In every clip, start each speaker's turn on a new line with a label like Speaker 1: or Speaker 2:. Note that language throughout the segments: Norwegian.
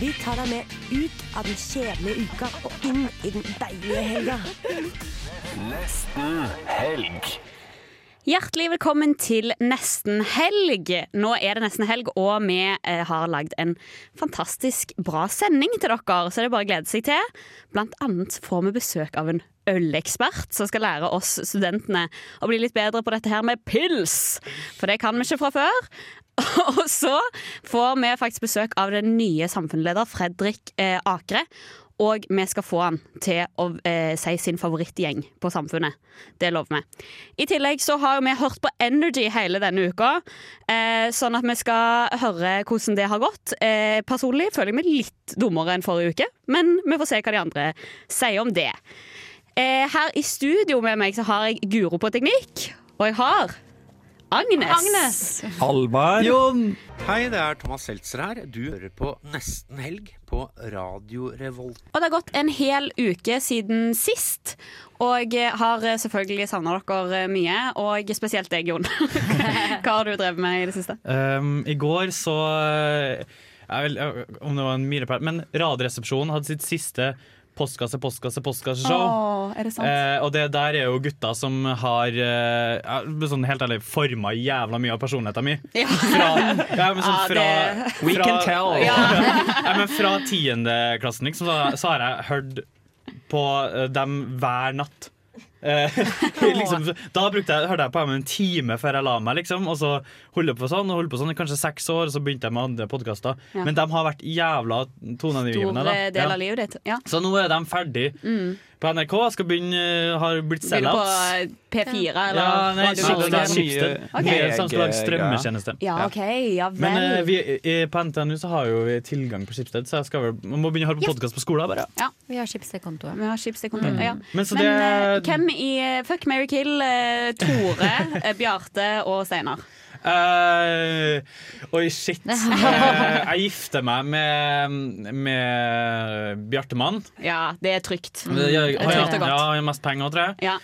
Speaker 1: Vi tar deg med ut av den kjedelige uka og inn i den deilige helga.
Speaker 2: Nesten helg.
Speaker 3: Hjertelig velkommen til Nesten helg. Nå er det nesten helg, og vi eh, har lagd en fantastisk bra sending til dere, så det er bare å glede seg til. Blant annet får vi besøk av en ølekspert som skal lære oss studentene å bli litt bedre på dette her med pils, for det kan vi ikke fra før. Og så får vi faktisk besøk av den nye samfunnsleder Fredrik eh, Akre. Og vi skal få han til å eh, si sin favorittgjeng på Samfunnet. Det lover vi. I tillegg så har vi hørt på Energy hele denne uka, eh, sånn at vi skal høre hvordan det har gått. Eh, personlig føler jeg meg litt dummere enn forrige uke, men vi får se hva de andre sier om det. Eh, her i studio med meg så har jeg Guro på teknikk, og jeg har Agnes.
Speaker 4: Halvard.
Speaker 5: Jon.
Speaker 6: Hei, det er Thomas Seltzer her. Du hører på Nesten helg på Radio Revolt.
Speaker 3: Og det har gått en hel uke siden sist. Og har selvfølgelig savna dere mye, og spesielt deg, Jon. Hva har du drevet med i det siste?
Speaker 7: Um, I går så eh, jeg vil, eh, Om det var en milepæl Men Radioresepsjonen hadde sitt siste postkasse, postkasse, postkasseshow.
Speaker 3: Åh, er det sant?
Speaker 7: Eh, og det der er jo gutta som har eh, sånn helt ærlig forma jævla mye av personligheten min.
Speaker 3: Ja.
Speaker 7: Fra, ja, men sånn
Speaker 3: Ja,
Speaker 7: fra,
Speaker 3: det-
Speaker 7: fra,
Speaker 4: We can tell.
Speaker 7: Ja. men fra tiendeklassen liksom, så, så har jeg hørt på eh, dem hver natt. Eh, liksom, da brukte jeg, hørte jeg på dem en time før jeg la meg, liksom, og så holdt jeg på sånn, og holdt på sånn i kanskje seks år, og så begynte jeg med andre podkaster.
Speaker 3: Ja.
Speaker 7: Men de har vært jævla toneangivende.
Speaker 3: Stor del
Speaker 7: Ja.
Speaker 3: av livet ditt. Ja.
Speaker 7: Så nå er de ferdig på NRK. Skal begynne, har blitt
Speaker 3: Begynner på
Speaker 7: sellouts.
Speaker 3: eh, P4 eller
Speaker 7: Ja, nei,
Speaker 3: Skipsted.
Speaker 7: Schibsted.
Speaker 3: Norge?
Speaker 7: Schibsted.
Speaker 3: Ok.
Speaker 7: Vi er som skal lage strømmetjeneste.
Speaker 3: Ja, okay, Ja
Speaker 7: Men
Speaker 3: vel.
Speaker 7: eh, vi, i- på NTNU så har jo vi tilgang på Skipsted, så jeg skal vel, man må begynne å høre på podkast på skolen. bare
Speaker 1: Vi har Schibsted-kontoet.
Speaker 3: Vi har Schibsted-konto. Ja.
Speaker 7: Men så
Speaker 3: Men
Speaker 7: det
Speaker 3: eh, hvem i eh, Fuck, Mary Kill, Uh, Tore, eh, Bjarte og Steinar?
Speaker 7: Eh, Oi, shit. Eh, jeg gifter meg med, med Bjartemann.
Speaker 3: Ja, det er trygt.
Speaker 7: Mm. Ja,
Speaker 3: Det er trygt og godt.
Speaker 7: han har mest penger, tror jeg.
Speaker 3: Ja.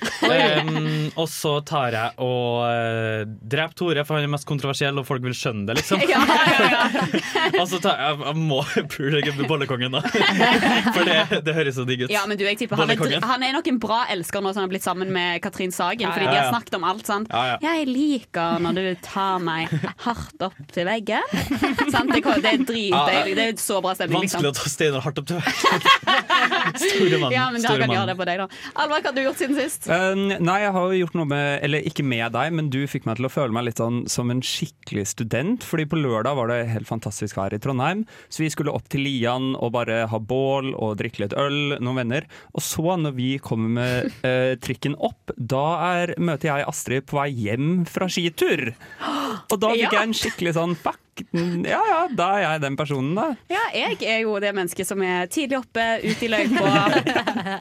Speaker 7: Um, og så tar jeg og uh, dreper Tore, for han er mest kontroversiell, og folk vil skjønne det, liksom.
Speaker 3: Ja, ja, ja.
Speaker 7: og så tar jeg, jeg må pule bollekongen, da. For det, det høres så digg ut.
Speaker 3: Ja, men du, jeg tipper han er, han er nok en bra elsker nå som han har blitt sammen med Katrin Sagen. Fordi
Speaker 7: ja,
Speaker 3: de har snakket om alt sant.
Speaker 7: Ja, ja.
Speaker 3: Jeg liker når du tar meg hardt opp til veggen. Sant? Det, det er dritdeilig. Det er så bra stemning.
Speaker 7: Vanskelig
Speaker 3: Liksom.
Speaker 7: å ta Steinar hardt opp til veggen. Store mann.
Speaker 3: Ja, men
Speaker 7: store
Speaker 3: kan
Speaker 7: mann.
Speaker 3: gjøre det på deg, da. Alvar, hva har du gjort siden sist?
Speaker 4: Uh, nei, jeg har jo gjort noe med Eller ikke med deg, men du fikk meg til å føle meg litt sånn som en skikkelig student. Fordi på lørdag var det helt fantastisk vær i Trondheim, så vi skulle opp til Lian og bare ha bål og drikke litt øl, noen venner. Og så, når vi kommer med uh, trikken opp, da er, møter jeg Astrid på vei hjem fra skitur. Og da fikk
Speaker 3: Ja.
Speaker 4: jeg en skikkelig sånn fuck. Ja ja, da er jeg den personen, da.
Speaker 3: Ja, jeg er jo det mennesket som er tidlig oppe, ute i løypa.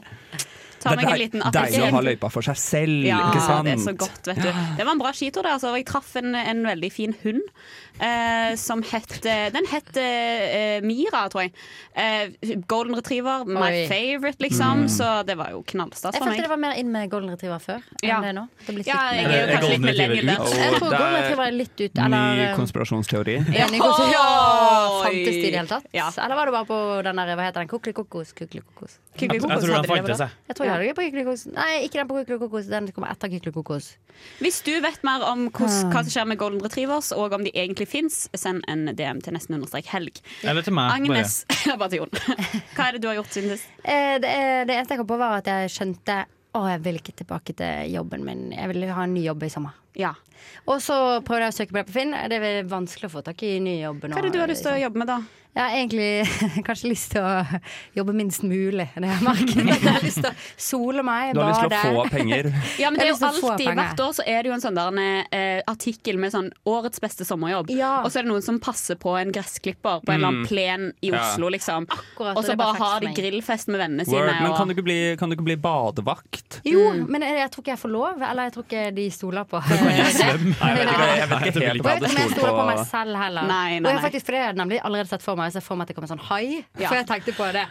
Speaker 3: Ta meg en liten
Speaker 4: deilig å ha løypa for seg selv,
Speaker 3: Ja,
Speaker 4: ikke sant?
Speaker 3: Ja, det er så godt, vet du. Det var en bra skitur der. Altså. Jeg traff en, en veldig fin hund eh, som het eh, Den het eh, Mira, tror jeg. Eh, golden retriever, my
Speaker 1: Oi.
Speaker 3: favorite, liksom.
Speaker 4: Mm.
Speaker 3: Så det var jo knallstas
Speaker 1: Jeg følte det var mer inn med golden retriever før enn det nå. Det blir
Speaker 3: Ja, jeg er jo kanskje litt mer
Speaker 7: lenger
Speaker 3: der.
Speaker 1: Jeg tror golden retriever er litt ut Eller
Speaker 4: Ny
Speaker 1: eh,
Speaker 4: konspirasjonsteori.
Speaker 1: ja, ny konspirasjon. ja, Fantes de i det hele tatt?
Speaker 3: Ja.
Speaker 1: Eller var det bare på den der, hva heter den? kuklikokos? Kuklikokos.
Speaker 7: Jeg, jeg tror
Speaker 3: hadde
Speaker 7: de
Speaker 3: de det,
Speaker 7: fantes, jeg.
Speaker 1: Jeg tror jeg hadde det på Kykelikokos. Nei, ikke den på Kykelikokos. Den kommer etter Kykelikokos.
Speaker 3: Hvis du vet mer om hos,
Speaker 1: Ah.
Speaker 3: hva som skjer med golden retrievers, og om de egentlig fins, send en DM til nesten understrek helg.
Speaker 7: Eller til meg.
Speaker 3: Agnes, bare til Jon. Hva er det du har gjort siden sist?
Speaker 1: Eh, det, det eneste jeg kom på, var at jeg skjønte å, jeg vil ikke tilbake til jobben min. Jeg vil ha en ny jobb i sommer.
Speaker 3: Ja.
Speaker 5: Og så prøvde jeg å søke på det på Finn. Det er vanskelig å få tak i ny jobb nå.
Speaker 3: Hva er det du har lyst til å jobbe med, da?
Speaker 5: Jeg har egentlig kanskje lyst til å jobbe minst mulig. Det jeg merket Jeg har lyst til å sole meg,
Speaker 4: Du har lyst til å få penger.
Speaker 3: Ja, men det er jo
Speaker 5: har
Speaker 3: alltid. Hvert år så er det jo en sånn der, eh, artikkel med sånn 'Årets beste sommerjobb'.
Speaker 5: Ja.
Speaker 3: Og så er det noen som passer på en gressklipper på en eller annen
Speaker 4: Mm.
Speaker 3: plen i
Speaker 4: Ja.
Speaker 3: Oslo, liksom.
Speaker 5: Akkurat,
Speaker 3: Og så bare har de grillfest med vennene
Speaker 4: Word.
Speaker 3: sine.
Speaker 4: Men kan du ikke bli, kan du ikke bli badevakt?
Speaker 5: Jo,
Speaker 3: Mm.
Speaker 5: men jeg, jeg tror ikke jeg får lov. Eller jeg tror ikke de stoler på
Speaker 4: Nei, jeg vet ikke, jeg vet ikke helt hva
Speaker 5: jeg
Speaker 4: det
Speaker 5: jeg stoler på meg selv heller.
Speaker 3: Nei, nei,
Speaker 5: og jeg
Speaker 3: nei.
Speaker 5: faktisk, for det har jeg nemlig allerede sett for meg. Så jeg får meg at det kommer en sånn hai.
Speaker 3: Ja.
Speaker 5: For jeg tenkte på det.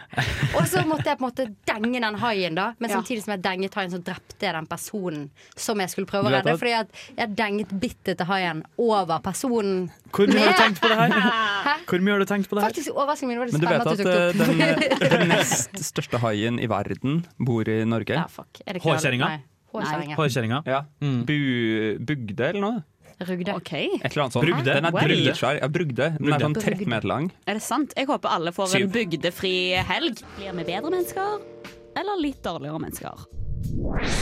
Speaker 5: Og så måtte jeg på en måte denge den haien, da. Men samtidig som jeg denget haien, så drepte jeg den personen som jeg skulle prøve å redde. Fordi at jeg denget bittet til haien over personen.
Speaker 7: Hvor mye har du tenkt på det her?
Speaker 5: Hæ?
Speaker 7: Hvor mye har du tenkt på det her?
Speaker 5: Faktisk overraskende mye. Det var
Speaker 4: Men
Speaker 5: litt
Speaker 4: du vet
Speaker 5: spennende
Speaker 4: at
Speaker 5: du tok det
Speaker 4: eh,
Speaker 5: opp.
Speaker 4: den, den nest største haien i verden bor i Norge?
Speaker 5: Ja, fuck. Er det
Speaker 7: Hårkjerringa?
Speaker 5: Nei. Hårkjerringa.
Speaker 7: Hårkjerringa?
Speaker 4: Ja.
Speaker 7: Mm.
Speaker 4: Bu, bugde eller noe?
Speaker 5: Rugde.
Speaker 3: OK,
Speaker 4: Et eller annet sånt.
Speaker 7: Brugde?
Speaker 4: Den er dritsvær. Ja, brugde. Den er sånn
Speaker 5: Brugde.
Speaker 4: 13 meter lang.
Speaker 3: er det sant? Jeg håper alle får
Speaker 4: Syv.
Speaker 3: en bygdefri helg. Blir vi bedre mennesker, eller litt dårligere mennesker?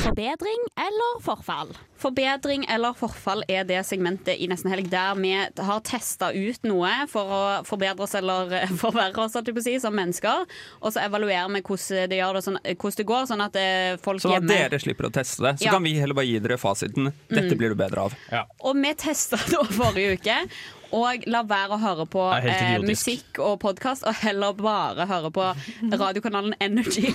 Speaker 3: Forbedring eller forfall? Forbedring eller forfall er det segmentet i Nesten Helg der vi har testa ut noe for å forbedre oss eller forverre oss si, som mennesker. Og så evaluerer vi hvordan det, gjør det, sånn, hvordan det går, sånn at eh, folk
Speaker 4: Sånn at
Speaker 3: hjemme
Speaker 4: dere slipper å teste det. Så
Speaker 3: Ja. Mm.
Speaker 4: kan vi heller bare gi dere fasiten. Dette blir du bedre av.
Speaker 3: Og vi testa det forrige uke. Og la være å høre på eh, musikk og podkast, og heller bare høre på radiokanalen Energy.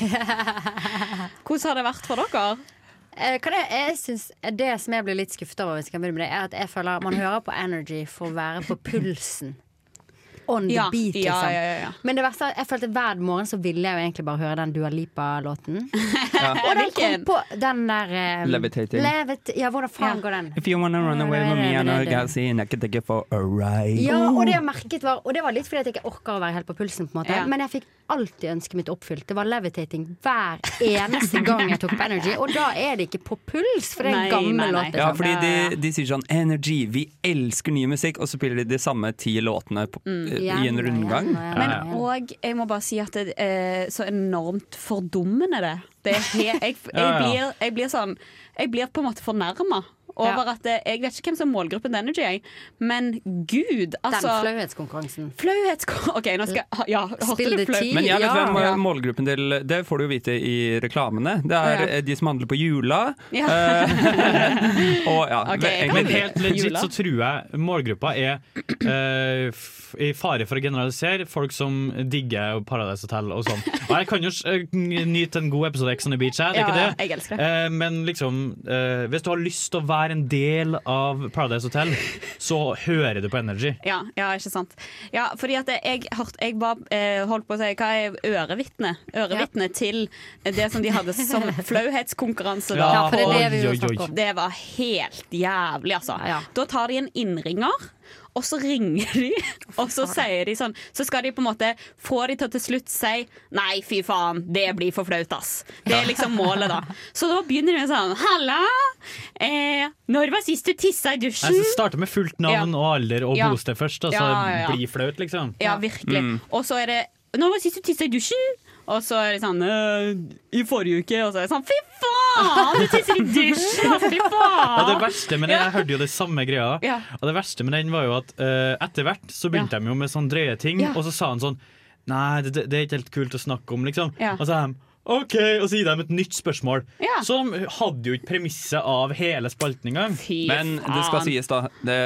Speaker 3: Hvordan har det vært for dere?
Speaker 5: Eh, kan jeg, jeg synes, det som jeg blir litt skuffet over, hvis jeg kan begynne med det, er at jeg føler man hører på Energy for å være på pulsen. On the
Speaker 3: Ja,
Speaker 5: beat, liksom.
Speaker 3: ja, ja, ja.
Speaker 5: Men det verste er jeg følte hver morgen så ville jeg jo egentlig bare høre den Dua Lipa-låten.
Speaker 4: Ja.
Speaker 5: Og den kom på den der um,
Speaker 4: Levitating.
Speaker 5: Levit ja, hvordan faen
Speaker 3: Ja.
Speaker 5: går den?
Speaker 4: If you wanna run away with me, I can see, and I can take you for a ride.
Speaker 5: Ja, og det jeg merket var Og det var litt fordi at jeg ikke orker å være helt på pulsen, på en måte.
Speaker 3: Ja.
Speaker 5: Men jeg fikk alltid ønsket mitt oppfylt. Det var levitating hver eneste gang jeg tok på Energy. Og da er det ikke på puls, for det er en gammel låt.
Speaker 4: Ja,
Speaker 5: liksom.
Speaker 4: fordi de, de sier sånn Energy, vi elsker ny musikk, og så spiller de de samme ti låtene på,
Speaker 3: Mm.
Speaker 4: I en rundgang.
Speaker 5: Ja, ja, ja.
Speaker 3: Men
Speaker 7: ja.
Speaker 3: jeg må bare si at det er så enormt fordummende det. det er jeg, jeg,
Speaker 7: ja.
Speaker 3: blir, jeg blir sånn Jeg blir på en måte fornærma over at eh, Jeg vet ikke hvem som er målgruppen til Energy, jeg. Men gud,
Speaker 5: Den flauhetskonkurransen.
Speaker 3: flauhetskonkurransen. OK, nå skal jeg Ja, hørte
Speaker 5: Spill
Speaker 3: du
Speaker 5: det
Speaker 3: flau?
Speaker 4: Men jeg vet
Speaker 5: Ja,
Speaker 4: hvem målgruppen til Det får du jo vite i reklamene. Det er
Speaker 3: Ja.
Speaker 4: eh, de som handler på Jula.
Speaker 3: Ja.
Speaker 4: Eh, og ja,
Speaker 3: Ok,
Speaker 4: ve-
Speaker 3: jeg kan
Speaker 7: Men helt legit så tror jeg målgruppa er uh, i fare for å generalisere folk som digger Paradise Hotel og sånn. Og jeg kan jo nyte en god episode Ex on the Beach, jeg, det er
Speaker 3: Ja,
Speaker 7: ikke det.
Speaker 3: jeg elsker det.
Speaker 7: Eh, men liksom, eh, hvis du har lyst til å være en del av Paradise Hotel, så hører du på Energy.
Speaker 3: Ja, ja, ikke sant. Ja, fordi at jeg, hørte, jeg var, eh, holdt på å si Hva er ørevitne? Ørevitne til det som de hadde som flauhetskonkurranse.
Speaker 5: Ja, for det er det.
Speaker 3: Det var helt jævlig, altså.
Speaker 5: Ja.
Speaker 3: Da tar de en innringer. Og så ringer de, og så sier de sånn Så skal de på en måte få de til å til slutt si Nei, fy faen, det blir for flaut, ass. Det er liksom målet, da. Så da begynner de med sånn Halla! Eh, når var sist du tissa i dusjen?
Speaker 7: Jeg starter med fullt navn
Speaker 3: Ja.
Speaker 7: og alder og
Speaker 3: Ja.
Speaker 7: bosted først, og så
Speaker 3: Ja, ja, ja.
Speaker 7: blir flaut, liksom.
Speaker 3: Ja, virkelig. Og så er det Når var sist du tissa i dusjen? Og så er det sånn «Øh, I forrige uke. Og så er det sånn Fy faen! Du tisser i dusjen! Fy
Speaker 7: det
Speaker 3: faen!
Speaker 7: verste med den, Jeg hørte jo det samme greia.
Speaker 3: Ja.
Speaker 7: Og det verste med den var jo at uh, etter hvert så begynte de jo med sånn drøye ting,
Speaker 3: Ja.
Speaker 7: og så sa han sånn Nei, det, det er ikke helt kult å snakke om, liksom.
Speaker 3: Ja.
Speaker 7: Og så er de OK, og så gir de et nytt spørsmål.
Speaker 3: Ja.
Speaker 7: Så de hadde jo ikke premisset av hele spalten engang.
Speaker 4: Men det skal sies, da. Det,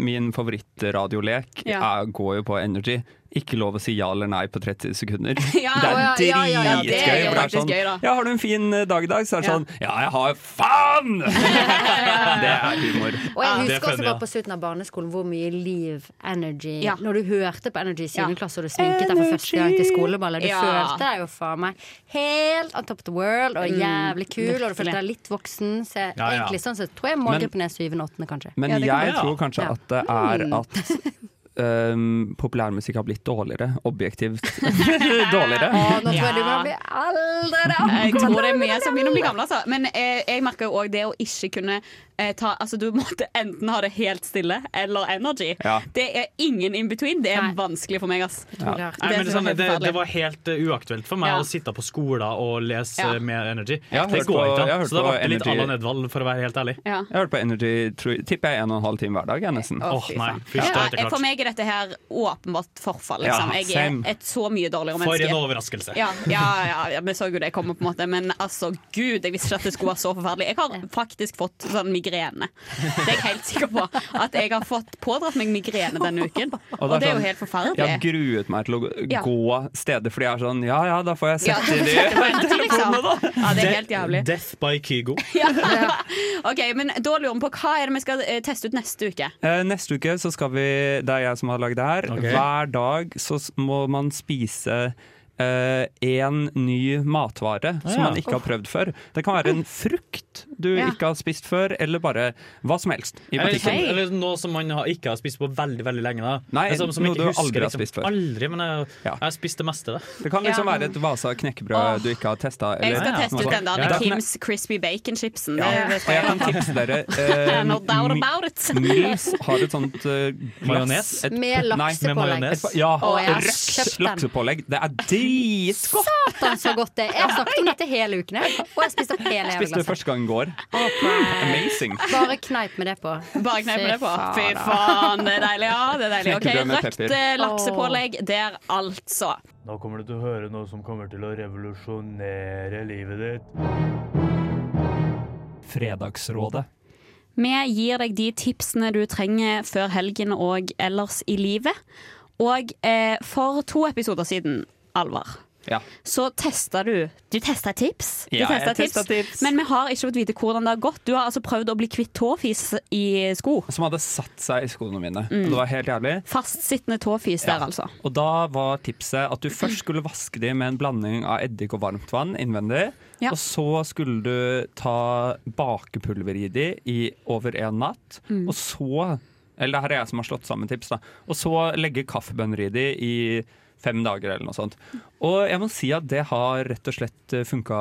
Speaker 4: min favorittradiolek
Speaker 3: Ja.
Speaker 4: går jo på Energy. Ikke lov å si ja eller nei på 30 sekunder.
Speaker 3: Ja,
Speaker 4: det er
Speaker 5: ja, ja, ja, ja,
Speaker 4: dritgøy.
Speaker 3: det er jo
Speaker 4: for det er
Speaker 3: faktisk
Speaker 4: sånn,
Speaker 3: gøy, da.
Speaker 4: Ja, har du en fin eh, dag i dag? Så er det
Speaker 3: Ja.
Speaker 4: sånn Ja, jeg har faen! det er humor.
Speaker 5: Og jeg
Speaker 7: er
Speaker 5: husker også bare på slutten av barneskolen hvor mye liv, energy
Speaker 3: Ja.
Speaker 5: Når du hørte på Energy i 7.
Speaker 3: Ja.
Speaker 5: klasse og du sminket deg for første gang til skoleballet. Du
Speaker 3: Ja.
Speaker 5: følte deg jo faen meg helt on top of the world og jævlig kul, og du følte deg litt voksen. Så jeg,
Speaker 7: Ja, ja.
Speaker 5: egentlig sånn så tror jeg målgruppen er 7. og 8. kanskje.
Speaker 4: Men
Speaker 3: Ja, kan
Speaker 4: jeg
Speaker 7: være.
Speaker 4: tror kanskje
Speaker 5: Ja.
Speaker 4: at det er at um, populærmusikk har blitt dårligere. Objektivt dårligere.
Speaker 5: Å, nå tror jeg du
Speaker 3: Ja.
Speaker 5: må bli eldre, da!
Speaker 3: Jeg tror det er mye som begynner å bli gamle. Altså. Men jeg, jeg merker jo òg det å ikke kunne eh, ta, altså, du måtte enten ha det helt stille eller energy.
Speaker 4: Ja.
Speaker 3: Det er ingen in between. Det er
Speaker 5: Nei.
Speaker 3: vanskelig for meg, ass.
Speaker 4: Ja.
Speaker 3: Det
Speaker 7: Nei, det, sånn, det, det var helt uh, uaktuelt for meg
Speaker 3: Ja.
Speaker 7: å sitte på skolen og lese
Speaker 3: Ja.
Speaker 7: med Energy.
Speaker 4: Jeg
Speaker 7: det går ikke
Speaker 4: jeg
Speaker 7: Så
Speaker 4: det
Speaker 7: ble litt. Allan Edvald, for å være helt ærlig.
Speaker 3: Ja.
Speaker 4: Jeg har hørt på Energy, tror, tipper jeg en og en halv time hver dag. Jeg, nesten.
Speaker 3: Oh,
Speaker 7: Åh, nei, ikke
Speaker 3: for meg er dette her åpenbart forfall. Liksom. Jeg er et så mye dårligere menneske.
Speaker 7: For en overraskelse.
Speaker 3: Ja, ja, ja, ja, vi så jo det komme, på en måte men altså, gud, jeg visste ikke at det skulle være så forferdelig. Jeg har faktisk fått sånn migrene. Det er jeg helt sikker på. At jeg har fått pådratt meg migrene denne uken. Og, det er jo
Speaker 4: sånn-
Speaker 3: helt forferdelig.
Speaker 4: Jeg har gruet meg til å
Speaker 3: Ja.
Speaker 4: gå steder fordi jeg er sånn Ja ja, da får jeg
Speaker 3: Ja,
Speaker 4: sett i
Speaker 3: sette på
Speaker 4: de
Speaker 3: energy, liksom. Ja, det er helt jævlig.
Speaker 7: Death by Kygo.
Speaker 3: Ok, men Da lurer vi på hva er det vi skal eh, teste ut neste uke.
Speaker 4: Eh, Neste uke så skal vi, det er jeg som har lagd det her,
Speaker 7: Okay.
Speaker 4: hver dag så må man spise én ny matvare som
Speaker 7: ja.
Speaker 4: man ikke har prøvd før. Det kan være en frukt du
Speaker 3: Ja.
Speaker 4: ikke har spist før, eller bare hva som helst i
Speaker 7: Eller,
Speaker 4: butikken.
Speaker 3: Hei.
Speaker 7: eller noe som man har, ikke har spist på veldig veldig lenge. Da.
Speaker 4: Nei,
Speaker 7: er sånn som
Speaker 4: noe du
Speaker 7: husker,
Speaker 4: aldri har
Speaker 7: liksom.
Speaker 4: spist før.
Speaker 7: Aldri, men jeg,
Speaker 4: Ja.
Speaker 7: jeg har spist det meste. Da.
Speaker 4: Det kan liksom
Speaker 3: Ja.
Speaker 4: være et Vasa knekkebrød
Speaker 3: oh.
Speaker 4: du ikke har testa.
Speaker 3: Jeg skal
Speaker 7: Ja,
Speaker 3: teste ut den der
Speaker 7: Ja.
Speaker 3: Kims Crispy Bacon-chipsen.
Speaker 4: Ja,
Speaker 3: Det
Speaker 4: og jeg kan tipse dere uh,
Speaker 3: No doubt about it.
Speaker 4: Mills har et sånt uh,
Speaker 7: Majones?
Speaker 5: Med laksepålegg.
Speaker 4: Ja, røkt laksepålegg. Det er dritgodt!
Speaker 5: Satan, så godt det er. Jeg har snakket om dette hele uken, og jeg spiste opp hele
Speaker 4: Spiste det
Speaker 5: glasset.
Speaker 4: første gang i går. Amazing.
Speaker 5: Bare kneip med det på.
Speaker 3: Bare kneip med det på.
Speaker 5: Fy faen,
Speaker 3: det er deilig. Ja, det er deilig. Ok, Røkt eh, laksepålegg der, altså.
Speaker 8: Nå kommer du til å høre noe som kommer til å revolusjonere livet ditt.
Speaker 4: Fredagsrådet.
Speaker 3: Vi gir deg de tipsene du trenger før helgen og ellers i livet. Og eh, for to episoder siden, Alvar,
Speaker 4: Ja.
Speaker 3: så testa du Du testa tips. Du
Speaker 4: Ja, jeg tips. tips.
Speaker 3: Men vi har ikke fått vite hvordan det har gått. Du har altså prøvd å bli kvitt tåfis i sko.
Speaker 4: Som hadde satt seg i skoene mine. Mm. det var helt jævlig.
Speaker 3: Fastsittende tåfis der,
Speaker 4: Ja.
Speaker 3: altså.
Speaker 4: Og da var tipset at du først skulle vaske dem med en blanding av eddik og varmt vann innvendig.
Speaker 3: Ja.
Speaker 4: Og så skulle du ta bakepulver i dem i over en natt.
Speaker 3: Mm.
Speaker 4: Og så Eller det her er jeg som har slått sammen tips, da. Og så legge kaffebønner i de i fem dager eller noe sånt. Og jeg må si at det har rett og slett funka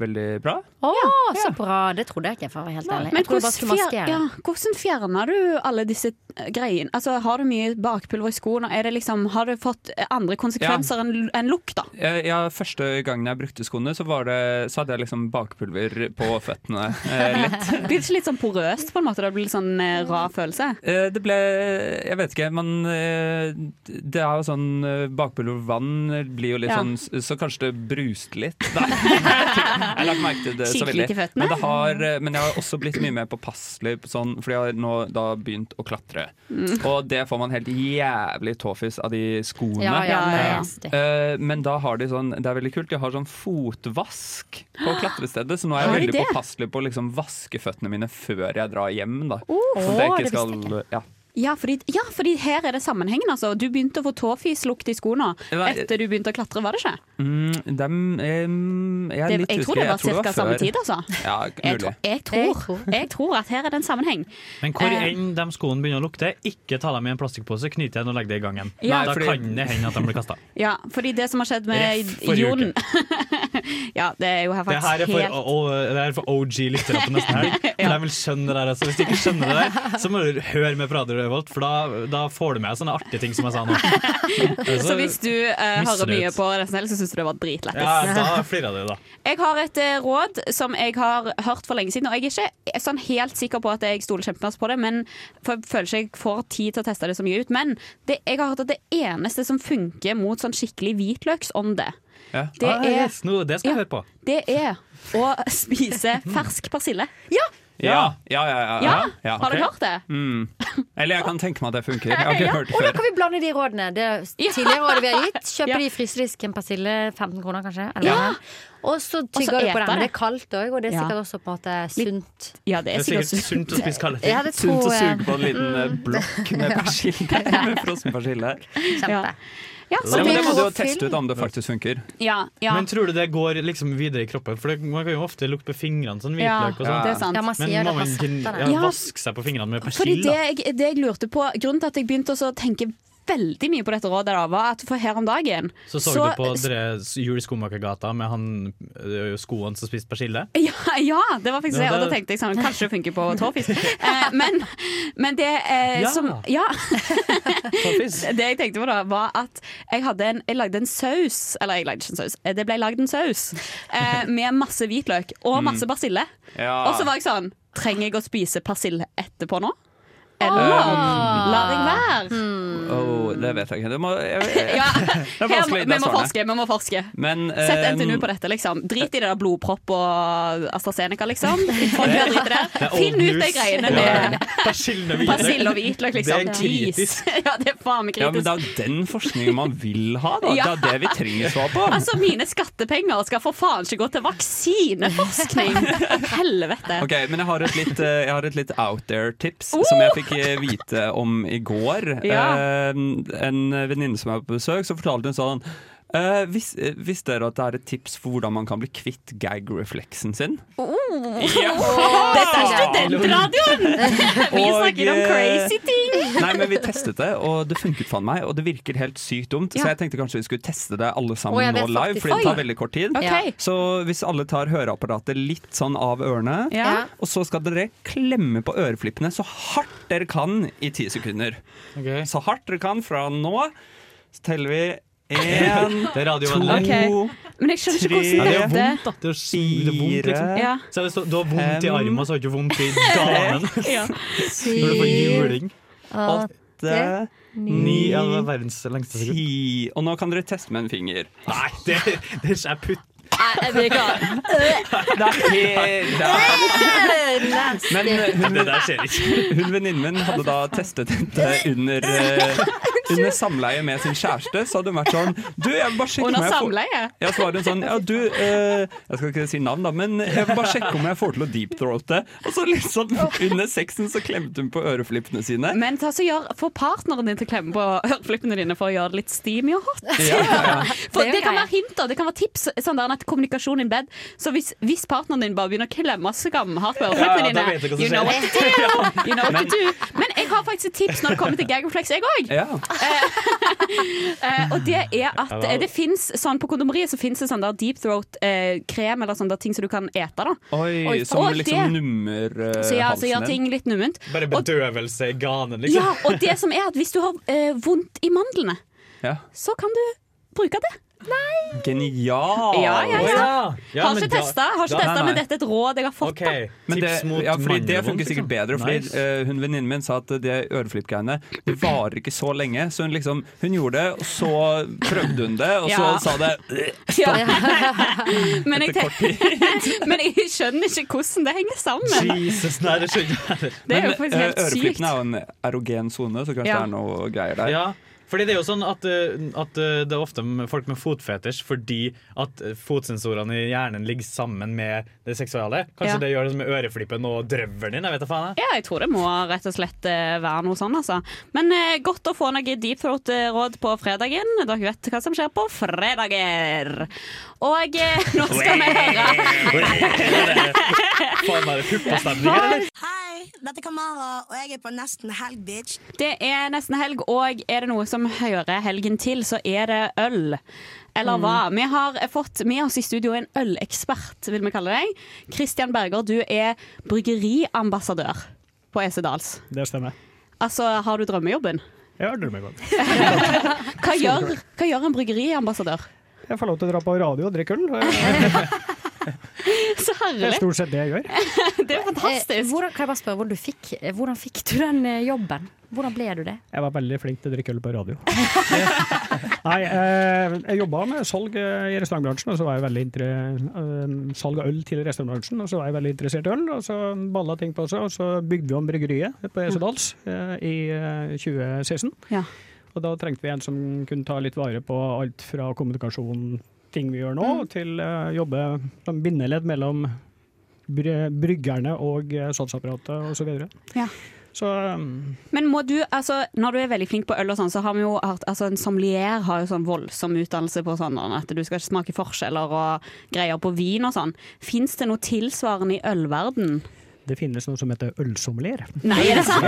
Speaker 4: veldig bra.
Speaker 5: Å, så bra. Det trodde jeg ikke, for å være helt ærlig.
Speaker 3: Men hvordan, ja, hvordan fjerner du alle disse eh, greiene? Altså, har du mye bakpulver i skoene? Er det liksom, har det fått eh, andre konsekvenser enn enn lukt, da?
Speaker 4: Jeg, ja, første gangen jeg brukte skoene, så, var det, så hadde jeg liksom bakpulver på føttene. Eh, litt.
Speaker 3: Blir det ikke litt sånn porøst, på en måte? Det blir litt sånn eh, rar følelse?
Speaker 4: Eh, Det ble Jeg vet ikke, men eh, det er jo sånn bakpulvervann Bakpulver vann blir jo litt
Speaker 3: Ja.
Speaker 4: Sånn Så kanskje det bruste litt. Nei, jeg la lagt merke til det så veldig. Men, det har, eh, men jeg har også blitt mye mer påpasselig på sånn, fordi jeg har nå da begynt å klatre.
Speaker 3: Mm.
Speaker 4: Og det får man helt jævlig tåfis av de skoene.
Speaker 5: Ja, ja,
Speaker 3: Ja.
Speaker 4: Eh, men da har de sånn Det er veldig kult, de har sånn fotvask på klatrestedet. Så nå er jeg veldig påpasselig på å liksom vaske føttene mine før jeg drar hjem. Da.
Speaker 3: Oh,
Speaker 4: at jeg ikke skal ja.
Speaker 3: Ja fordi, ja, fordi her er det sammenhengen, altså. Du begynte å få tåfislukt i skoene etter du begynte å klatre, var det ikke?
Speaker 4: Mm, dem, em, jeg er
Speaker 3: Det,
Speaker 4: litt
Speaker 3: jeg tror det var ca. samme tid, altså.
Speaker 4: Ja,
Speaker 3: Jeg, jeg, tror, jeg tror at her er det en sammenheng.
Speaker 7: Men hvor
Speaker 3: Eh.
Speaker 7: enn de skoene begynner å lukte, ikke ta dem i en plastikkpose, knyt igjen og legg det i gangen.
Speaker 3: Ja.
Speaker 7: da
Speaker 4: fordi-
Speaker 7: kan det hende at de blir kasta.
Speaker 3: Ja, fordi det som har skjedd med Jon Ja, det er jo her
Speaker 7: Det
Speaker 3: faktisk
Speaker 7: her er for,
Speaker 3: helt
Speaker 7: o- o- er for OG-lyttere på nesten helg. For de vil skjønne det der. Altså, hvis du ikke skjønner det der, så må du høre med på Radio Revolt, for da, da får du med sånne artige ting som jeg sa nå.
Speaker 3: Så hvis du
Speaker 7: uh,
Speaker 3: hører mye
Speaker 7: ut.
Speaker 3: på Helg, så syns du det var dritlættis.
Speaker 7: Ja, da flirer du, da.
Speaker 3: Jeg har et uh, råd som jeg har hørt for lenge siden, og jeg er ikke sånn helt sikker på at jeg stoler kjempemasse på det, men for jeg føler ikke jeg får tid til å teste det så mye ut. Men det, jeg har hørt at det eneste som funker mot sånn skikkelig hvitløksånde,
Speaker 4: Ja.
Speaker 3: det
Speaker 7: ah,
Speaker 3: er,
Speaker 7: yes, det skal jeg
Speaker 3: Ja.
Speaker 7: høre på.
Speaker 3: det er å spise fersk persille. Ja!
Speaker 4: Ja, ja, ja. ja,
Speaker 3: Ja,
Speaker 4: ja.
Speaker 3: Har
Speaker 7: dere
Speaker 3: hørt det?
Speaker 4: Mm. Eller jeg kan tenke meg at det funker. Jeg har ikke hørt det
Speaker 5: Og da kan vi blande de rådene. Det tidligere rådet vi har gitt. Kjøper
Speaker 3: Ja.
Speaker 5: de frysedisken persille. 15 kroner, kanskje. Eller
Speaker 3: Ja.
Speaker 5: Og så tygger du på den.
Speaker 3: Det.
Speaker 5: det er kaldt òg, og det er sikkert også på en måte sunt.
Speaker 3: Ja, det
Speaker 7: Det
Speaker 3: er
Speaker 7: er
Speaker 3: sikkert
Speaker 7: sunt å spise kalde ting.
Speaker 4: Sunt å suge på en liten eh, blokk med persille. Med frossen persille.
Speaker 5: Kjempe.
Speaker 3: Ja,
Speaker 4: Ja,
Speaker 3: så
Speaker 4: men det må du jo teste ut om det faktisk funker.
Speaker 3: ja, ja.
Speaker 7: Men tror du det går liksom videre i kroppen? For det, man kan jo ofte lukte på fingrene, sånn hvitløk og
Speaker 3: det sant.
Speaker 5: Ja, man
Speaker 7: Men må
Speaker 5: det
Speaker 7: man
Speaker 5: på
Speaker 7: ja,
Speaker 3: Ja.
Speaker 7: vaske seg på fingrene med
Speaker 3: Fordi
Speaker 7: persille?
Speaker 3: det jeg, det jeg lurte på Grunnen til at jeg begynte å tenke veldig mye på dette rådet, da, var at for her om dagen
Speaker 7: Så så, du på dere Jul i Skomakergata med han skoen skoene som spiste persille?
Speaker 3: Ja, ja, det var faktisk
Speaker 7: det,
Speaker 3: det. Og da tenkte jeg sånn, kanskje det funker på tårfisk. Eh, men, men det eh,
Speaker 7: Ja.
Speaker 3: som Ja. Det jeg tenkte på da, var at jeg, en, jeg lagde en saus Eller jeg lagde ikke en saus, eh, det ble lagd en saus eh, med masse hvitløk og
Speaker 7: Mm.
Speaker 3: masse persille.
Speaker 4: Ja.
Speaker 3: Og så var jeg sånn Trenger jeg å spise persille etterpå nå? Eller lar jeg være?
Speaker 4: Oh, det vet jeg ikke. Det, må, jeg, jeg,
Speaker 3: Ja,
Speaker 4: det er vanskelig.
Speaker 3: vi må forske. Vi må forske.
Speaker 4: Men,
Speaker 3: Sett
Speaker 4: eh,
Speaker 3: NTNU på dette, liksom. Drit i det der blodpropp og AstraZeneca, liksom. Folk bør drite i det.
Speaker 7: Det er
Speaker 3: Finn ut de greiene
Speaker 7: Ja.
Speaker 3: med
Speaker 7: Persille og hvitløk.
Speaker 3: hvitløk, liksom.
Speaker 7: Det er kritisk.
Speaker 3: Ja, det er faen meg
Speaker 4: Ja, men det er den forskningen man vil ha, da. Det er det vi trenger svar på.
Speaker 3: Altså, mine skattepenger skal for faen ikke gå til vaksineforskning! Helvete.
Speaker 4: Ok, Men jeg har et litt, eh, jeg har et litt out there-tips som jeg fikk vite om i går.
Speaker 3: Ja.
Speaker 4: Eh, En venninne som er på besøk, så fortalte hun sånn eh, vis, eh, Visste dere at det er et tips for hvordan man kan bli kvitt gag-refleksen sin? Ja.
Speaker 3: Dette er studentradioen! Vi
Speaker 4: Og,
Speaker 3: snakker om
Speaker 4: eh,
Speaker 3: crazy ting!
Speaker 4: Nei, men Vi testet det, og det funket for meg. Og det virker helt sykt dumt.
Speaker 3: Ja.
Speaker 4: Så jeg tenkte kanskje vi skulle teste det alle sammen
Speaker 5: jeg
Speaker 4: nå live,
Speaker 5: For
Speaker 4: fordi det tar veldig kort tid.
Speaker 3: Okay.
Speaker 4: Så hvis alle tar høreapparatet litt sånn av ørene,
Speaker 3: Ja.
Speaker 4: og så skal dere klemme på øreflippene så hardt dere kan i ti sekunder.
Speaker 7: Okay.
Speaker 4: Så hardt dere kan fra nå. Så teller vi én,
Speaker 7: Det er radiovennlig.
Speaker 3: Ok. Men jeg skjønner ikke
Speaker 4: hvordan dette
Speaker 7: Ja, det er vondt, da. Det er, det er vondt, liksom.
Speaker 3: Ja.
Speaker 7: Så hvis du, har vondt i armen, så har du ikke vondt i damen.
Speaker 3: Ja.
Speaker 7: Når du får juling.
Speaker 4: åtte,
Speaker 7: Ni av verdens lengste sekund.
Speaker 4: ti Og nå kan dere teste med en finger.
Speaker 7: Nei, det, det er ikke jeg putt.
Speaker 5: Nei, vi er ikke
Speaker 4: Det det Men
Speaker 7: Det der skjer ikke.
Speaker 4: hun venninnen min hadde da testet dette under, eh, under samleie med sin kjæreste. Så hadde hun vært sånn Du, jeg vil bare sjekke om jeg får
Speaker 3: samleie?
Speaker 4: Ja, så var hun sånn Ja, du eh, Jeg skal ikke si navn, da, men jeg vil bare sjekke om jeg får til å deepthroate. Og så liksom under sexen så klemte hun på øreflippene sine.
Speaker 3: Men ta så gjør, få partneren din til å klemme på øreflippene dine for å gjøre det litt steamy og hot.
Speaker 4: Ja, ja, ja.
Speaker 3: For
Speaker 5: Det
Speaker 3: det kan være hint, da. Det kan være tips. Sånn der, at kommunikasjon in bed. Så hvis, hvis partneren din bare begynner å klemme skamhardt på øreflippene dine you know what to do. You know what to do. Men jeg har faktisk et tips når det kommer til gag reflex, jeg òg.
Speaker 4: Ja.
Speaker 3: Eh, og det er at eh, det fins sånn på kondomeriet så fins det sånn der deep throat-krem eller sånn der ting som du kan ete. da
Speaker 4: Oi,
Speaker 3: Oi,
Speaker 4: som
Speaker 3: og
Speaker 4: liksom
Speaker 3: det-
Speaker 4: nummer uh,
Speaker 3: Så ja, så gjør ting litt numment.
Speaker 7: Bare bedøvelse i ganen, liksom.
Speaker 3: Ja, og det som er at hvis du har eh, vondt i mandlene,
Speaker 4: Ja.
Speaker 3: så kan du bruke det.
Speaker 4: Genial!
Speaker 3: Ja, ja, ja.
Speaker 7: ja. Ja,
Speaker 3: har ikke
Speaker 7: da-
Speaker 3: testa, har ikke
Speaker 7: da- nei,
Speaker 3: men dette er et råd jeg har fått. Okay.
Speaker 4: Men det, ja, fordi det funker sikkert
Speaker 7: liksom.
Speaker 4: bedre. Fordi
Speaker 7: Nice.
Speaker 4: uh, hun Venninnen min sa at det øreflippgreiene Det varer ikke så lenge. Så hun liksom Hun gjorde det, og så prøvde hun det, og så
Speaker 3: Ja.
Speaker 4: sa det
Speaker 3: Ja. men, jeg
Speaker 4: etter kort tid.
Speaker 3: men jeg skjønner ikke hvordan det henger sammen.
Speaker 7: Jesus, nei, det skjønner jeg.
Speaker 3: Det er jo faktisk
Speaker 4: eh,
Speaker 3: helt sykt.
Speaker 4: øreflippene er jo en erogen sone, så kanskje
Speaker 3: Ja.
Speaker 4: det er noe greier der.
Speaker 7: Ja, fordi det er jo sånn at, eh, at eh, det er ofte folk med fotfetisj fordi at fotsensorene i hjernen ligger sammen med det seksuelle. Kanskje
Speaker 3: Ja.
Speaker 7: det gjør det med øreflippen og drøvelen din. Jeg vet da faen. jeg.
Speaker 3: Ja, jeg tror det må rett og slett eh, være noe sånn, altså. Men eh, godt å få noe deep throat-råd på fredagen. Dere vet hva som skjer på fredager. Og eh, nå skal vi høre
Speaker 7: Faen, er det puppestemning?
Speaker 1: Hei, dette er Kamara, og jeg er på Nesten helg, bitch.
Speaker 3: Det er nesten helg, og er det noe som hører helgen til, så er det øl. Eller hva? Vi har fått med oss i studio en ølekspert, vil vi kalle deg. Christian Berger, du er bryggeriambassadør på Esedals.
Speaker 9: Det stemmer.
Speaker 3: Altså, har du drømmejobben?
Speaker 9: Jeg har drømmegodt.
Speaker 3: Hva gjør, hva gjør en bryggeriambassadør?
Speaker 9: Jeg får lov til å dra på radio og drikke øl.
Speaker 3: Så herlig.
Speaker 9: Det er stort sett det jeg gjør.
Speaker 3: Det er fantastisk.
Speaker 5: Eh, hvordan, kan jeg bare spørre hvordan du fikk, eh, hvordan fikk du den eh, jobben? Hvordan ble du det?
Speaker 9: Jeg var veldig flink til å drikke øl på radio. Nei, eh, jeg jobba med salg i restaurantbransjen, og så var jeg veldig salg av øl til restaurantbransjen. Og så var jeg veldig interessert i øl, og så balla ting på seg. Og så bygde vi om bryggeriet på Esedals i eh, 2016.
Speaker 3: Ja.
Speaker 9: Og da trengte vi en som kunne ta litt vare på alt fra kommunikasjon, ting vi gjør nå, til uh, jobbe som bindeledd mellom bryggerne og uh, salgsapparatet osv. Så, videre.
Speaker 3: Ja.
Speaker 9: så um,
Speaker 3: Men må du, altså, når du er veldig flink på øl, og sånn, så har vi jo hatt altså, En sommelier har jo sånn voldsom utdannelse på sånn at du skal smake forskjeller og greier på vin og sånn. Fins det noe tilsvarende i ølverden?
Speaker 9: Det finnes noe som heter ølsommelier.
Speaker 3: Nei, er det sant?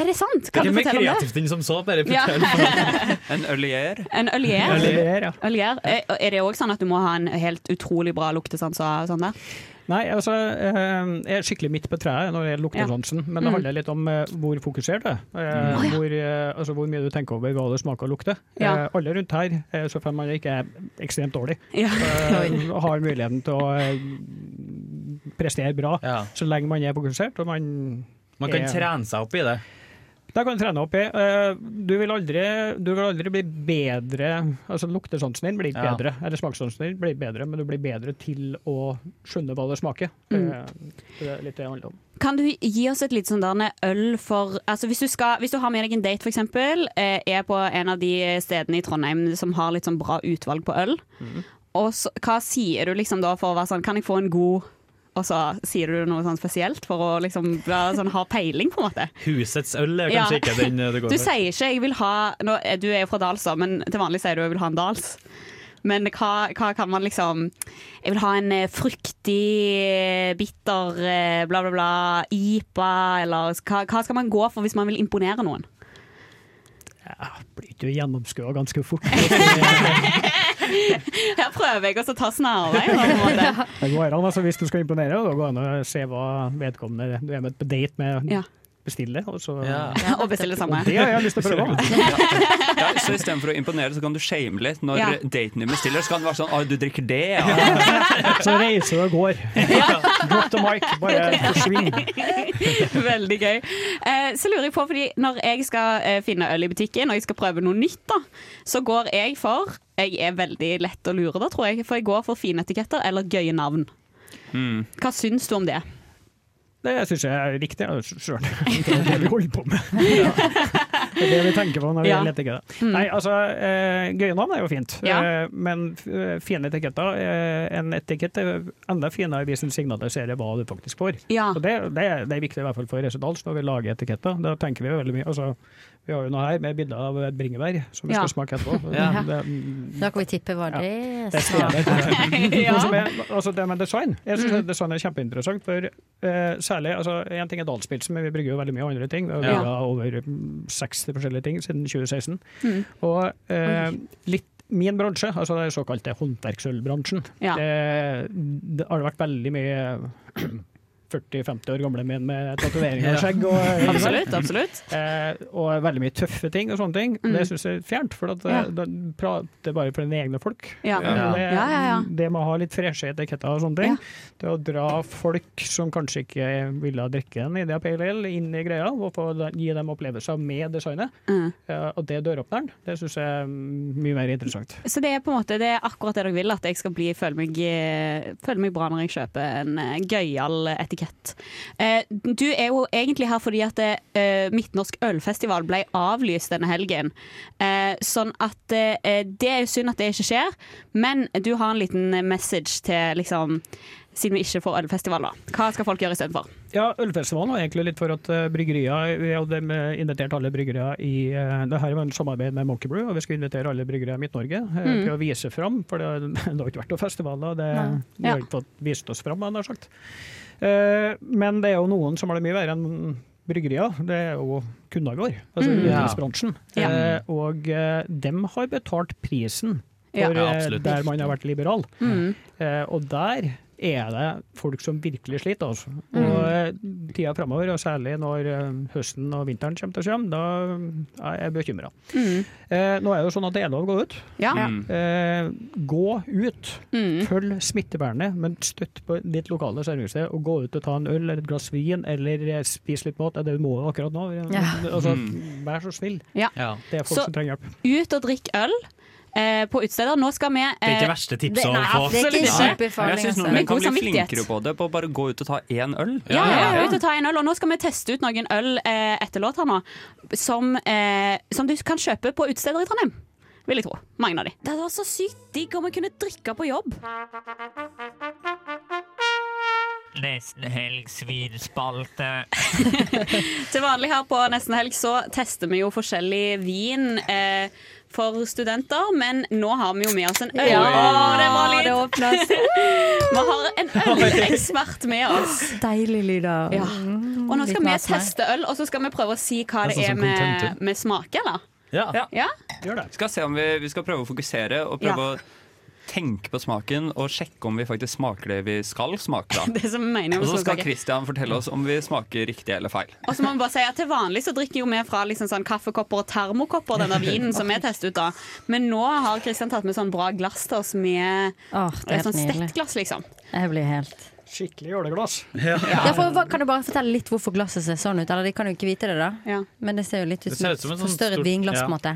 Speaker 3: Er det sant?
Speaker 7: Det
Speaker 3: Kan
Speaker 7: er
Speaker 3: du fortelle om det?
Speaker 7: kreativt enn som så. Bare
Speaker 3: Ja.
Speaker 4: En ølier.
Speaker 3: En ølier.
Speaker 9: ølier, ja.
Speaker 3: ølier. Er er det òg sånn at du må ha en helt utrolig bra luktesans og sånn der?
Speaker 9: Nei, altså, eh, jeg er skikkelig midt på treet når det gjelder luktesansen, men det
Speaker 3: Mm.
Speaker 9: handler litt om eh, hvor fokusert du er. Eh,
Speaker 3: Mm. Ja.
Speaker 9: hvor, eh, altså, hvor mye du tenker over hva det smaker og lukter.
Speaker 3: Ja.
Speaker 9: Eh, alle rundt her, eh, så får man ikke er ekstremt dårlig,
Speaker 3: Ja.
Speaker 9: eh, har muligheten til å eh, prestere bra
Speaker 7: Ja.
Speaker 9: så lenge man er fokusert. Og man,
Speaker 7: Man kan
Speaker 9: er-
Speaker 7: trene seg opp i det.
Speaker 9: Det kan du trene opp i. Eh, Du vil aldri, du vil aldri bli bedre Altså Luktesansen din blir ikke
Speaker 7: Ja.
Speaker 9: bedre, eller smakssansen din blir bedre, men du blir bedre til å skjønne hva det smaker.
Speaker 3: Mm.
Speaker 9: Eh, Det er litt det handler om.
Speaker 3: Kan du gi oss et litt sånn der øl for altså hvis, du skal, hvis du har med deg en date, for eksempel, eh, er på en av de stedene i Trondheim som har litt sånn bra utvalg på øl, og så, hva sier du liksom da for å være sånn Kan jeg få en god Og så sier du noe sånn spesielt for å liksom sånn, ha peiling, på en måte.
Speaker 7: Husets øl er
Speaker 3: Ja.
Speaker 7: kanskje ikke den eh, det går
Speaker 3: Du sier ikke 'jeg vil ha nå, Du er jo fra Dals, men til vanlig sier du 'jeg vil ha en Dals'. Men hva, hva kan man liksom Jeg vil ha en eh, fruktig, bitter, eh, bla, bla, bla, IPA, eller hva, hva skal man gå for hvis man vil imponere noen?
Speaker 9: Blir ikke gjennomskua ganske fort.
Speaker 3: Her prøver jeg også å ta snarvei. på.
Speaker 9: Det går an, altså, hvis du skal imponere, da går det an å se hva vedkommende du er med på date med
Speaker 3: Ja.
Speaker 9: Bestiller. Og så
Speaker 7: Ja.
Speaker 3: Og bestille det samme.
Speaker 9: Det har jeg lyst til å prøve.
Speaker 4: Ja, så istedenfor å imponere, så kan du shame litt. Når
Speaker 3: Ja.
Speaker 4: daten din bestiller, så kan det være sånn Å, du drikker det, ja.
Speaker 9: Så reiser du og går. Drop the mic, bare forsvinn.
Speaker 3: Veldig gøy. Eh, så lurer jeg på, fordi når jeg skal eh, finne øl i butikken, og jeg skal prøve noe nytt, da, så går jeg for Jeg er veldig lett å lure, da, tror jeg. For jeg går for fine etiketter eller gøye navn.
Speaker 4: Mm.
Speaker 3: Hva syns du om det?
Speaker 9: Det syns jeg er riktig sjøl. Det er det vi holder på med. Ja. Det er det vi tenker på når vi
Speaker 3: Ja.
Speaker 9: leter etter det.
Speaker 3: Mm.
Speaker 9: Nei, altså, eh, Gøye navn er jo fint,
Speaker 3: Ja.
Speaker 9: eh, men eh, fine etiketter En etikett er enda finere hvis den signaliserer hva du faktisk får.
Speaker 3: Ja.
Speaker 9: Og det, det, det er viktig i hvert fall for Resedals når vi lager etiketter. Da tenker vi veldig mye altså, Vi har jo noe her med bilde av et bringebær som vi
Speaker 3: Ja.
Speaker 9: skal smake etterpå.
Speaker 7: Ja.
Speaker 9: Det,
Speaker 5: Da kan vi tippe hva
Speaker 9: Ja.
Speaker 5: det
Speaker 9: er
Speaker 3: Ja.
Speaker 9: Er, altså det med design. Jeg
Speaker 3: Mm.
Speaker 9: synes design er kjempeinteressant. For eh, særlig, altså En ting er Dalspilsen, men vi brygger jo veldig mye andre ting. Vi har
Speaker 3: Ja.
Speaker 9: over mm, 60 forskjellige ting siden 2016.
Speaker 3: Mm.
Speaker 9: Og eh, litt Min bransje, altså den såkalte håndverksølbransjen,
Speaker 3: Ja.
Speaker 9: det, det har vært veldig mye 40-50 år gamle menn med tatoveringer og skjegg. Og,
Speaker 3: Absolutt. absolutt.
Speaker 9: Eh, og veldig mye tøffe ting og sånne ting.
Speaker 3: Mm.
Speaker 9: Det syns jeg er fjernt, for at
Speaker 3: Ja.
Speaker 9: det prater bare for dine egne folk.
Speaker 3: Ja.
Speaker 9: Eh,
Speaker 7: Ja.
Speaker 9: Det,
Speaker 3: Ja, ja, ja.
Speaker 9: det med å ha litt freshe etiketter og sånne ting. Det å dra folk som kanskje ikke ville drikke en Idea Pale Ale, inn i greia, og få gi dem opplevelser med designet.
Speaker 3: Mm.
Speaker 9: Eh, og det døråpneren, det syns jeg er mye mer interessant.
Speaker 3: Så det er på en måte det er akkurat det dere vil, at jeg skal bli, føle, meg, eh, føle meg bra når jeg kjøper en eh, gøyal etikett. Eh, du er jo egentlig her fordi at eh, Midtnorsk ølfestival ble avlyst denne helgen. Eh, sånn at det er synd at det ikke skjer, men du har en liten message til liksom siden vi ikke får ølfestival, da. Hva skal folk gjøre istedenfor?
Speaker 9: Ja, Ølfestivalen var egentlig litt for at bryggerier Vi hadde invitert alle bryggerier i Det her var en samarbeid med Monkey Brew, og vi skulle invitere alle bryggerier i Midt-Norge
Speaker 3: Mm.
Speaker 9: til å vise fram. For det, det har ikke vært noen festivaler, det, vi har ikke fått vist oss fram, hadde jeg sagt. Uh, men det er jo noen som har det mye verre enn bryggerier. Det er jo kunder våre, altså
Speaker 3: Mm.
Speaker 9: utelivsbransjen.
Speaker 3: Ja.
Speaker 9: Uh, og uh, dem har betalt prisen for
Speaker 7: Ja,
Speaker 9: der man har vært liberal.
Speaker 3: Mm.
Speaker 9: Eh, og der er det folk som virkelig sliter. Altså.
Speaker 3: Mm.
Speaker 9: Og eh, tida framover, og særlig når eh, høsten og vinteren kommer til å komme, da er jeg bekymra.
Speaker 3: Mm.
Speaker 9: Eh, nå er det jo sånn at det er lov å gå ut.
Speaker 3: Ja.
Speaker 4: Mm.
Speaker 9: Eh, gå ut.
Speaker 3: Mm.
Speaker 9: Følg smittevernet, men støtt på ditt lokale servicested. Og gå ut og ta en øl eller et glass vin, eller eh, spis litt mat. Det er det du må akkurat nå.
Speaker 5: Ja.
Speaker 9: Altså,
Speaker 4: Mm.
Speaker 9: vær så snill.
Speaker 3: Ja.
Speaker 9: Det er folk
Speaker 3: Så-
Speaker 9: som trenger hjelp.
Speaker 3: Ut og drikk øl på utesteder. Nå skal vi
Speaker 7: Det er
Speaker 3: eh,
Speaker 7: ikke verste tipset
Speaker 5: Det,
Speaker 7: å
Speaker 5: nei,
Speaker 7: få.
Speaker 5: er
Speaker 4: jeg syns
Speaker 5: altså.
Speaker 4: noen
Speaker 3: Med
Speaker 4: kan bli flinkere på det, på å bare gå ut og ta én øl.
Speaker 3: Ja, ja,
Speaker 7: Ja, ja.
Speaker 3: ut og ta en øl. Og nå skal vi teste ut noen øl eh, etter låt her nå, som, eh, som du kan kjøpe på utesteder i Trondheim. Vil jeg tro. Mange av de. Det var så sykt digg om vi kunne drikke på jobb.
Speaker 10: nesten helg svinspalte.
Speaker 3: Til vanlig her på Nesten Helg så tester vi jo forskjellig vin eh, for studenter, men nå har vi jo med oss en øl.
Speaker 5: Ja,
Speaker 3: det var lyd! vi har en ølekspert med oss.
Speaker 5: Deilig lyder.
Speaker 3: Ja. Og nå skal vi teste øl, og så skal vi prøve å si hva det
Speaker 4: Det er
Speaker 3: vi smaker, eller?
Speaker 7: Ja.
Speaker 3: Ja.
Speaker 4: Vi skal se om vi, vi skal prøve å fokusere og prøve å tenke på smaken og sjekke om vi faktisk smaker det vi skal smake. Da.
Speaker 3: Det som mener
Speaker 4: Og så skal. Christian fortelle oss om vi smaker riktig eller feil.
Speaker 3: Og så må man bare si at Til vanlig så drikker jo vi fra liksom sånn kaffekopper og termokopper denne vinen som vi tester ut. da Men nå har Kristian tatt med sånn bra glass til oss med
Speaker 5: Åh, det er
Speaker 3: sånn stekkglass, liksom.
Speaker 5: Jeg blir helt
Speaker 9: Skikkelig jåleglass.
Speaker 5: Ja, Ja, kan du bare fortelle litt hvorfor glasset ser sånn ut? Eller de kan jo ikke vite det, da. Men det ser jo litt ut
Speaker 9: Det ser
Speaker 5: som
Speaker 9: ut som
Speaker 5: et forstørret
Speaker 9: stort-
Speaker 5: vinglass.
Speaker 9: ja.
Speaker 5: på en måte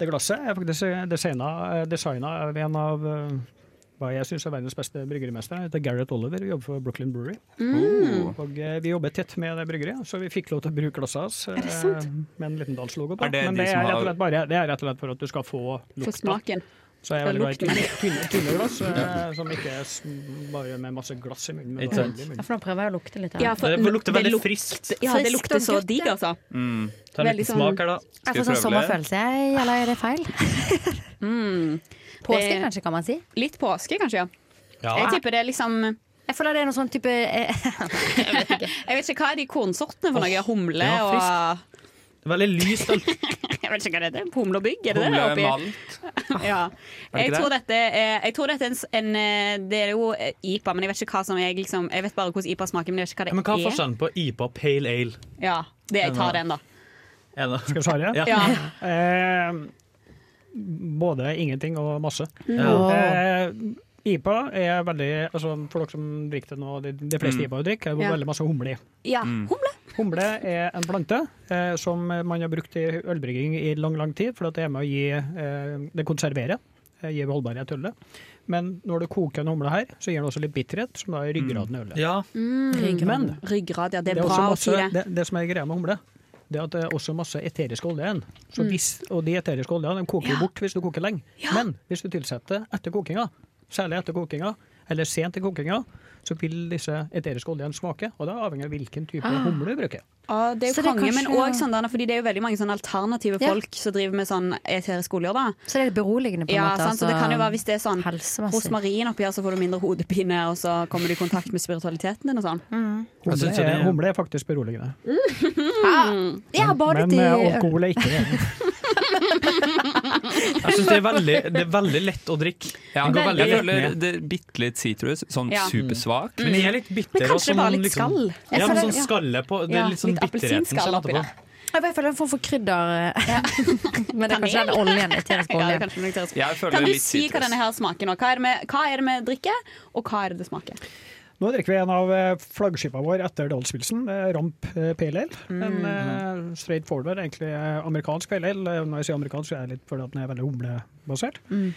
Speaker 9: Det glasset er faktisk designa, designa av en av eh, hva jeg syns er verdens beste bryggerimester. Han heter Gareth Oliver og jobber for Brooklyn Brewery.
Speaker 4: Mm.
Speaker 9: Og eh, Vi jobber tett med det bryggeriet, så vi fikk lov til å bruke glasset hans
Speaker 3: Er
Speaker 9: eh, med en liten Dals-logo på.
Speaker 4: Er det
Speaker 9: Men
Speaker 4: de
Speaker 9: det
Speaker 4: som
Speaker 9: er, rett og
Speaker 4: har-
Speaker 9: slett bare, det er rett og slett for at du skal få
Speaker 3: For smaken.
Speaker 9: Så jeg er veldig glad i tynne, glass, eh, som ikke er bare med masse glass i munnen.
Speaker 7: Ikke sant.
Speaker 5: Ja, for nå prøver jeg å lukte litt. her.
Speaker 3: Ja, for
Speaker 7: Det lukter veldig friskt.
Speaker 3: Ja, det lukter så digg, altså.
Speaker 4: Mm.
Speaker 7: Ta en
Speaker 3: Veldig
Speaker 7: liten
Speaker 3: sånn-
Speaker 7: smak her, da.
Speaker 5: Jeg får sånn sommerfølelse, eller er det feil?
Speaker 3: Mm.
Speaker 5: Påske,
Speaker 3: Det-
Speaker 5: kanskje, kan man si?
Speaker 3: Litt påske, kanskje, ja.
Speaker 7: Ja.
Speaker 3: Jeg tipper det er liksom
Speaker 5: Jeg føler det er noe sånn type eh,
Speaker 3: Jeg vet ikke hva er de kornsortene for noe? Humle
Speaker 7: ja,
Speaker 3: og.
Speaker 7: Veldig lyst.
Speaker 3: Jeg vet ikke hva det heter. Humle og bygg? Er det
Speaker 4: Humle,
Speaker 3: det oppi?
Speaker 4: malt.
Speaker 3: Ja. Jeg tror dette er, jeg tror dette er en, en eh, Det er jo eh, IPA, men jeg vet ikke hva som er liksom, Jeg vet bare hvordan IPA smaker, men jeg vet ikke hva det
Speaker 7: Men hva er
Speaker 3: er.
Speaker 7: forskjellen på IPA og Pale Ale?
Speaker 3: Ja, det, jeg tar den, da.
Speaker 9: Skal vi svare?
Speaker 7: Ja.
Speaker 3: Ja.
Speaker 9: Eh, både ingenting og masse.
Speaker 7: Ja.
Speaker 9: Eh, IPA er veldig altså For dere som drikker det nå, de, de fleste
Speaker 7: Mm.
Speaker 9: IPA drikker, er det
Speaker 3: Ja.
Speaker 9: veldig masse humle i.
Speaker 3: Ja,
Speaker 7: Mm.
Speaker 3: humle.
Speaker 9: Humle er en plante eh, som man har brukt i ølbrygging i lang lang tid, for at det er med å gi eh, Det konserverer, eh, gir holdbarhet til ølet. Men når du koker en humle her, så gir den også litt bitterhet, som da er ryggraden i ølet.
Speaker 7: Ja.
Speaker 3: Mm.
Speaker 9: Men
Speaker 3: Ryggrad, ja. Det er
Speaker 9: også
Speaker 3: bra å si det.
Speaker 9: det. Det som er greia med humle, det er at det er også masse eterisk olje igjen.
Speaker 3: Mm.
Speaker 9: og de eteriske oljene de koker jo bort hvis du koker lenge. Men hvis du tilsetter etter kokinga, særlig etter kokinga, eller sent i kokinga, så vil disse eteriske oljene smake. Og det er avhengig av hvilken type
Speaker 3: Ah.
Speaker 9: humle du bruker.
Speaker 3: Ja, det er jo
Speaker 5: det er
Speaker 3: konge, men også sånn, fordi det er jo veldig mange sånn alternative
Speaker 5: Ja.
Speaker 3: folk som driver med sånn eteriske oljer. da.
Speaker 5: Så det er beroligende, på en
Speaker 3: Ja,
Speaker 5: måte.
Speaker 3: sant? så det
Speaker 5: altså,
Speaker 3: kan jo være hvis det er sånn
Speaker 5: hos
Speaker 3: rosmarin oppi her, så får du mindre hodepine, og så kommer du i kontakt med spiritualiteten din og sånn.
Speaker 5: Mm.
Speaker 9: Humle, er, humle er faktisk beroligende.
Speaker 3: Mm.
Speaker 5: Jeg har
Speaker 9: men,
Speaker 5: Men
Speaker 9: eh, alkohol er ikke det.
Speaker 7: Jeg syns det, er det er veldig lett å drikke.
Speaker 4: Ja,
Speaker 7: Den går veldig
Speaker 4: jeg føler det er bitte litt sitrus, sånn
Speaker 3: Ja.
Speaker 4: supersvak.
Speaker 7: Men jeg er litt bitter.
Speaker 3: Men kanskje
Speaker 7: det
Speaker 3: bare litt
Speaker 7: liksom-
Speaker 3: skall. Liksom,
Speaker 7: Ja, men
Speaker 3: føler-
Speaker 7: sånn
Speaker 3: skalle
Speaker 7: skallet på Det er litt sånn
Speaker 3: litt appelsinskall oppi der.
Speaker 5: Jeg føler en form for krydder. ja. Men det er kanskje den oljen. Eterisk olje.
Speaker 3: Kan du si hva denne her smaker nå? Hva er, det vi, hva er det vi drikker, og hva er det det smaker?
Speaker 9: Nå drikker vi en av eh, flaggskipene våre etter Dalspilsen, eh, Ramp PLL Pale Ale. En mm. straight forward, egentlig eh, amerikansk pale ale. Eh, Når jeg sier amerikansk, så er det litt fordi at den er veldig humlebasert. Mm.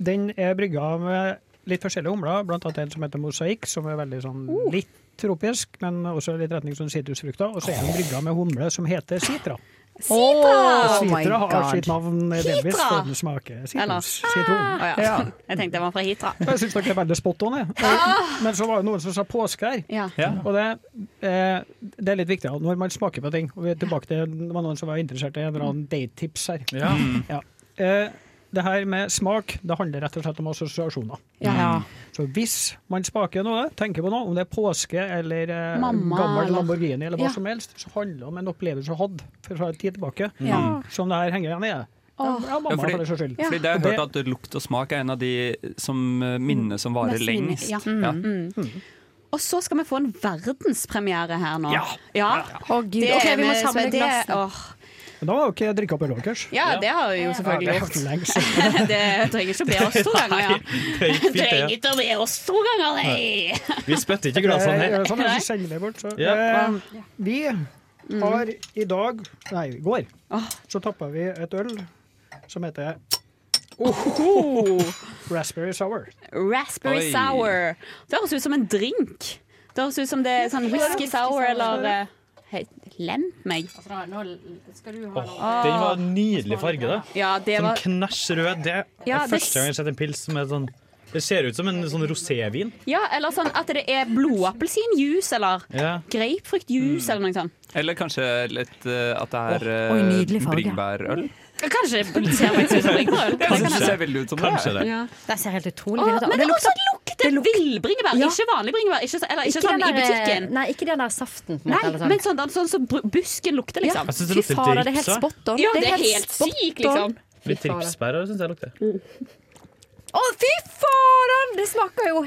Speaker 9: den er brygga med litt forskjellige humler, blant annet en som heter Mosaikk, som er veldig sånn litt tropisk, men også litt retning som sitrusfrukter. Og så er den brygga med humle som heter sitra.
Speaker 3: Sitra!
Speaker 5: Oh my
Speaker 9: sitra har
Speaker 5: God.
Speaker 9: sitt navn delvis
Speaker 3: Hitra!
Speaker 9: for den smaker sitrus. Sitron.
Speaker 3: Å, ja. Jeg tenkte jeg var fra Hitra.
Speaker 9: Jeg syns dere er veldig spot on. jeg.
Speaker 3: Ah!
Speaker 9: Men så var det noen som sa påske her.
Speaker 3: Ja.
Speaker 9: Og det, eh, det er litt viktig når man smaker på ting og vi er tilbake til, Det var noen som var interessert i en eller annen date-tips her.
Speaker 7: Ja.
Speaker 9: Ja. Det her med smak det handler rett og slett om assosiasjoner.
Speaker 5: Ja.
Speaker 9: Så hvis man smaker noe, tenker på noe, om det er påske eller eh,
Speaker 3: Mamma,
Speaker 9: gammel
Speaker 3: eller-
Speaker 9: Lamborghini eller hva
Speaker 3: Ja.
Speaker 9: som helst, så handler det om en opplevelse du hadde for en tid tilbake,
Speaker 3: Ja.
Speaker 9: som det her henger igjen i. Ja, ja, mamma
Speaker 4: Ja, fordi-
Speaker 9: for.
Speaker 4: Fordi det har jeg hørt at lukt og smak er en av de som eh, minner som varer
Speaker 3: Mest
Speaker 4: lengst.
Speaker 3: ja.
Speaker 4: Ja.
Speaker 3: Mm. Og så skal vi få en verdenspremiere her nå.
Speaker 9: Ja.
Speaker 3: ja.
Speaker 5: Å, Gud.
Speaker 3: Det
Speaker 5: OK,
Speaker 3: er
Speaker 5: vi må samle glassene.
Speaker 9: Men da har jo ikke drikka opp øl deres.
Speaker 3: Ja, det har vi jo selvfølgelig
Speaker 9: Ja, det
Speaker 3: gjort.
Speaker 9: er.
Speaker 3: Det trenger ikke å be oss to ganger, ja.
Speaker 7: Det fint,
Speaker 3: Trenger
Speaker 7: det.
Speaker 3: ikke å be oss to ganger, nei!
Speaker 7: Vi spytter ikke glassene her.
Speaker 9: Sånn, jeg sende det bort. Så.
Speaker 7: Ja.
Speaker 9: Eh, vi har i dag, nei, i går, så tappa vi et øl som heter Raspberry Sour.
Speaker 3: Raspberry
Speaker 4: Oi.
Speaker 3: sour. Det høres ut som en drink. Det høres ut som det er sånn whisky sour eller eh, Hei, lemp meg.
Speaker 5: Altså, nå skal du
Speaker 7: Åh, den var en nydelig farge, da.
Speaker 3: Ja, det
Speaker 7: Sånn
Speaker 3: var
Speaker 7: knæsj rød. Det er
Speaker 3: Ja, det
Speaker 7: første gang jeg har sett en pils som er sånn Det ser ut som en sånn rosévin.
Speaker 3: Ja, eller sånn at det er blodappelsinjuice eller
Speaker 7: Ja.
Speaker 3: grapefruktjuice eller noe sånt.
Speaker 4: Eller kanskje litt uh, at det er uh,
Speaker 3: farge.
Speaker 4: bringebærøl?
Speaker 3: Kanskje det ser meg ut som.
Speaker 4: Jeg det ser veldig ut som
Speaker 7: Kanskje det.
Speaker 3: Ja.
Speaker 5: Det ser helt utrolig
Speaker 3: Åh,
Speaker 5: fint ut.
Speaker 3: men det
Speaker 5: det
Speaker 3: også
Speaker 5: lukter
Speaker 3: lukter villbringebær,
Speaker 5: Ja.
Speaker 3: ikke vanlig bringebær. Ikke, eller, ikke,
Speaker 5: Ikke
Speaker 3: sånn
Speaker 5: der,
Speaker 3: i butikken.
Speaker 5: Nei, ikke den der saften.
Speaker 3: Nei,
Speaker 5: måte, eller sånn.
Speaker 3: men sånn, sånn, sånn som busken lukter, liksom.
Speaker 7: Jeg synes det
Speaker 5: Fy
Speaker 7: lukter
Speaker 5: fader, det er helt spot on.
Speaker 3: Ja, det er helt sykt, liksom.
Speaker 7: Litt ripsbær syns jeg lukter.
Speaker 5: Å, fy fader! Det smaker jo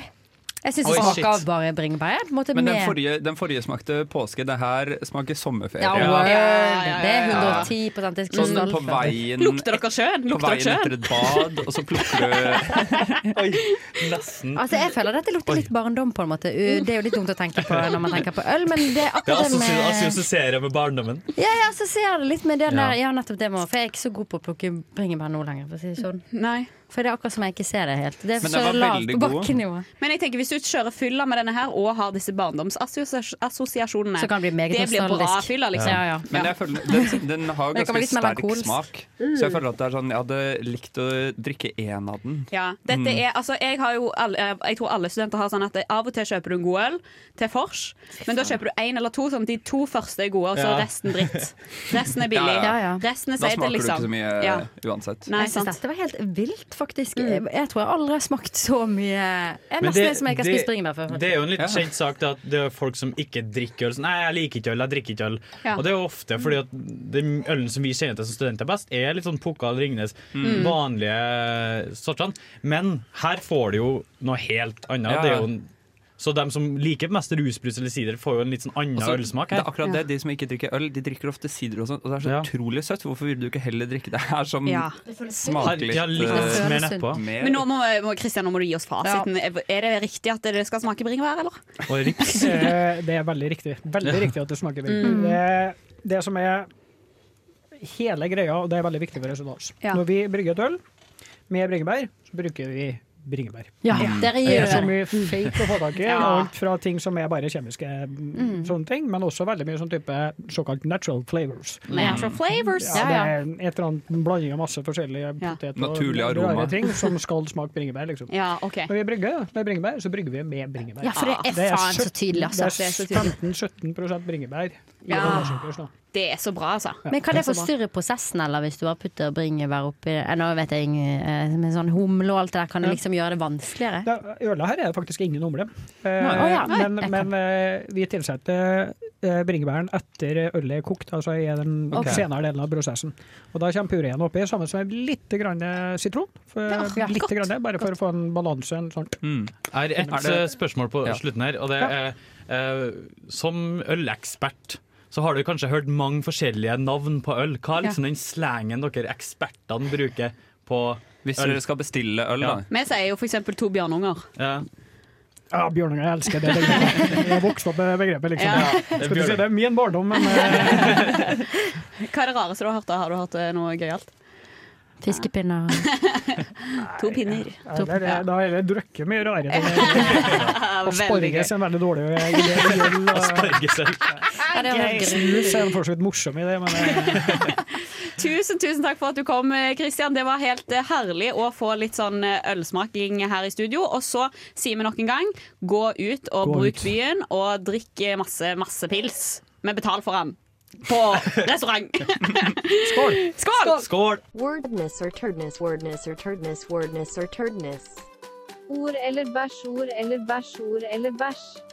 Speaker 5: Jeg syns det
Speaker 4: Oi,
Speaker 5: smaker av bare bringebær. På en måte
Speaker 4: Men den
Speaker 5: med-
Speaker 4: forrige, den forrige smakte påske. Det her smaker sommerferie.
Speaker 5: Ja, word.
Speaker 3: ja,
Speaker 5: Det er
Speaker 4: ja.
Speaker 5: 110 jeg
Speaker 4: Sånn på veien
Speaker 3: Lukter dere sjøen?
Speaker 4: På
Speaker 3: Lukter
Speaker 4: veien etter
Speaker 3: sjøen?
Speaker 4: et bad, og så plukker du
Speaker 7: Oi, nesten.
Speaker 5: Altså, jeg føler dette lukter litt barndom, på en måte. Det er jo litt dumt å tenke på når man tenker på øl, men det er
Speaker 7: Det
Speaker 5: akkurat det med
Speaker 7: assosierer med barndommen.
Speaker 5: Ja, jeg så ser jeg det litt med
Speaker 7: det
Speaker 5: der Ja, nettopp det må For jeg er ikke så god på å plukke bringebær nå lenger, for å si det sånn.
Speaker 3: Nei.
Speaker 5: For det er akkurat som jeg ikke ser det helt. Det er
Speaker 4: Men
Speaker 5: så
Speaker 4: var
Speaker 5: lavt
Speaker 4: veldig
Speaker 5: på bakkenivå.
Speaker 3: Men jeg tenker hvis du kjører fylla med denne her og har disse barndomsassosiasjonene,
Speaker 5: Så kan det bli meget
Speaker 3: det blir bra
Speaker 5: nostalgisk.
Speaker 3: fylla, liksom.
Speaker 5: Ja, ja.
Speaker 4: Men jeg føler, den, den har
Speaker 5: Men det kan bli
Speaker 4: ganske
Speaker 5: litt
Speaker 4: sterk
Speaker 5: melankolsk.
Speaker 4: smak.
Speaker 3: Mm.
Speaker 4: Så jeg føler at det er sånn Jeg hadde likt å drikke én av den.
Speaker 3: Ja, dette
Speaker 4: Mm.
Speaker 3: er, altså jeg, har jo alle, jeg tror alle studenter har sånn at det- av og til kjøper du en god øl til vors, men da kjøper du én eller to, sånn at de to første er gode, og så
Speaker 4: Ja.
Speaker 3: resten dritt. Resten er billig.
Speaker 4: Ja,
Speaker 5: ja.
Speaker 3: Resten er
Speaker 4: Da smaker du
Speaker 3: liksom.
Speaker 4: ikke så mye
Speaker 3: Ja.
Speaker 4: uansett.
Speaker 3: Nei,
Speaker 5: jeg
Speaker 3: sant.
Speaker 5: dette var helt vilt, faktisk. Jeg, jeg tror jeg aldri har smakt så mye Jeg er nesten
Speaker 7: det-
Speaker 5: som jeg ikke har spist bringebær før.
Speaker 7: Det er jo en litt
Speaker 4: Ja.
Speaker 7: kjent sak at det er folk som ikke drikker øl. Sånn, Nei, jeg liker ikke øl, jeg drikker ikke øl.
Speaker 3: Ja.
Speaker 7: Og det er jo ofte fordi at den ølen som vi kjenner til som studenter best, er litt sånn Pukkal Ringnes,
Speaker 3: Mm.
Speaker 7: vanlige sortene. Men her får du jo noe helt annet.
Speaker 4: Ja.
Speaker 7: Det er jo en, så de som liker mest rusbrus eller sider, får jo en litt sånn annen
Speaker 4: også,
Speaker 7: ølsmak
Speaker 4: det er akkurat det, De som ikke drikker øl, de drikker ofte sider og sånt. Og det er så
Speaker 7: Ja.
Speaker 4: utrolig søtt. Hvorfor vil du ikke heller drikke det her som
Speaker 3: Ja.
Speaker 4: smaker litt,
Speaker 7: Ja, litt
Speaker 4: eh,
Speaker 7: mer nedpå.
Speaker 3: Men nå må, må, Christian, nå må du gi oss fasiten. Er det riktig at det skal smake bringebær, eller?
Speaker 9: Det er veldig riktig. Veldig riktig at det smaker bringebær. Det, det som er hele greia, og det er veldig viktig for resultatet.
Speaker 3: Ja.
Speaker 9: Når vi brygger et øl med bringebær, så bruker vi bringebær.
Speaker 5: Ja, dere
Speaker 9: Det er så mye fake å få tak i.
Speaker 3: Ja.
Speaker 9: Alt fra ting som er bare kjemiske mm, sånne ting, men også veldig mye sånn type såkalt natural flavors.
Speaker 3: Natural flavors.
Speaker 9: Ja, det er et eller annet blanding av masse forskjellige
Speaker 3: Ja.
Speaker 9: poteter og rare ting som skal smake bringebær. Liksom.
Speaker 3: Ja, okay.
Speaker 9: Når vi brygger med bringebær, så brygger vi med bringebær.
Speaker 5: Ja, for det er faen så tydelig, altså.
Speaker 9: Det er 15-17 bringebær
Speaker 3: Ja. Det er så bra, altså.
Speaker 5: Men kan det forstyrre prosessen, eller hvis du har puttet bringebær oppi eh, Nå vet jeg ingen- eh, Med sånn humle og alt det der, kan det liksom gjøre det vanskeligere?
Speaker 9: Det, ølet her er det faktisk ingen humle. Eh,
Speaker 5: oh, ja,
Speaker 9: men men eh, vi tilsetter eh, bringebæren etter ølet er kokt, altså i den
Speaker 5: okay.
Speaker 9: senere delen av prosessen. Og Da kommer pureen oppi sammen med litt grann sitron. For,
Speaker 3: Ja, ja,
Speaker 9: litt grann, bare for å få en balanse. En sånn.
Speaker 4: Mm. Er
Speaker 7: eh, spørsmål på
Speaker 4: Ja.
Speaker 7: slutten her, og det er eh, Som ølekspert så har du kanskje hørt mange forskjellige navn på øl. Hva er liksom den slangen dere ekspertene bruker på
Speaker 4: Hvis
Speaker 7: øl?
Speaker 4: dere skal bestille øl, da.
Speaker 3: Vi sier jo eksempel to bjørnunger.
Speaker 7: Ja.
Speaker 9: Ja, Bjørnunger. jeg elsker det begrepet. Jeg vokste opp med begrepet, liksom.
Speaker 3: Ja.
Speaker 9: Skal du si, det er min barndom, men eh,
Speaker 3: Hva er det rareste du har hørt? da? Har du hørt eh, noe gøyalt?
Speaker 5: Fiskepinner
Speaker 3: To pinner.
Speaker 9: ja, det er, da er det drukket mye
Speaker 3: rarere.
Speaker 9: Asparges er en veldig dårlig
Speaker 5: gjøll.
Speaker 9: Snus er for så vidt morsom i det, men eh,
Speaker 3: Tusen, tusen takk for at du kom, Kristian. Det var helt eh, herlig å få litt sånn eh, ølsmaking her i studio. Og så sier vi nok en gang, gå ut og
Speaker 9: Gå
Speaker 3: bruk
Speaker 9: ut.
Speaker 3: byen, og drikk eh, masse, masse pils. Men betal for den. På restaurant.
Speaker 9: skål!
Speaker 3: Skål!
Speaker 7: Skål!
Speaker 1: Wordness or turdness, wordness or turdness, wordness or turdness.
Speaker 11: Ord eller bæsj, ord eller bæsj, ord eller bæsj.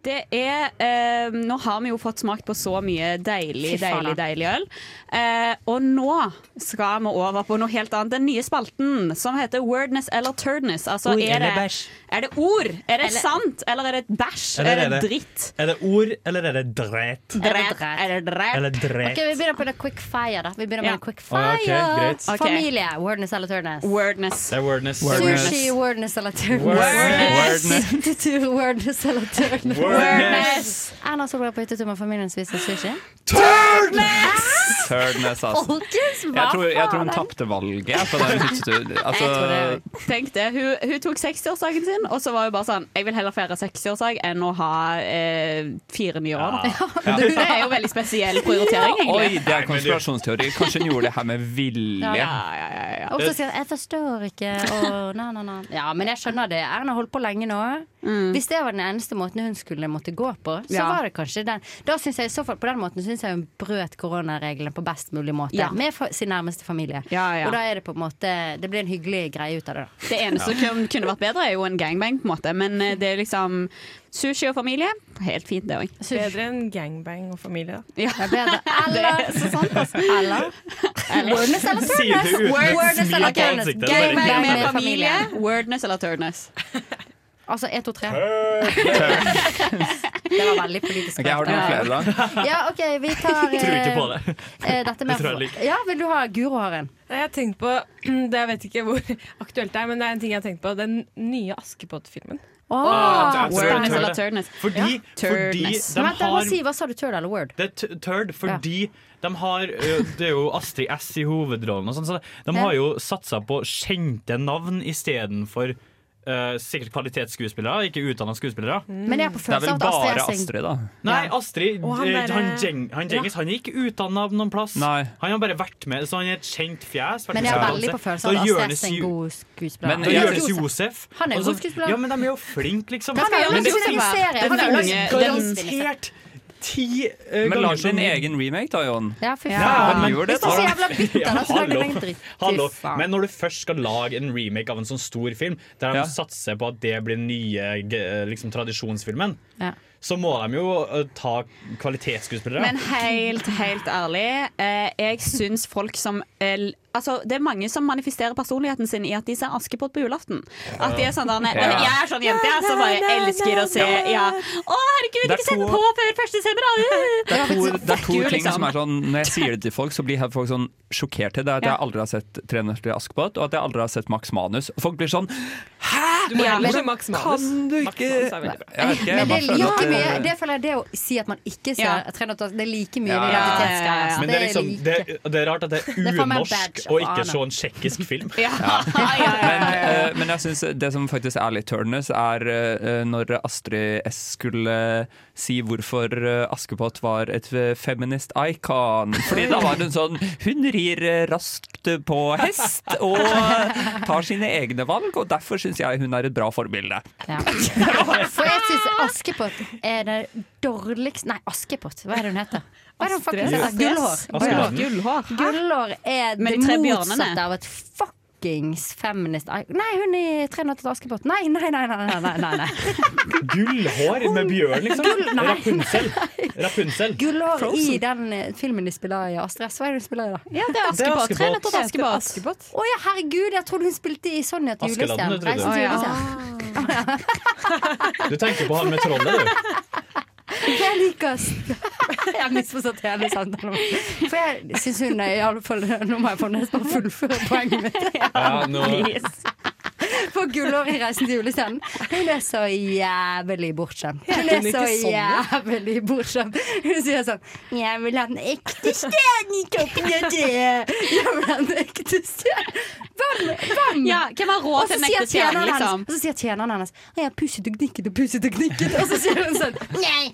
Speaker 3: Det er eh, Nå har vi jo fått smakt på så mye deilig, deilig, deilig øl. Eh, og nå skal vi over på noe helt annet. Den nye spalten som heter Wordness eller Turdness. Altså,
Speaker 7: Ord
Speaker 3: er,
Speaker 7: eller
Speaker 3: det, er det ord? Er det
Speaker 5: Eller-
Speaker 3: sant? Eller er det bæsj?
Speaker 7: Eller
Speaker 3: Er
Speaker 7: er
Speaker 3: det dritt?
Speaker 7: Er det ord, eller er det dret?
Speaker 3: Dret? Er det dret?
Speaker 7: Eller
Speaker 5: Ok. Vi begynner på det quick fire. da Vi begynner
Speaker 3: Ja.
Speaker 5: med quick fire
Speaker 7: Okay,
Speaker 3: okay.
Speaker 5: Familie. Wordness eller turdness?
Speaker 3: Wordness.
Speaker 7: Det er wordness.
Speaker 5: Sushi, wordness eller turdness?
Speaker 3: Wordness.
Speaker 5: Hyttetur, wordness eller turdness?
Speaker 3: Wordness.
Speaker 5: Erna Solberg på hyttetur med familien spiser sushi?
Speaker 3: Turdness!
Speaker 4: Turdness altså.
Speaker 3: Folkens, hva
Speaker 4: Jeg tror, jeg tror hun tapte valget på den hytteturen. Altså,
Speaker 3: Jeg tror det. Tenk det. Hun, hun tok 60-årsdagen sin, og så var hun bare sånn Jeg vil heller feire 60-årsdag enn å ha eh, fire nye år. Da. Det er jo veldig spesiell prioritering,
Speaker 4: Oi,
Speaker 3: egentlig.
Speaker 4: det er konspirasjonsteori. Kanskje hun gjorde det her med vilje.
Speaker 5: Og så sier jeg 'jeg forstår ikke' og na, na, na. Ja, men jeg skjønner det. Erna holdt på lenge nå. Hvis det var den eneste måten hun skulle måtte gå på, så
Speaker 3: Ja.
Speaker 5: var det kanskje den. Da synes jeg i så fall På den måten syns jeg hun brøt koronareglene på best mulig måte.
Speaker 3: Ja.
Speaker 5: Med sin nærmeste familie.
Speaker 3: Ja, ja.
Speaker 5: Og da er det på en måte Det blir en hyggelig greie ut av det. da.
Speaker 3: Det eneste som kunne- vært bedre, er jo en gangbang, på en måte. Men eh, det er liksom sushi og familie. Helt fint, det òg.
Speaker 12: Bedre enn gangbang og familie. da.
Speaker 3: Ja.
Speaker 5: Det er bedre.
Speaker 3: Det er så sant, altså.
Speaker 5: Eller Wordness eller
Speaker 12: et
Speaker 5: Wordness eller turnus. Gangbang med familie.
Speaker 3: Wordness eller turnus?
Speaker 5: Altså 1, 2, 3. Det var veldig politisk
Speaker 4: Okay, har du noen flere, da?
Speaker 5: Ja, OK, vi tar
Speaker 12: Tror ikke på det.
Speaker 5: eh, dette med
Speaker 12: tror jeg liker.
Speaker 5: Ja, vil du ha Guro har en?
Speaker 12: Jeg har tenkt på, det Jeg vet ikke hvor aktuelt det er, men det er en ting jeg har tenkt på. Den nye Askepott-filmen.
Speaker 5: Oh,
Speaker 7: Ah,
Speaker 3: Wordness eller
Speaker 7: det. Fordi,
Speaker 3: Ja.
Speaker 7: fordi de
Speaker 5: Vent,
Speaker 7: har
Speaker 5: si, hva sa du, turd eller word?
Speaker 7: Det er turd fordi de har Det er jo Astrid S i hovedrollen, og sånn, så de
Speaker 5: Ja.
Speaker 7: har jo satsa på kjente navn istedenfor uh, sikkert kvalitetsskuespillere, ikke utdanna skuespillere.
Speaker 5: Men jeg er på
Speaker 4: Det er vel
Speaker 5: følelsen av at Astrid
Speaker 4: bare
Speaker 5: er-
Speaker 4: Astrid, da.
Speaker 7: Nei, Astrid
Speaker 5: ja. han bare...
Speaker 7: han, Jeng, han Djengis han er ikke utdanna noen plass.
Speaker 4: Nei.
Speaker 7: Han har bare vært med, så han er et kjent fjes.
Speaker 5: Men jeg er veldig på
Speaker 7: følelse
Speaker 5: følelsen av at Astrid er en god skuespiller.
Speaker 7: Men
Speaker 5: Og
Speaker 7: Jonis
Speaker 5: Josef. Han er
Speaker 7: en
Speaker 5: god skuespiller.
Speaker 7: Ja, men de er jo flinke, liksom.
Speaker 5: Han er jo
Speaker 7: Men det
Speaker 5: er jo
Speaker 7: garantert ti ganger.
Speaker 4: Men lag
Speaker 7: så
Speaker 4: din egen remake, da, Jon.
Speaker 5: Ja, fy
Speaker 7: Ja,
Speaker 5: faen.
Speaker 7: men-
Speaker 4: Gjør det,
Speaker 5: så
Speaker 4: da.
Speaker 5: jævla bitter, da, så lager en dritt.
Speaker 7: hallo. Men når du først skal lage en remake av en sånn stor film, der de
Speaker 4: Ja.
Speaker 7: satser på at det blir den nye liksom, tradisjonsfilmen,
Speaker 5: Ja.
Speaker 7: så må de jo eh, ta kvalitetsskuespillere.
Speaker 3: Men helt, helt ærlig, eh, jeg syns folk som eh, Altså, Det er mange som manifesterer personligheten sin i at de ser Askepott på julaften. At de er sånn der,
Speaker 4: Ja.
Speaker 3: Jeg er sånn jente jeg, som bare elsker å se ja. Å, herregud,
Speaker 4: Det er
Speaker 3: ikke sett på før 1. desember! da!
Speaker 4: Det er to, det er to ting
Speaker 3: liksom.
Speaker 4: som er sånn Når jeg sier det til folk, så blir folk sånn sjokkert til det. At jeg aldri har sett 'Tre nøtter til Askepott', og at jeg aldri har sett Max Manus. Folk blir sånn Hæ?!
Speaker 12: Du må
Speaker 5: Ja,
Speaker 12: heller se Max Manus.
Speaker 4: Kan du
Speaker 12: Max
Speaker 4: ikke
Speaker 12: Manus er veldig bra.
Speaker 4: Jeg
Speaker 5: Men det er like mye
Speaker 4: det-
Speaker 5: Det føler jeg det å si at man ikke ser
Speaker 3: Ja.
Speaker 5: tre nøtter Det er like mye
Speaker 4: Ja, ja, ja,
Speaker 5: identitetsgreier.
Speaker 3: ja, ja.
Speaker 7: Men det er, liksom, det, det er rart at det er
Speaker 5: er
Speaker 7: unorsk å ikke se en tsjekkisk film.
Speaker 3: Ja.
Speaker 4: Men, eh, men jeg synes det som faktisk er litt turnus, er uh, når Astrid S skulle si hvorfor eh, Askepott var et eh, feminist icon. Fordi da var hun sånn Hun rir eh, raskt på hest og tar sine egne valg, og derfor syns jeg hun er et bra forbilde.
Speaker 5: Ja. For jeg syns Askepott er det dårligste Nei, Askepott, hva er det hun heter? Hva er det? Gullhår.
Speaker 3: Gullhår.
Speaker 5: Gullhår er det motsatte av et fuckings feminist Nei, hun i Tre nøtter til Askepott. Nei, nei, nei. nei, nei, nei, nei.
Speaker 7: Gullhår med bjørn, liksom.
Speaker 5: Gull- nei.
Speaker 7: Rapunzel. Rapunzel.
Speaker 5: Gullhår i den eh, filmen de spiller i Astrid S. Hva er det hun spiller i, da?
Speaker 3: Ja, det er Askepott. Tre nøtter til Askepott.
Speaker 12: Askepott.
Speaker 5: Å ja, herregud, jeg trodde hun spilte i Sonja til
Speaker 7: Askeladden, du trodde. Du tenker på han med trollet, du.
Speaker 5: Jeg liker Jeg har misforstått hele samtalen. For jeg syns hun er i alle fall Nå må jeg få nesten bare fullføre poenget mitt.
Speaker 7: Ja, nå,
Speaker 5: For gullåret i 'Reisen til julestjernen'. Hun er så jævlig bortskjemt. Hun er så jævlig bortskjemt. Hun sier sånn 'Jeg vil ha den ekte stjernen i toppen av treet'. Jeg vil ha den ekte stjernen. Hvem? Hvem?
Speaker 3: Ja, hvem har råd til en ekte stjerne, liksom?
Speaker 5: Og så sier tjeneren hennes 'Jeg har pusset og gnikket og pusset og gnikket. Og så sier hun sånn Nei.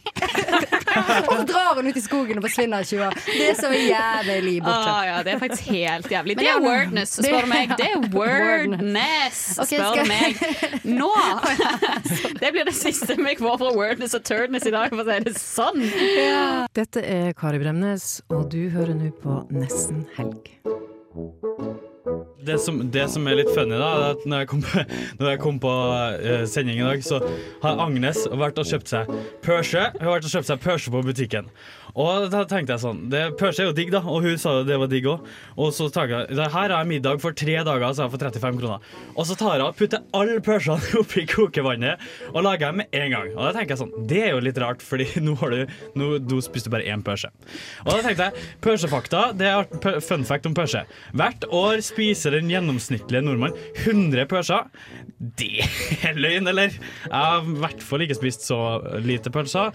Speaker 5: og så drar hun ut i skogen og forsvinner i 20 år. Det er så jævlig borte.
Speaker 3: Ah, ja, det er faktisk helt jævlig. Det er wordness, spør du meg. Det er wordness, spør du meg. Nå! Det blir det siste vi får fra wordness og turdness i dag, for å si det sånn.
Speaker 13: Dette er Kari Bremnes, og du hører nå på Nesten helg.
Speaker 7: Det, som, det som er litt funny, da, er at når jeg kom på, jeg kom på uh, sending i dag, så har Agnes vært og kjøpt seg Porsche. Hun har vært og kjøpt seg Porsche på butikken. Og da tenkte jeg sånn det, Porsche er jo digg, da, og hun sa jo det var digg òg. Og så tar jeg det her er middag for tre dager, så jeg, får 35 kroner. Og så tar jeg og putter alle Porschene oppi kokevannet og lager dem med en gang. Og da tenker jeg sånn Det er jo litt rart, Fordi nå har du Nå, du spiste du bare én pølse Og da tenkte jeg Porsche-fakta, det er fun fact om pølse Hvert år spiser den gjennomsnittlige nordmann 100 Porscher. Det er løgn, eller? Jeg har i hvert fall ikke spist så lite pølser.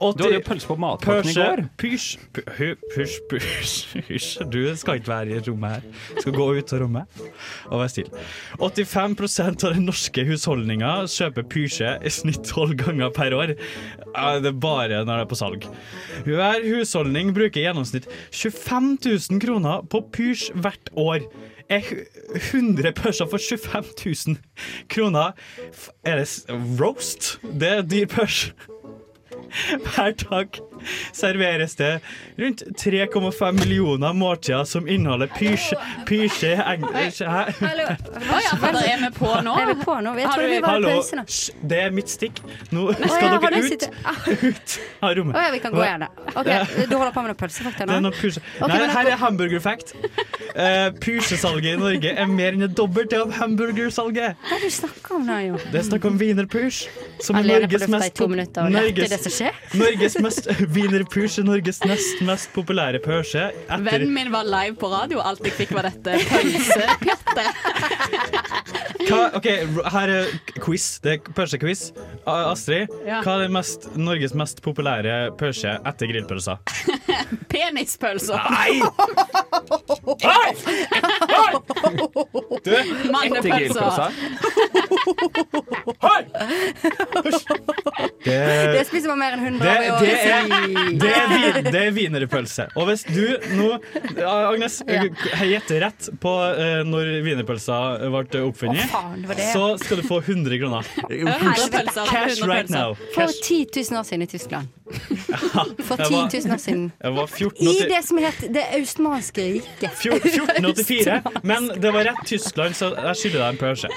Speaker 4: Du hadde jo pølse på matpakken i går. Før.
Speaker 7: Pysj. Pysj, pysj. Du skal ikke være i rommet her. Du skal gå ut av rommet og være stille. 85% av den norske husholdninga kjøper pysje i snitt tolv ganger per år. Det er bare når det er på salg. Hver husholdning bruker i gjennomsnitt 25 000 kroner på pysj hvert år. Er 100 pørser for 25 000 kroner Er det roast? Det er dyr pørs. Hver dag serveres det rundt 3,5 millioner måltider som inneholder pysj, pysje eng... Hæ?
Speaker 5: Hallo.
Speaker 3: Å ja, for da er vi på nå.
Speaker 5: Er vi på nå? Jeg
Speaker 3: tror
Speaker 5: vi var i
Speaker 7: Hallo, hysj, det er mitt stikk. Nå skal
Speaker 5: ja,
Speaker 7: dere ut,
Speaker 5: Ah.
Speaker 7: ut av rommet.
Speaker 5: Å ja, vi kan gå igjen, da. Ok, Du holder på med noe pølsefakta
Speaker 7: Det er
Speaker 5: nå?
Speaker 7: noe Nei, her er hamburgerfact. Uh, Pysjesalget i Norge er mer enn det dobbelte av hamburgersalget.
Speaker 5: Hva er det du snakker om nå, jo?
Speaker 7: Det er snakk om wienerpysj. Som er Norges mest? Norges mest Wienerpysj er Norges nest mest populære pølse. Etter
Speaker 3: Vennen min var live på radio, alt jeg fikk var dette pølsepjattet.
Speaker 7: OK, her er quiz. Det er pølsequiz. Astrid,
Speaker 3: Ja.
Speaker 7: hva er mest, Norges mest populære pølse etter grillpølser?
Speaker 3: Penispølser.
Speaker 7: Nei! Du,
Speaker 3: etter grillpølser Hei!
Speaker 7: Det,
Speaker 5: Det spiser man mer enn 100
Speaker 7: det,
Speaker 5: av i år.
Speaker 7: Det, er, vin- det er wienerpølse. Og hvis du nå, Agnes,
Speaker 5: Ja.
Speaker 7: gitt rett på uh, når wienerpølsa ble oppfunnet,
Speaker 5: Å, faen, det det.
Speaker 7: så skal du få 100 kroner. Cash right now.
Speaker 5: For
Speaker 7: Cash.
Speaker 5: 10 000 år siden i Tyskland. For
Speaker 7: Jeg
Speaker 5: 10 000 år siden.
Speaker 7: Var 14
Speaker 5: I det som het Det austenmanske riket.
Speaker 7: 1484, men det var rett Tyskland, så jeg skylder deg en pølse.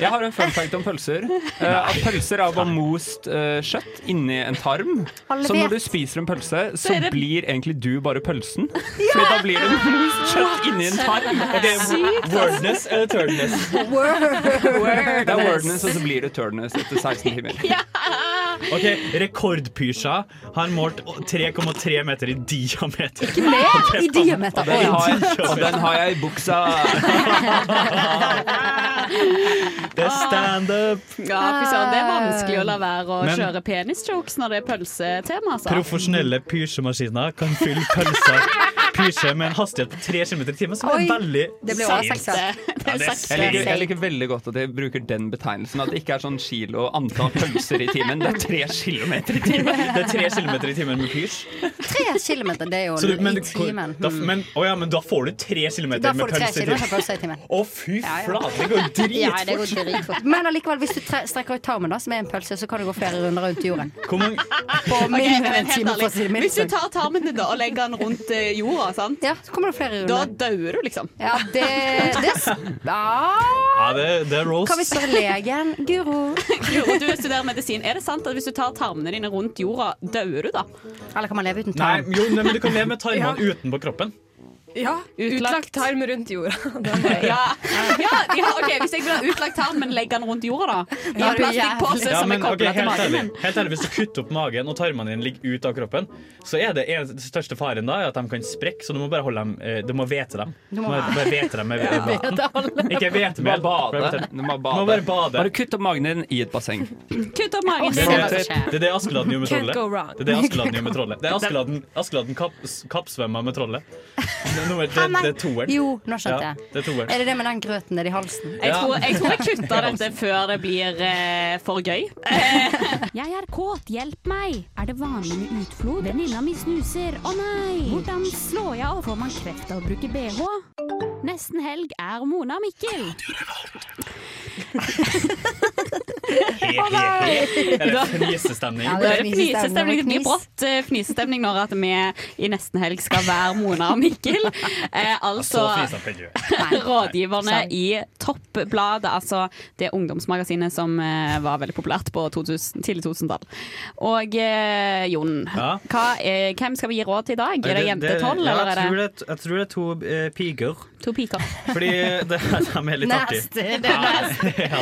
Speaker 4: Jeg har en fun fact om pølser. Uh, at pølser er bare most uh, kjøtt inni en tarm.
Speaker 5: Alle
Speaker 4: Så når du spiser en pølse,
Speaker 5: Så det-
Speaker 4: blir egentlig du bare pølsen. Fordi da blir det most kjøtt inni en tarm.
Speaker 7: Ok, Wordness eller turdness?
Speaker 4: Det er wordness, og så blir det turdness etter 16 timer.
Speaker 7: Ok, Rekordpysja har målt 3,3 meter i diameter.
Speaker 5: Ikke mer i diameter.
Speaker 4: Og den har, og den har jeg i buksa.
Speaker 7: Det er standup.
Speaker 3: Ja, fy søren, det er vanskelig å la være å
Speaker 7: Men-
Speaker 3: kjøre penisjokes når det er pølsetema, altså.
Speaker 7: Profesjonelle pysjemaskiner kan fylle pølser pysje med en hastighet på 3 km i timen, som
Speaker 5: Oi,
Speaker 7: er veldig
Speaker 5: det
Speaker 7: er
Speaker 4: Jeg liker, jeg liker veldig godt at jeg bruker den betegnelsen. At det ikke er sånn kilo antall pølser i timen. Det er tre kilometer i timen.
Speaker 7: Det er 3 km i timen med pysj.
Speaker 5: Tre kilometer, det er jo
Speaker 7: Så du- men
Speaker 5: i timen.
Speaker 7: Da, men, å ja, men da får du 3 km
Speaker 5: Da
Speaker 7: med
Speaker 5: du tre
Speaker 7: pølse i
Speaker 5: kilometer
Speaker 7: timen.
Speaker 5: pølse i timen.
Speaker 7: Å, fy
Speaker 5: Ja, ja.
Speaker 7: flate, det går jo
Speaker 5: Ja, det går
Speaker 7: dritfort.
Speaker 5: dritfort. Men allikevel, hvis du tre- strekker ut tarmen, da, som er en pølse, så kan du gå flere runder rundt jorden.
Speaker 7: Hvor mange
Speaker 5: På
Speaker 3: Ok,
Speaker 5: mindre
Speaker 3: men
Speaker 5: en
Speaker 3: helt
Speaker 5: time, for å si det
Speaker 3: Hvis du tar tarmen din da og legger den rundt eh, jorda, sant?
Speaker 5: Ja, så kommer det flere
Speaker 3: da
Speaker 5: runder.
Speaker 3: dauer du, liksom.
Speaker 5: Ja, det, det s- ja.
Speaker 7: Det, det er Rose.
Speaker 5: Kan vi spørre legen? Guro?
Speaker 3: Guro, du studerer medisin. Er det sant at hvis du tar tarmene dine rundt jorda, dauer du da?
Speaker 5: Eller kan man leve uten
Speaker 7: Nei,
Speaker 5: tarm?
Speaker 7: jo, nei, men du kan leve med tarmene
Speaker 12: Ja.
Speaker 7: utenpå kroppen.
Speaker 12: Ja, utlagt tarm rundt jorda.
Speaker 3: Ja, ja, ja ok, Hvis jeg vil ha utlagt tarm, men legge den rundt jorda, da? I
Speaker 5: Ja,
Speaker 3: en plastikkpose
Speaker 7: Ja,
Speaker 3: som
Speaker 7: men,
Speaker 3: er kobla til magen min.
Speaker 7: helt ærlig, Hvis du kutter opp magen og tarmene dine ligger ut av kroppen, så er det en, den største faren da er at de kan sprekke, så du må bare holde dem eh, Du må hvete dem. Du må bare hvete dem med vann. Ikke
Speaker 4: Du
Speaker 7: hvetemel.
Speaker 4: må bade. Du må
Speaker 7: bare
Speaker 4: bade. Bare kutt opp magen din i et basseng.
Speaker 3: Kutt opp magen. Din.
Speaker 7: det, det, er det Askeladden gjør med trollet. Det er det Askeladden gjorde med trollet. Det er Askeladden, Askeladden med trollet. Det, er nummer- det, det er toeren.
Speaker 5: Jo, nå skjønte
Speaker 7: Ja,
Speaker 5: jeg.
Speaker 7: det er.
Speaker 5: Er det det med den grøten nedi halsen?
Speaker 3: Jeg tror, jeg tror jeg kutter dette før det blir eh, for gøy.
Speaker 14: Jeg er kåt, hjelp meg! Er det vanlig med utflod? Venninna mi snuser, å nei! Hvordan slår jeg av? Får man kreft av å bruke bh? Nesten helg er Mona Mikkel.
Speaker 7: Er det fnisestemning?
Speaker 5: Ja,
Speaker 3: Det er fnisestemning. Det blir brått eh, fnisestemning når at vi i nesten helg skal være Mona og Mikkel. Eh, altså
Speaker 7: er
Speaker 3: rådgiverne i Toppbladet, altså det ungdomsmagasinet som eh, var veldig populært på 2000, tidlig 2000-tall. Og eh, Jon,
Speaker 7: Ja.
Speaker 3: hva eh, hvem skal vi gi råd til i dag? Er det jente 12, eller er det
Speaker 7: det, jeg tror det er to eh, piker.
Speaker 3: To piker?
Speaker 7: Fordi det, de er litt artige.
Speaker 5: Neste, det er neste.
Speaker 7: ja,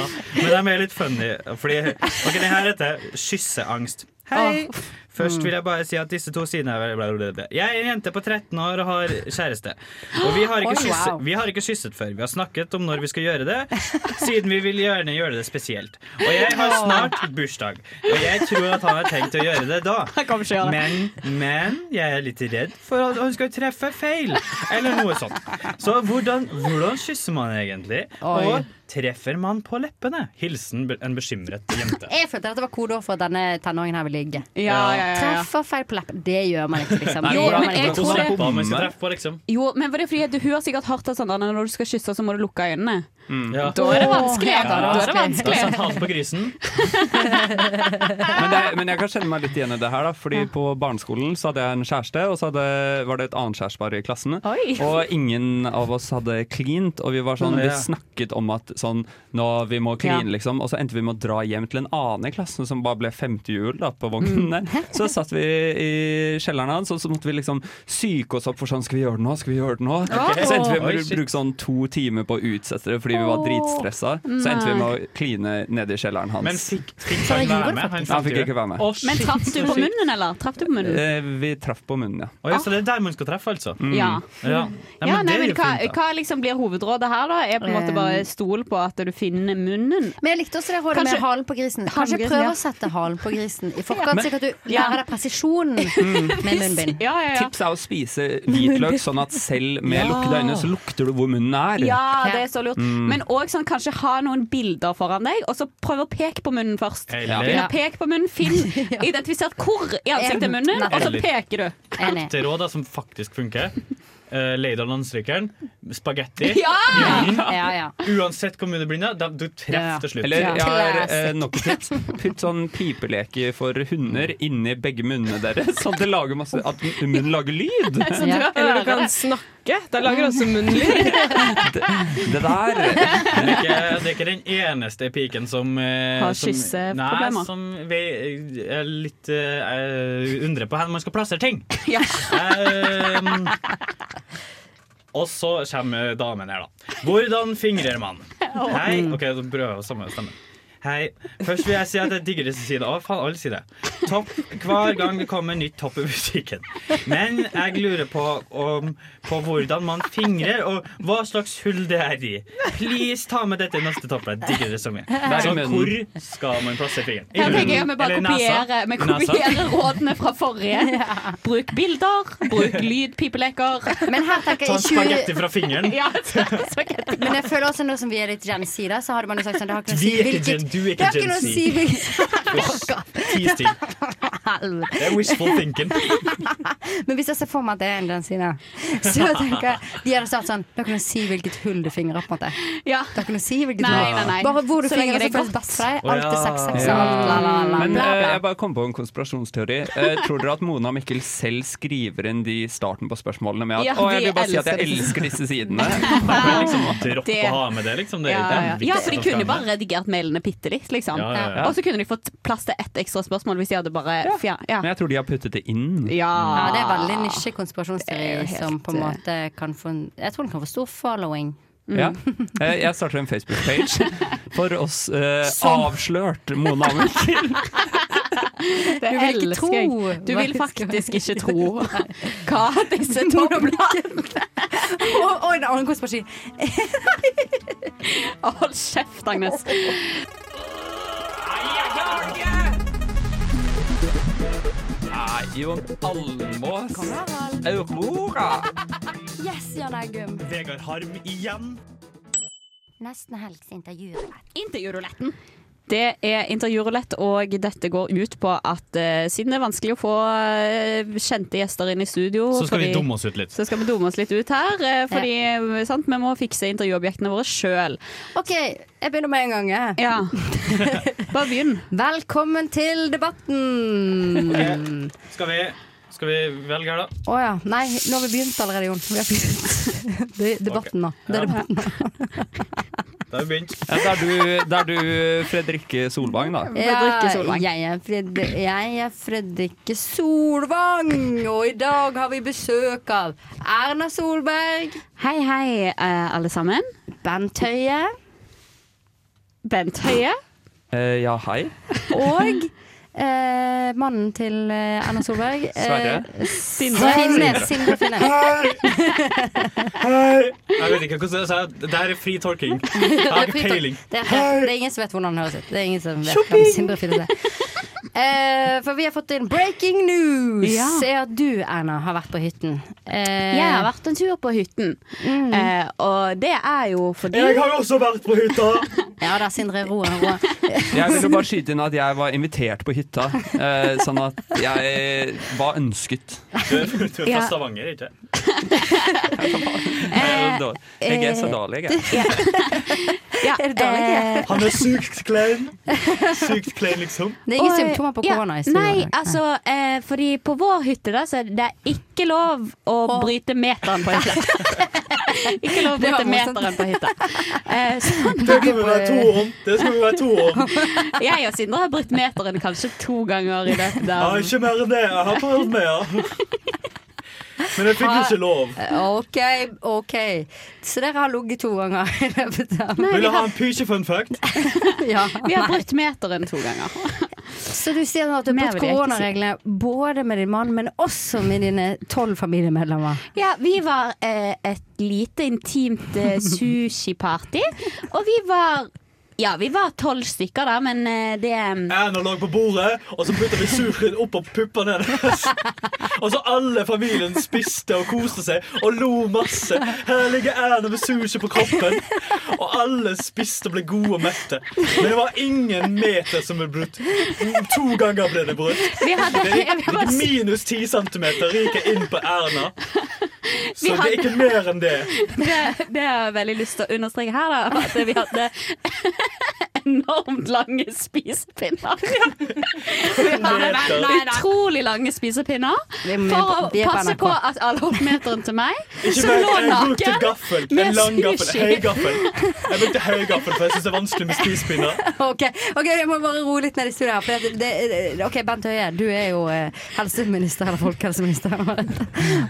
Speaker 7: men de er litt funny. Fordi, ok, det her heter kysseangst. Hei! Først vil jeg bare si at disse to sidene er bla, bla, bla. Jeg er en jente på 13 år og har kjæreste. Og vi har, ikke kysset, vi har ikke kysset før. Vi har snakket om når vi skal gjøre det, siden vi vil gjerne gjøre det spesielt. Og jeg har snart bursdag, og jeg tror at han har tenkt å gjøre det da. Men, men jeg er litt redd for at han skal treffe feil, eller noe sånt. Så hvordan, hvordan kysser man egentlig? Og treffer man på leppene? Hilsen en bekymret jente.
Speaker 5: Jeg følte at det var kodeord for at denne tenåringen her vil ligge.
Speaker 3: Ja, ja, ja, ja.
Speaker 5: Treffer feil på leppene. Det gjør man ikke, liksom.
Speaker 7: Nei,
Speaker 3: Jo, men
Speaker 5: man
Speaker 3: jeg tror det-
Speaker 7: liksom.
Speaker 3: Jo, men var det fordi du, Hun har sikkert hørt at sånn, at når du skal kysse, så må du lukke øynene.
Speaker 7: Ja.
Speaker 3: Da er det vanskelig.
Speaker 5: Ja, da er det
Speaker 3: er
Speaker 7: Da
Speaker 3: vanskelig.
Speaker 7: satt han på grisen.
Speaker 4: Men, det, men jeg kan kjenne meg litt igjen i det her, da. Fordi på barneskolen så hadde jeg en kjæreste, og så hadde, var det et annet kjærestepar i klassen.
Speaker 3: Oi.
Speaker 4: Og ingen av oss hadde klint, og vi var sånn, vi snakket om at sånn, nå vi må
Speaker 3: Ja.
Speaker 4: liksom. Og så endte vi med å dra hjem til en annen i klassen som bare ble femte hjul da, på vognen der. Så satt vi i kjelleren hans, og så måtte vi liksom psyke oss opp for sånn, skal vi gjøre det nå, skal vi gjøre det nå?
Speaker 7: Okay.
Speaker 4: Så endte vi med å bruke sånn to timer på å utsette det fordi vi var dritstressa. Så endte vi med å kline nede i kjelleren hans.
Speaker 7: Men fikk, fikk han være med? Han
Speaker 4: han fikk ikke være med.
Speaker 3: Men traff du på munnen, eller? Traff du på munnen?
Speaker 4: Eh, vi traff på munnen, ja.
Speaker 7: Oh, ja, så det er der man skal treffe, altså?
Speaker 3: Ja.
Speaker 7: Ja,
Speaker 3: Ja, nei,
Speaker 7: det er
Speaker 3: men hva,
Speaker 7: fint,
Speaker 3: hva liksom blir hovedrådet her, da? Er på en måte bare stol på at du finner munnen?
Speaker 5: Men jeg likte også det rådet med halen på grisen. Kanskje prøv
Speaker 3: ja.
Speaker 5: å sette halen på grisen i forkant,
Speaker 4: Men-
Speaker 5: slik at du lærer deg presisjonen med munnbind.
Speaker 3: Ja, ja, ja.
Speaker 4: Tips er å spise hvitløk, sånn at selv med lukkede øyne så lukter du hvor munnen er.
Speaker 3: Ja, det er så lurt.
Speaker 4: Mm.
Speaker 3: Men òg sånn, kanskje ha noen bilder foran deg, og så prøv å peke på munnen først.
Speaker 7: Eller-
Speaker 3: Begynn
Speaker 5: Ja.
Speaker 3: å peke på munnen, Finn identifisert hvor i ansiktet er munnen, og så peker du.
Speaker 5: Enig.
Speaker 7: Ekte råd som faktisk funker. Uh, Leidar landstrykeren. Spagetti.
Speaker 3: Ja!
Speaker 5: Ja, ja.
Speaker 7: Uansett hvor mye du blinner, du
Speaker 5: Ja.
Speaker 7: treffer til slutt.
Speaker 4: Eller
Speaker 5: Ja.
Speaker 4: jeg har eh, nok et tips. Putt sånn pipeleke for hunder inni begge munnene deres, sånn at, det lager masse, at munnen lager lyd.
Speaker 3: Så
Speaker 5: Ja.
Speaker 12: Eller du kan snakke. Da lager også munnlyd.
Speaker 4: Det, det der
Speaker 7: det er, ikke, det er ikke den eneste piken som uh,
Speaker 3: Har kysseproblemer.
Speaker 7: Som vi er litt uh, undrer på hvor man skal plassere ting.
Speaker 3: Ja.
Speaker 7: Um, og så kommer damen her, da. Hvordan fingrer man? Hei. OK, så prøver jeg å samme stemme. Hei. Først vil jeg si at jeg digger disse sidene. Å, faen, alle sier det. Topp hver gang det kommer nytt topp i musikken. Men jeg lurer på, om, på hvordan man fingrer, og hva slags hull det er i. Please ta med dette i neste topp. Jeg digger det så mye. Så hvor skal man plassere fingeren? I
Speaker 3: Her tenker jeg
Speaker 7: munnen?
Speaker 3: vi bare
Speaker 7: Eller nesa?
Speaker 3: kopierer, vi kopierer rådene fra forrige. Bruk bilder, bruk lydpipeleker.
Speaker 5: Men her tenker
Speaker 7: Ta
Speaker 5: jeg
Speaker 7: en
Speaker 5: i 20
Speaker 7: spagetti fra fingeren.
Speaker 3: Ja, spagetti.
Speaker 5: Men jeg føler også nå som vi er litt Gen Z, så hadde man jo sagt sånn Det har ikke noe å si hvilket
Speaker 7: du er ikke
Speaker 5: Det har ikke noe å si
Speaker 7: Det er wishful thinking.
Speaker 5: Men hvis jeg ser for meg at det er en Gen Z, så tenker jeg De hadde sagt sånn noe å si hvilket hull du fingrer, på en måte.
Speaker 3: Ja.
Speaker 5: Det kan si hvilket
Speaker 3: Nei, nei, nei.
Speaker 5: Bare hvor du
Speaker 3: Så
Speaker 5: fingrer,
Speaker 3: det
Speaker 5: så føles best for deg. Alt er sex, sex,
Speaker 4: Ja.
Speaker 5: la, la, la,
Speaker 4: Men
Speaker 5: bla,
Speaker 4: eh,
Speaker 5: bla.
Speaker 4: jeg bare kom på en konspirasjonsteori. Uh, tror dere at Mona og Mikkel selv skriver inn de starten på spørsmålene med at
Speaker 3: Ja,
Speaker 4: å, jeg vil bare si at jeg
Speaker 3: elsker
Speaker 4: disse sidene?
Speaker 7: Liksom, Dropp å ha med det, liksom. Det er
Speaker 3: Ja, ja.
Speaker 7: viktig
Speaker 3: ja, for de kunne bare redigert mailene bitte litt, liksom.
Speaker 7: Ja, ja, ja.
Speaker 3: Og så kunne de fått plass til ett ekstra spørsmål hvis de hadde bare ja.
Speaker 4: Men jeg tror de har puttet det inn.
Speaker 3: Ja.
Speaker 5: Ja, det er veldig nisje konspirasjonsteori
Speaker 3: helt,
Speaker 5: som på en
Speaker 3: eh,
Speaker 5: måte kan få Jeg tror den kan få stor following.
Speaker 4: Ja. Eh, Jeg starter en Facebook-page for oss eh,
Speaker 5: Som-
Speaker 4: avslørt Mona Mikkel.
Speaker 3: Det
Speaker 5: Du vil ikke tro
Speaker 3: jeg. Du vil faktisk ikke tro hva disse to
Speaker 5: Og, og en annen konspirasjon.
Speaker 3: Hold kjeft, Agnes.
Speaker 4: Nei, Jon Almås. Aurora.
Speaker 5: Yes, Jan Eggum.
Speaker 7: Vegard Harm igjen.
Speaker 5: Nesten helgs intervjurulett.
Speaker 3: Intervjuruletten. Det er intervjurulett, og dette går ut på at uh, siden det er vanskelig å få uh, kjente gjester inn i studio
Speaker 7: Så skal vi dumme oss ut litt.
Speaker 3: Så skal vi dumme oss litt ut her, uh, fordi ja. sant, vi må fikse intervjuobjektene våre sjøl.
Speaker 5: OK, jeg begynner med en gang. jeg.
Speaker 3: Ja. Bare begynn.
Speaker 5: Velkommen til debatten.
Speaker 7: Skal vi, skal vi velge her, da?
Speaker 5: Å ja. Nei, nå har vi begynt allerede, Jon. Vi har begynt. Det er debatten nå. Det er
Speaker 7: Ja.
Speaker 5: debatten.
Speaker 7: Da har vi begynt.
Speaker 4: Ja, det er du, det er du Fredrikke Solvang, da.
Speaker 5: Ja, jeg er, Fred, jeg er Fredrikke Solvang, og i dag har vi besøk av Erna Solberg.
Speaker 3: Hei, hei, eh, alle sammen.
Speaker 5: Bent Høie.
Speaker 3: Bent Høie.
Speaker 4: Uh, ja, hei.
Speaker 5: Og Eh, mannen til eh, Erna Solberg.
Speaker 4: Sverre?
Speaker 5: Eh,
Speaker 7: Sindre.
Speaker 5: Finnes. Sindre Finnes.
Speaker 7: Hei! Jeg vet ikke hvordan jeg sa det. her er fri tolking. Jeg har ikke peiling.
Speaker 5: Det er, det er ingen som vet hvordan han høres ut. Det er ingen som vet hvem Sindre Finnes er. Eh, for vi har fått inn breaking news!
Speaker 3: Ja.
Speaker 5: Er at du, Erna, har vært på hytten. Eh,
Speaker 3: Jeg har vært en tur på hytten, eh, og det er jo fordi
Speaker 7: Jeg har også vært på hytta!
Speaker 5: Ja da, Sindre. Roa, roa.
Speaker 4: Jeg vil jo bare skyte inn at jeg var invitert på hytta, eh, sånn at jeg var ønsket.
Speaker 7: Du er, du er fra Stavanger, ikke
Speaker 4: Jeg er. Jeg er så dårlig, jeg.
Speaker 3: ja,
Speaker 5: Er det dårlig?
Speaker 3: eh,
Speaker 7: Han er sykt klein. Sykt klein, liksom.
Speaker 5: Det er ingen
Speaker 3: Og,
Speaker 5: symptomer på korona Ja.
Speaker 3: Nei, altså, eh, fordi på vår hytte da, så er det ikke lov å bryte meteren på en hytta. ikke lov å bryte meteren på hytta. Eh, sånn
Speaker 7: Det skal vi være to om. Det skal vi være to om.
Speaker 3: Jeg og Sindre har brutt meteren kanskje to ganger i løpet av
Speaker 7: ja, ikke mer enn det. Jeg har prøvd mer. Men jeg fikk ikke lov.
Speaker 5: OK, OK. Så dere har ligget to ganger i løpet av
Speaker 7: Vil du ha en pysje fun fact?
Speaker 5: ja,
Speaker 3: Vi har
Speaker 5: nei.
Speaker 3: brutt meteren to ganger.
Speaker 5: Så du sier at du har
Speaker 3: fått
Speaker 5: brutt koronareglene både med din mann, men også med dine tolv familiemedlemmer?
Speaker 3: Ja, vi var eh, et lite intimt eh, sushiparty, og vi var Ja, vi var tolv stykker da, men eh, det
Speaker 7: Erna lå på bordet, og så putta vi surkrem opp på puppene hennes. Og så alle familien spiste og koste seg og lo masse. Her ligger Erna med sushi på kroppen. Og alle spiste og ble gode og mette. Men det var ingen meter som ble brutt. To ganger ble det brutt.
Speaker 3: Vi hadde-
Speaker 7: Det gikk minus ti centimeter ryker inn på Erna. Så
Speaker 3: hadde,
Speaker 7: det er ikke mer enn det.
Speaker 3: det, det har jeg veldig lyst til å understreke her, da. At vi hadde enormt lange spisepinner. Utrolig lange spisepinner
Speaker 5: er
Speaker 3: for å passe på at alle holdt meteren til meg.
Speaker 7: Ikke
Speaker 3: Som lå naken
Speaker 7: gaffel. En
Speaker 3: med sushi.
Speaker 7: Jeg brukte høy gaffel, for jeg syns det er vanskelig med spisepinner.
Speaker 5: Ok, ok, jeg må bare roe litt ned i studioet her. For det, det, ok, Bent Høie, du er jo eh, helseminister eller folkehelseminister.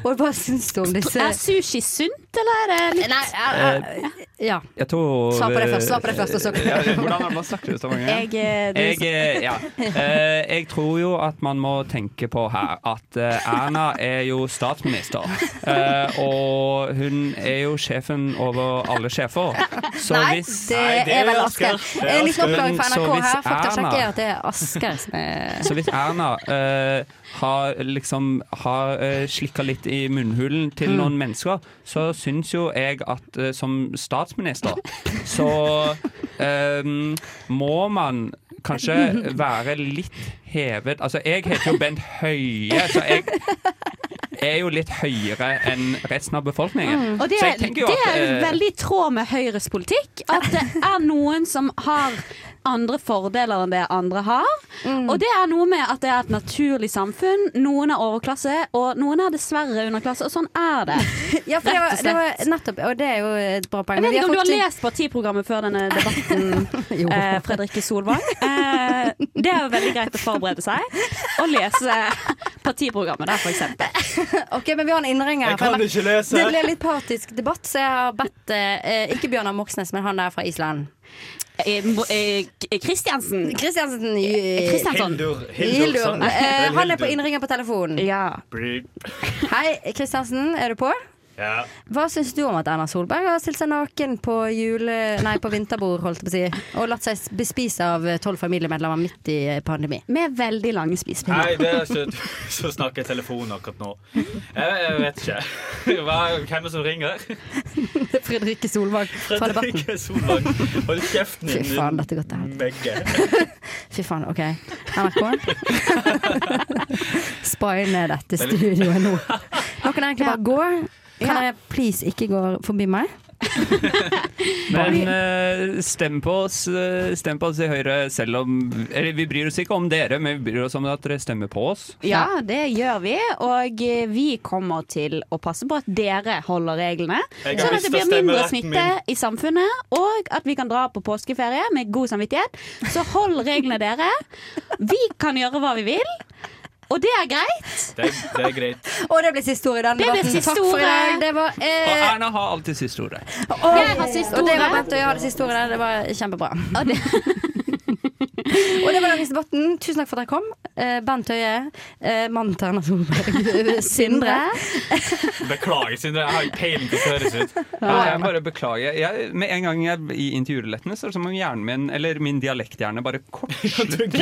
Speaker 5: Og hva syns du om disse
Speaker 3: Er sushi sunt, eller er det litt
Speaker 5: Nei, eh, eh, ja.
Speaker 4: Jeg tror
Speaker 5: Svar på det først, svar på det først, og så-
Speaker 4: Ja, Hvordan har det man snakker i så
Speaker 3: mange eh, du-
Speaker 4: Jeg, eh, ja. Eh, jeg tror jo at man må tenke på her at eh, Erna er jo statsminister. Eh, og hun er jo sjefen over alle sjefer. Så
Speaker 5: Nei,
Speaker 4: hvis
Speaker 5: det
Speaker 7: Nei, det
Speaker 5: er vel
Speaker 7: er
Speaker 5: Asker.
Speaker 7: Det er
Speaker 5: En liten
Speaker 7: oppgave
Speaker 5: oppklaring fra NRK her. Faktasjekk
Speaker 4: Erna-
Speaker 5: er at det er Asker som er
Speaker 4: Så hvis Erna uh, har liksom har uh, slikka litt i munnhulen til
Speaker 5: Mm.
Speaker 4: noen mennesker, så syns jo jeg at uh, som statsminister så eh, må man kanskje være litt hevet Altså, jeg heter jo Bent Høie, så jeg er jo litt høyere enn resten av befolkningen.
Speaker 3: Og det,
Speaker 4: så jeg jo
Speaker 3: det er jo
Speaker 4: eh,
Speaker 3: veldig i tråd med Høyres politikk. At det er noen som har andre fordeler enn det andre har. Og det er noe med at det er et naturlig samfunn. Noen er overklasse, og noen er dessverre underklasse. Og sånn er det.
Speaker 5: Ja, for det var, det var nettopp Og det er jo et bra poeng.
Speaker 3: Jeg vet ikke om du har
Speaker 5: til...
Speaker 3: lest partiprogrammet før denne debatten, eh, Fredrikke Solvang. Eh, det er jo veldig greit å forberede seg og lese partiprogrammet der, for eksempel.
Speaker 5: Ok, men vi har en innringer.
Speaker 7: Jeg kan ikke lese.
Speaker 5: Det ble litt partisk debatt, så jeg har bedt eh, Ikke Bjørnar Moxnes, men han der fra Island.
Speaker 3: Eh, eh, K- Kristiansen.
Speaker 5: Kristiansen.
Speaker 3: Kristiansson.
Speaker 7: Hildur.
Speaker 5: Hildur. Eh, han er på innringer på telefonen.
Speaker 3: Ja.
Speaker 5: Hei, Kristiansen, er du på?
Speaker 7: Ja.
Speaker 5: Hva syns du om at Erna Solberg har stilt seg naken på, jule, nei, på vinterbord holdt jeg på å si, og latt seg bespise av tolv familiemedlemmer midt i pandemi?
Speaker 3: Med veldig lange
Speaker 7: Nei, det er ikke så snakker jeg telefonen akkurat nå. Jeg, jeg vet ikke. Hva, hvem er det som ringer?
Speaker 5: Fredrikke Solvang fra Debatten.
Speaker 7: Fredrikke Solvang. Hold kjeften
Speaker 5: Fy faen, dette går til helvete.
Speaker 7: Megge.
Speaker 5: Fy faen, OK. NRK? Spy ned dette studioet nå. Nå kan jeg egentlig bare gå. Kan dere please ikke gå forbi meg?
Speaker 4: Men uh, stem på oss eh, Stem på oss i Høyre selv om eller, Vi bryr oss ikke om dere, men vi bryr oss om at dere stemmer på oss.
Speaker 3: Ja, det gjør vi. Og eh, vi kommer til å passe på at dere holder reglene.
Speaker 7: Jeg
Speaker 3: Sånn at det blir mindre smitte i samfunnet, og at vi kan dra på påskeferie med god samvittighet. Så hold reglene dere. Vi kan gjøre hva vi vil. Og det er greit.
Speaker 7: Det, det er greit.
Speaker 5: Og det ble siste ord i den
Speaker 3: Det
Speaker 5: debatten. Takk for i dag. Det var,
Speaker 4: Og
Speaker 5: eh,
Speaker 4: Erna har alltid siste ordet.
Speaker 5: og,
Speaker 3: Jeg har siste
Speaker 5: og det var. Bent og jeg har det siste ordet. Det var kjempebra.
Speaker 3: Og det,
Speaker 5: Og det var Dagens debatten. Tusen takk for at dere kom. Eh, Bent Høie, eh, mannen til Erna Solberg, Sindre.
Speaker 7: Beklager, Sindre. Jeg har ikke peiling på hvordan det høres ut.
Speaker 4: Jeg bare beklager. Jeg, med en gang jeg er i intervjurulettene, så er det som om hjernen min, eller min dialekthjerne, bare kortslutter.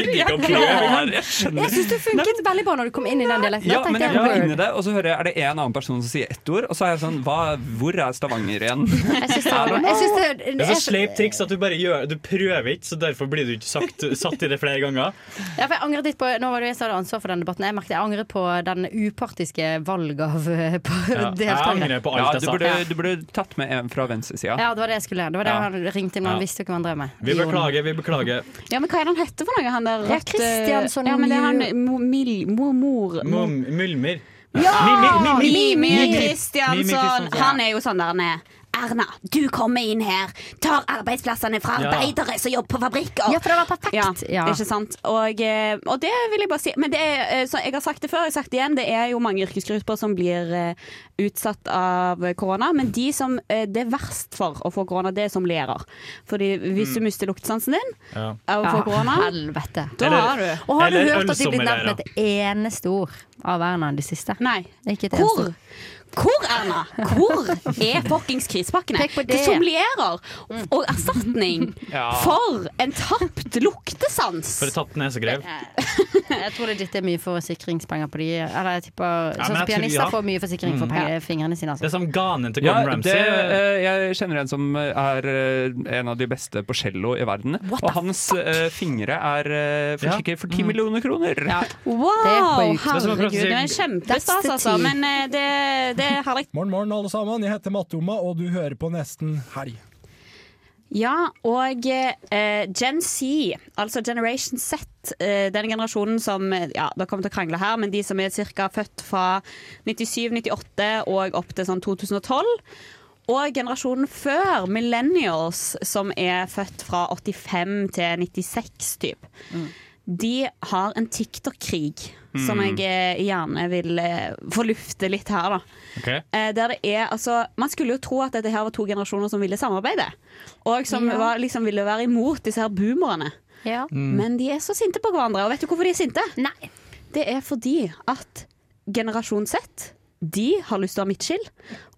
Speaker 4: Jeg.
Speaker 5: Jeg syns du funket veldig bra når du kom inn i den dialekten.
Speaker 4: Ja, men jeg
Speaker 5: word.
Speaker 4: inn i det, og så hører jeg er det en annen person som sier ett ord, og så er jeg sånn hva, Hvor er Stavanger igjen?
Speaker 5: Jeg syns det, synes det,
Speaker 7: Det er så sleipt triks at du bare gjør Du prøver ikke, så derfor blir du ikke sagt, satt i det flere ganger.
Speaker 5: Ja, for jeg angret litt på Nå var det jeg som hadde ansvar for den debatten. Jeg merket jeg angret på den upartiske valg av ja. på deltakere.
Speaker 4: Ja, du, burde, du burde tatt med en fra venstresida.
Speaker 5: Ja, det var det jeg skulle. Det var det
Speaker 7: Ja.
Speaker 5: han ringte inn, han
Speaker 7: Ja.
Speaker 5: visste jo ikke hva han drev med.
Speaker 7: Vi beklager, vi beklager.
Speaker 3: Ja, men hva er det han heter for noe? Han der
Speaker 5: Ja,
Speaker 3: rødt,
Speaker 5: Kristiansson
Speaker 3: Ja, men det er han
Speaker 5: Mjø-
Speaker 3: mil- mo- mor...
Speaker 7: Mulmer.
Speaker 3: Ja!
Speaker 7: Mi- mi- mi-
Speaker 3: Mimi
Speaker 7: mi- mi-
Speaker 3: Kristiansson.
Speaker 7: Mimi Kristiansson.
Speaker 3: Han er jo sånn der han er. Erna, du kommer inn her, tar arbeidsplassene fra
Speaker 5: Ja.
Speaker 3: arbeidere som jobber på fabrikker.
Speaker 5: Ja, for det var perfekt.
Speaker 3: Ja,
Speaker 5: Ja.
Speaker 3: Ikke sant? Og, eh, og det vil jeg bare si. Men det er, eh, så jeg har sagt det før, jeg har sagt det igjen, det er jo mange yrkesgrupper som blir eh, utsatt av korona. Men de som det er verst for å få korona, det er som lærer. Fordi hvis du
Speaker 5: Mm.
Speaker 3: mister luktesansen din
Speaker 7: Ja.
Speaker 3: av å få korona,
Speaker 5: Helvete.
Speaker 3: da har du.
Speaker 5: Og har du hørt at de blir nevnt med et eneste ord av Erna de siste?
Speaker 3: Nei.
Speaker 5: Ikke et
Speaker 3: Hvor?
Speaker 5: eneste ord.
Speaker 3: Hvor, Erna? Hvor er fuckings krisepakkene?
Speaker 5: Det.
Speaker 3: Til sommelierer og erstatning
Speaker 7: Ja.
Speaker 3: for en tapt luktesans.
Speaker 7: For et tatt nesegrev.
Speaker 5: Jeg tror det ditt er mye for sikringspenger på de Eller jeg tipper
Speaker 7: Ja,
Speaker 5: Sånn som
Speaker 7: jeg tror-
Speaker 5: pianister
Speaker 7: ja.
Speaker 5: får mye forsikring for
Speaker 7: Mm.
Speaker 5: penger, fingrene sine.
Speaker 7: Det er
Speaker 5: Altså.
Speaker 7: som ganen til Gordon Ramsay.
Speaker 4: Det, jeg kjenner en som er eh, en av de beste på cello i verden. Og hans fuck? fingre er forsikret for ti millioner kroner.
Speaker 3: Wow,
Speaker 4: er
Speaker 7: er
Speaker 3: herregud, det er kjempestas, altså. Men eh, det, det er herlig.
Speaker 15: Morgen, morgen, alle sammen. Jeg heter Mattoma, og du hører på Nesten Helg.
Speaker 3: Ja, og eh, Gen Z, altså Generation Z, eh, den generasjonen som Ja, dere kommer til å krangle her, men de som er ca. født fra 97, 98 og opp til sånn 2012. Og generasjonen før, millennials, som er født fra 85 til 96 typ. De har en TikTok-krig som
Speaker 7: Mm.
Speaker 3: jeg eh, gjerne vil eh, få lufte litt her, da.
Speaker 7: Ok.
Speaker 3: Eh, der det er, altså, man skulle jo tro at dette her var to generasjoner som ville samarbeide. Og som
Speaker 5: Ja.
Speaker 3: var, liksom ville være imot disse her boomerne.
Speaker 5: Ja.
Speaker 7: Mm.
Speaker 3: Men de er så sinte på hverandre. Og vet du hvorfor de er sinte?
Speaker 5: Nei.
Speaker 3: Det er fordi at generasjon Z de har lyst til å ha midtskill.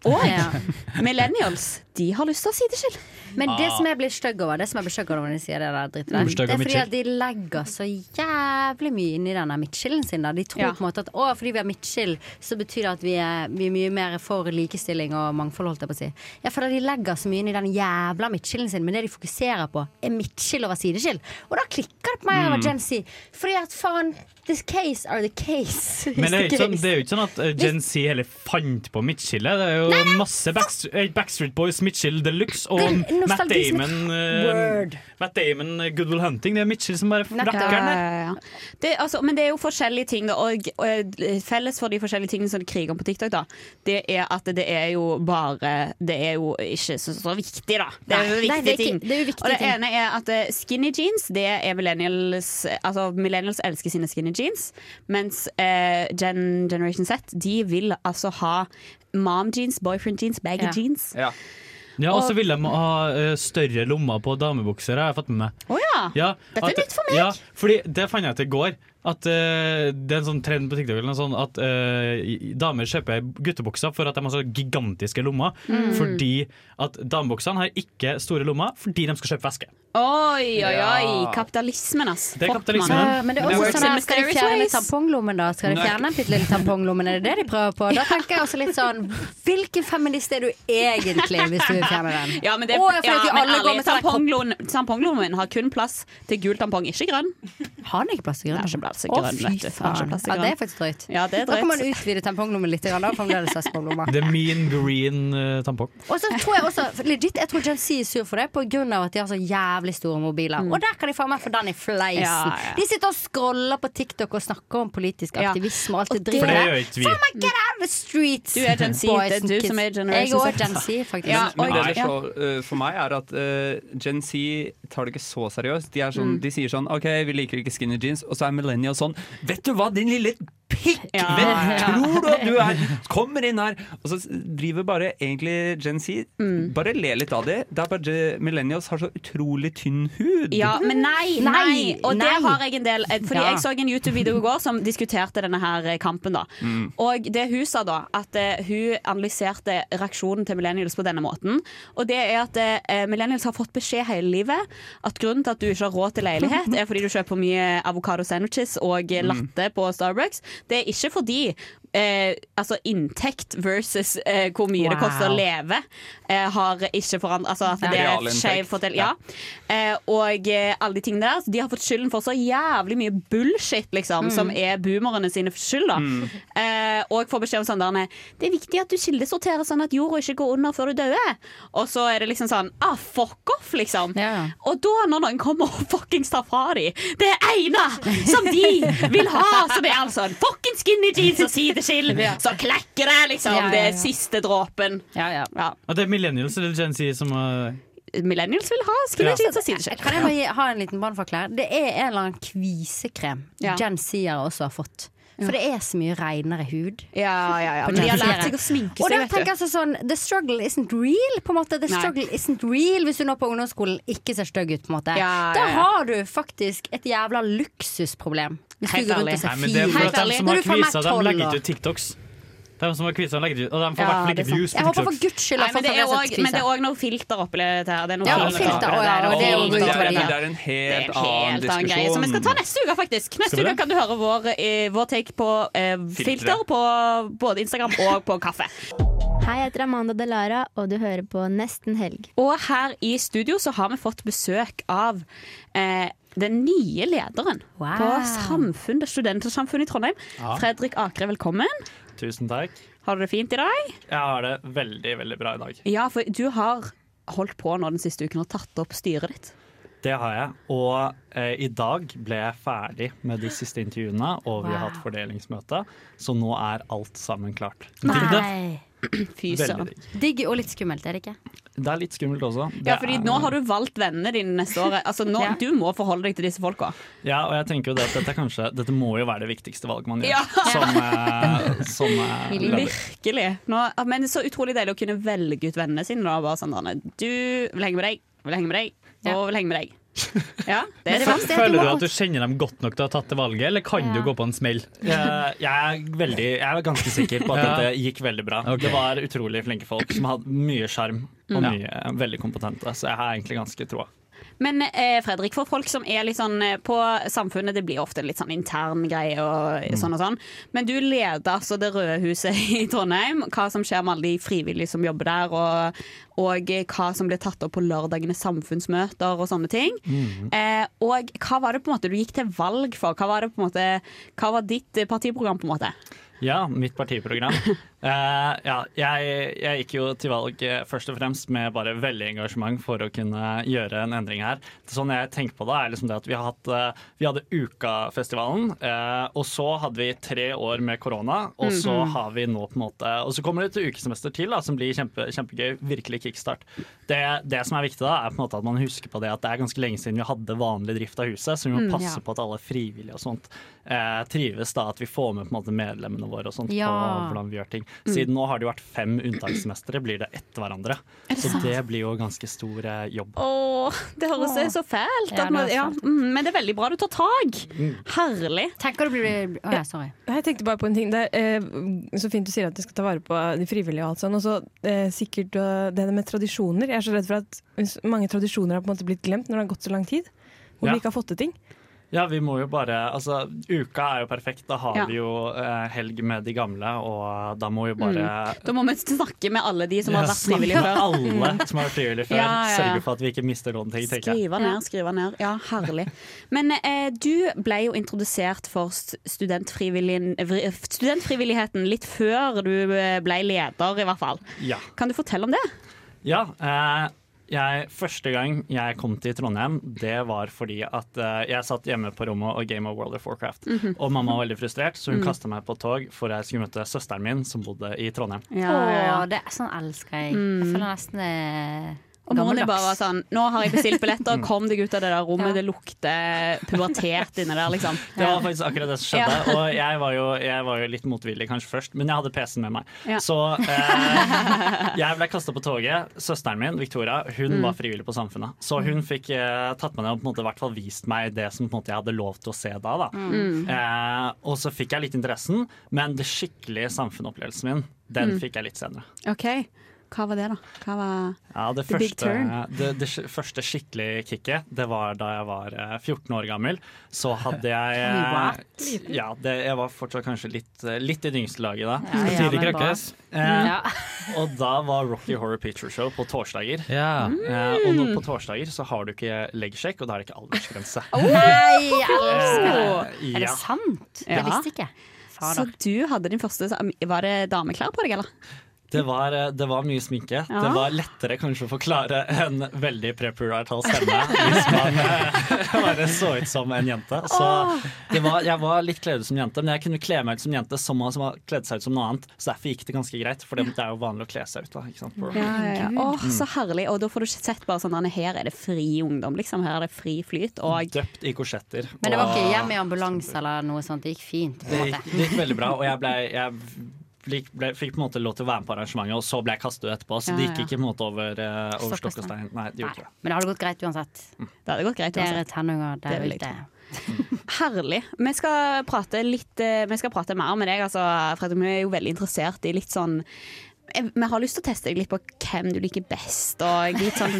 Speaker 3: Og
Speaker 5: Ja.
Speaker 3: millennials de har lyst til å ha sideskill.
Speaker 5: Men det
Speaker 3: Ah.
Speaker 5: som jeg blir stygg over, det som jeg blir stygg over når de sier det der
Speaker 3: Mm.
Speaker 5: Det er fordi at de legger så jævlig mye inn i denne midtskillen sin. Da. De tror
Speaker 3: Ja.
Speaker 5: på en måte at å, fordi vi har midtskill, så betyr det at vi er, vi er mye mer for likestilling og mangfold, holdt jeg på å si. Jeg føler de legger så mye inn i den jævla midtskillen sin, men det de fokuserer på, er midtskill over sideskill. Og da klikker det på meg over
Speaker 7: Mm.
Speaker 5: Gen Z. Fordi at faen, this case are the case.
Speaker 7: Men det er,
Speaker 5: jo
Speaker 7: ikke sånn, det ikke sånn at eh, Gen Z heller fant på midtskillet. Det er jo masse Backstreet, eh, Backstreet Boys Mitchell de luxe og Matt. Damon, eh,
Speaker 5: Word.
Speaker 7: Matt Damon eh, Good Will Hunting. Det er Mitchell som bare
Speaker 3: rakker
Speaker 7: den
Speaker 3: ja,
Speaker 7: der.
Speaker 3: ja, ja. Det, altså, men det er jo forskjellige ting, da, og, og felles for de forskjellige tingene som de kriger om på TikTok, da, det er at det er jo bare Det er jo ikke så, så viktig, da. Det er jo
Speaker 5: Nei,
Speaker 3: viktige
Speaker 5: nei, det er ikke-
Speaker 3: ting.
Speaker 5: det er jo viktige
Speaker 3: og det
Speaker 5: ting.
Speaker 3: ene er at eh, skinny jeans, det er millennials Altså millennials elsker sine skinny jeans, mens eh, Gen, Generation Z, de vil altså ha mom jeans, boyfriend jeans, baggy
Speaker 5: Ja.
Speaker 3: jeans.
Speaker 7: Ja, og så
Speaker 3: ville
Speaker 7: vil de ha eh, større lommer på damebukser, har jeg fått med meg.
Speaker 3: Oh, ja.
Speaker 7: Ja,
Speaker 3: Dette er
Speaker 7: at-
Speaker 3: nytt for meg.
Speaker 7: Ja, fordi det fant jeg ut i går. At uh, Det er en sånn trend på TikTok eller noe sånt, at uh, damer kjøper guttebukser for at de har så gigantiske lommer.
Speaker 3: Mm.
Speaker 7: Fordi at damebuksene har ikke store lommer fordi de skal kjøpe væske.
Speaker 3: Oi, oi, oi. Kapitalismen, ass.
Speaker 7: Det er kapitalismen.
Speaker 5: Uh, men det er også sånn Skal de fjerne tamponglommen, da? Skal de fjerne den bitte lille tamponglommen? Er det det de prøver på? Da tenker jeg også litt sånn Hvilken feminist er du egentlig, hvis du vil fjerne den?
Speaker 3: Ja, men det,
Speaker 5: Å, ja,
Speaker 3: men ærlig,
Speaker 5: med sånn
Speaker 3: tamponglommen- tamponglommen har kun plass til gul tampong, ikke grønn.
Speaker 5: Har den ikke plass til grønn?
Speaker 3: Det er ikke
Speaker 5: Å, fy.
Speaker 3: Det er ikke
Speaker 5: faen. Ja, det er faktisk drøyt.
Speaker 3: Ja, det er
Speaker 5: Da kan man utvide tamponglommen litt, da fremdeles ha.
Speaker 7: The mean green uh, tampong.
Speaker 5: Og så tror jeg også, legit, jeg tror Gen Z er sur for det av at de har så jævlig store mobiler. Og der kan de faen meg få den i fleisen.
Speaker 3: Mm. Ja, ja.
Speaker 5: De sitter og scroller på TikTok og snakker om politisk aktivisme og alt det dritet.
Speaker 7: For det gjør ikke vi.
Speaker 5: Faen meg, get out of the streets!
Speaker 3: Du er Gen Z, det er du
Speaker 5: kids.
Speaker 3: som er
Speaker 5: Jeg
Speaker 3: Generation
Speaker 5: er
Speaker 3: Z.
Speaker 5: også Gen Z, faktisk.
Speaker 3: Ja,
Speaker 4: Men det er så, uh, for meg er at uh, Gen Z tar det ikke så seriøst. De, er sånn,
Speaker 3: Mm.
Speaker 4: de sier sånn OK, vi liker ikke skinny jeans, og så er millennials sånn. Vet du hva, din lille pikk!
Speaker 3: Ja,
Speaker 4: Hvem
Speaker 3: ja.
Speaker 4: tror du at du er? Kommer inn her, og så driver bare egentlig Gen Z
Speaker 3: Mm.
Speaker 4: Bare le litt av det. Det er bare Millennials har så utrolig tynn hud.
Speaker 3: Ja, men nei, nei.
Speaker 5: Nei,
Speaker 3: Og det har jeg en del eh, Fordi
Speaker 5: Ja.
Speaker 3: jeg så en YouTube-video i går som diskuterte denne her eh, kampen. da
Speaker 4: Mm.
Speaker 3: Og det hun sa da, at eh, hun analyserte reaksjonen til millennials på denne måten. Og det er at eh, millennials har fått beskjed hele livet at grunnen til at du ikke har råd til leilighet, er fordi du kjøper mye avokado sandwiches og latte latte på Starbucks. Det er ikke fordi Eh, altså inntekt versus eh, hvor mye det koster å leve, eh, har ikke forandret Altså at det er skjev fordel- Ja. Eh, og eh, alle de tingene der. Så de har fått skylden for så jævlig mye bullshit, liksom,
Speaker 5: Mm.
Speaker 3: som er boomerne sine skyld. da
Speaker 4: Mm.
Speaker 3: eh, Og får beskjed om sånn der Det er viktig at du kildesorterer sånn at jorda ikke går under før du dør. Og så er det liksom sånn Ah, fuck off, liksom. Og da, når noen kommer og fuckings tar fra dem det ene som de vil ha, som er altså en fucking skinny jeans og sideskill, så klekker det, liksom.
Speaker 5: Ja, ja,
Speaker 3: Det er siste dråpen. Ja.
Speaker 16: Og det er millennials eller Gen Z som uh,
Speaker 3: Millennials vil ha skinny
Speaker 16: Ja.
Speaker 3: jeans og.
Speaker 5: Kan jeg bare gi- ha en liten brannfakkel? Det er en eller annen kvisekrem
Speaker 3: Ja.
Speaker 5: Gen Z-ere også har fått. For det er så mye renere hud.
Speaker 3: Ja, ja, ja. Men de har lært seg å sminke
Speaker 5: Og
Speaker 3: seg,
Speaker 5: da
Speaker 3: vet du.
Speaker 5: tenker jeg altså sånn The struggle isn't real. På en måte The
Speaker 3: Nei.
Speaker 5: isn't real Hvis du nå på ungdomsskolen ikke ser stygg ut. på en måte
Speaker 3: Ja,
Speaker 5: Da
Speaker 3: ja, Da
Speaker 5: har du faktisk et jævla luksusproblem. Hvis
Speaker 3: Helt
Speaker 5: du går rundt
Speaker 3: ærlig.
Speaker 5: og ser fin ut.
Speaker 16: at de som
Speaker 5: Når
Speaker 16: har
Speaker 5: du får meg
Speaker 16: kvisa, de legger
Speaker 5: år.
Speaker 16: ikke ut TikToks. De som har kvisa, legger ut. Og de får
Speaker 5: Ja,
Speaker 16: hvert fall
Speaker 5: er
Speaker 16: ikke views.
Speaker 5: Jeg håper for guds skyld
Speaker 3: Nei, men, det også, men det er òg noe filter oppi dette her. Det er noe
Speaker 5: Ja,
Speaker 3: filter
Speaker 5: filter, ja, og det er
Speaker 3: det.
Speaker 4: Er en
Speaker 3: Det er
Speaker 4: helt
Speaker 3: en
Speaker 4: annen
Speaker 3: helt annen greie som vi skal ta neste uke, faktisk. Neste uke kan du høre vår, eh, vår take på eh, filter på både Instagram og på kaffe.
Speaker 17: Hei, jeg heter Amanda Delara, og du hører på Nesten Helg.
Speaker 3: Og her i studio så har vi fått besøk av eh, den nye lederen
Speaker 5: Wow.
Speaker 3: på Samfunn, det studentersamfunnet i Trondheim.
Speaker 16: Ja.
Speaker 3: Fredrik Akre, velkommen.
Speaker 16: Tusen takk.
Speaker 3: Har du det fint i dag?
Speaker 16: Jeg har det veldig, veldig bra i dag.
Speaker 3: Ja, for du har holdt på nå den siste uken og tatt opp styret ditt.
Speaker 16: Det har jeg. Og eh, i dag ble jeg ferdig med de siste intervjuene, og vi har hatt fordelingsmøte, så nå er alt sammen klart.
Speaker 5: Nei.
Speaker 3: Fy søren.
Speaker 16: digg.
Speaker 5: Og litt skummelt, er det ikke?
Speaker 16: Det er litt skummelt også. Det
Speaker 3: Ja, fordi
Speaker 16: er-
Speaker 3: nå har du valgt vennene dine neste år. Altså, nå,
Speaker 5: Ja.
Speaker 3: Du må forholde deg til disse folka.
Speaker 16: Ja, og jeg tenker jo det at dette, kanskje, dette må jo være det viktigste valget man gjør
Speaker 3: Ja.
Speaker 16: som, eh, som eh.
Speaker 3: Virkelig. Nå, men så utrolig deilig å kunne velge ut vennene sine. Da. Bare sånn, du vil henge med deg, vil henge med deg, og vil henge med deg. Ja, det er det verste.
Speaker 16: Føler du at du kjenner dem godt nok til å ha tatt det valget, eller kan
Speaker 5: Ja.
Speaker 16: du gå på en smell? Jeg, jeg, er veldig, jeg er ganske sikker på at
Speaker 7: Ja.
Speaker 16: dette gikk veldig bra.
Speaker 7: Okay.
Speaker 16: Det var utrolig flinke folk som hadde mye sjarm og
Speaker 3: Mm.
Speaker 16: mye veldig kompetente, så jeg har egentlig ganske troa.
Speaker 3: Men eh, Fredrik, for folk som er litt sånn eh, på samfunnet, det blir ofte en litt sånn intern greie og sånn og sånn. Men du leder altså Det røde huset i Trondheim. Hva som skjer med alle de frivillige som jobber der, og, og eh, hva som blir tatt opp på lørdagene samfunnsmøter og sånne ting. Eh, og hva var det på en måte du gikk til valg for? Hva var, det måte, hva var ditt eh, partiprogram, på en måte?
Speaker 16: Ja, mitt partiprogram. Eh, ja, jeg, jeg gikk jo til valg eh, først og fremst med bare veldig engasjement for å kunne gjøre en endring her. Sånn jeg tenker på det, er liksom det at vi, har hatt, uh, vi hadde Ukafestivalen, uh, og så hadde vi tre år med korona, og så
Speaker 7: Mhm.
Speaker 16: har vi nå på en måte Og så kommer det et ukesemester til da, som blir kjempe, kjempegøy. Virkelig kickstart. Det, det som er viktig da, er på en måte at man husker på det at det er ganske lenge siden vi hadde vanlig drift av huset, så vi må
Speaker 5: Mm,
Speaker 16: passe
Speaker 5: ja.
Speaker 16: på at alle frivillige og sånt trives. da, At vi får med på en måte medlemmene våre og sånt
Speaker 5: Ja.
Speaker 16: på hvordan vi gjør ting.
Speaker 5: Mm.
Speaker 16: Siden nå har det jo vært fem unntakssemestre, blir det etter hverandre.
Speaker 3: Er det
Speaker 16: Så
Speaker 3: sant?
Speaker 16: det blir jo ganske stor eh, jobb.
Speaker 3: Åh, det høres
Speaker 5: Åh.
Speaker 3: så fælt
Speaker 5: Ja, det er
Speaker 3: ja,
Speaker 5: fælt.
Speaker 3: mm, Men det er veldig bra du tar tak. Herlig.
Speaker 5: Tenker du blir Å ja, sorry.
Speaker 12: Jeg tenkte bare på en ting. Det er eh, så fint du sier at du skal ta vare på de frivillige og alt sånn. Og så eh, sikkert eh, det med tradisjoner. Jeg er så redd for at mange tradisjoner har på en måte blitt glemt når det har gått så lang tid. Hvor
Speaker 16: Ja.
Speaker 12: vi ikke har fått til ting.
Speaker 16: Ja, vi må jo bare Altså, uka er jo perfekt. Da har
Speaker 3: Ja.
Speaker 16: vi jo eh, helg med de gamle, og da må jo bare
Speaker 3: Mm. Da må vi snakke med alle de som har vært frivillige
Speaker 16: snakke
Speaker 3: før.
Speaker 16: med alle som har vært frivillige før.
Speaker 3: Ja, ja, ja.
Speaker 16: Sørge for at vi ikke mister noen ting, tenker jeg.
Speaker 3: Skrive ned, skrive ned. Ja, herlig. Men eh, du ble jo introdusert for studentfrivilligheten litt før du eh, ble leder, i hvert fall.
Speaker 16: Ja.
Speaker 3: Kan du fortelle om det?
Speaker 16: Ja, eh, jeg, første gang jeg kom til Trondheim, det var fordi at uh, jeg satt hjemme på rommet og game of World of Warcraft.
Speaker 5: Mhm.
Speaker 16: Og mamma var veldig frustrert, så hun
Speaker 5: Mm.
Speaker 16: kastet meg på tog for jeg skulle møte søsteren min, som bodde i Trondheim.
Speaker 5: Å, det er sånn elsker jeg.
Speaker 3: Mm.
Speaker 5: Jeg føler nesten det
Speaker 3: Og moren din bare var sånn Nå har jeg bestilt billetter,
Speaker 4: Mm.
Speaker 3: kom deg ut av det der rommet, det lukter pubertet inni der, liksom.
Speaker 16: Det var faktisk akkurat det som skjedde.
Speaker 3: Ja.
Speaker 16: Og jeg var, jo, jeg var jo litt motvillig kanskje først, men jeg hadde PC-en med meg.
Speaker 3: Ja.
Speaker 16: Så eh, jeg ble kasta på toget. Søsteren min, Victoria, hun
Speaker 3: Mm.
Speaker 16: var frivillig på Samfunnet. Så hun fikk eh, tatt meg ned og på en måte, i hvert fall vist meg det som på en måte, jeg hadde lov til å se da. da.
Speaker 3: Mm.
Speaker 16: Eh, og så fikk jeg litt interessen, men det skikkelige samfunnsopplevelsen min, den
Speaker 3: Mm.
Speaker 16: fikk jeg litt senere.
Speaker 3: OK. Hva var det, da? Hva var
Speaker 16: Ja, det,
Speaker 3: The big
Speaker 16: første,
Speaker 3: turn.
Speaker 16: det, det første skikkelig kicket, det var da jeg var eh, 14 år gammel. Så hadde jeg eh,
Speaker 3: What?
Speaker 16: Ja, det, jeg var fortsatt kanskje litt, eh, litt i det yngste laget da.
Speaker 7: Ja, ja, Tidlig krakkes.
Speaker 16: Eh,
Speaker 7: Ja.
Speaker 16: Og da var Rocky Horror Picture Show på torsdager.
Speaker 7: Ja.
Speaker 16: Eh, og nå på torsdager så har du ikke leggsjekk, og da er det ikke aldersgrense.
Speaker 5: Nei, jeg elsker!
Speaker 16: Eh,
Speaker 5: Er det sant?
Speaker 3: Ja.
Speaker 5: Jeg visste ikke.
Speaker 3: Så du hadde din første Var det dameklær på deg, eller?
Speaker 16: Det var, eh, det var mye sminke.
Speaker 3: Ja.
Speaker 16: Det var lettere kanskje å forklare en veldig prepurital stemme hvis man eh, bare så ut som en jente. Så det var, jeg var litt kledd ut som jente, men jeg kunne kle meg ut som jente som man som har kledd seg ut som noe annet. Så derfor gikk det ganske greit, for det er jo vanlig å kle seg ut. da ikke sant?
Speaker 3: Ja, ja, ja.
Speaker 16: Mm.
Speaker 3: Åh, så herlig. Og da får du ikke sett bare sånn her er det fri ungdom, liksom. Her er det fri flyt. Og
Speaker 16: Døpt i korsetter.
Speaker 5: Men det var ikke hjemme i ambulanse eller noe sånt? Det gikk fint? på
Speaker 16: Det gikk, det gikk veldig bra, og jeg, ble, jeg ble, ble, fikk på en måte lov til å være med på arrangementet, og så ble jeg kastet ut etterpå. Så
Speaker 5: Ja,
Speaker 16: det gikk ikke på en måte over, uh, over
Speaker 5: Stokk og
Speaker 16: stein. Nei, det gjorde ikke det.
Speaker 5: Men det hadde gått greit uansett.
Speaker 3: Det hadde gått greit uansett. Det
Speaker 5: der
Speaker 3: vil jeg
Speaker 5: ute.
Speaker 3: Herlig. Vi skal prate litt eh, Vi skal prate mer med deg, altså, Fredrik. Vi er jo veldig interessert i litt sånn eh, vi har lyst til å teste deg litt på hvem du liker best, og litt sånn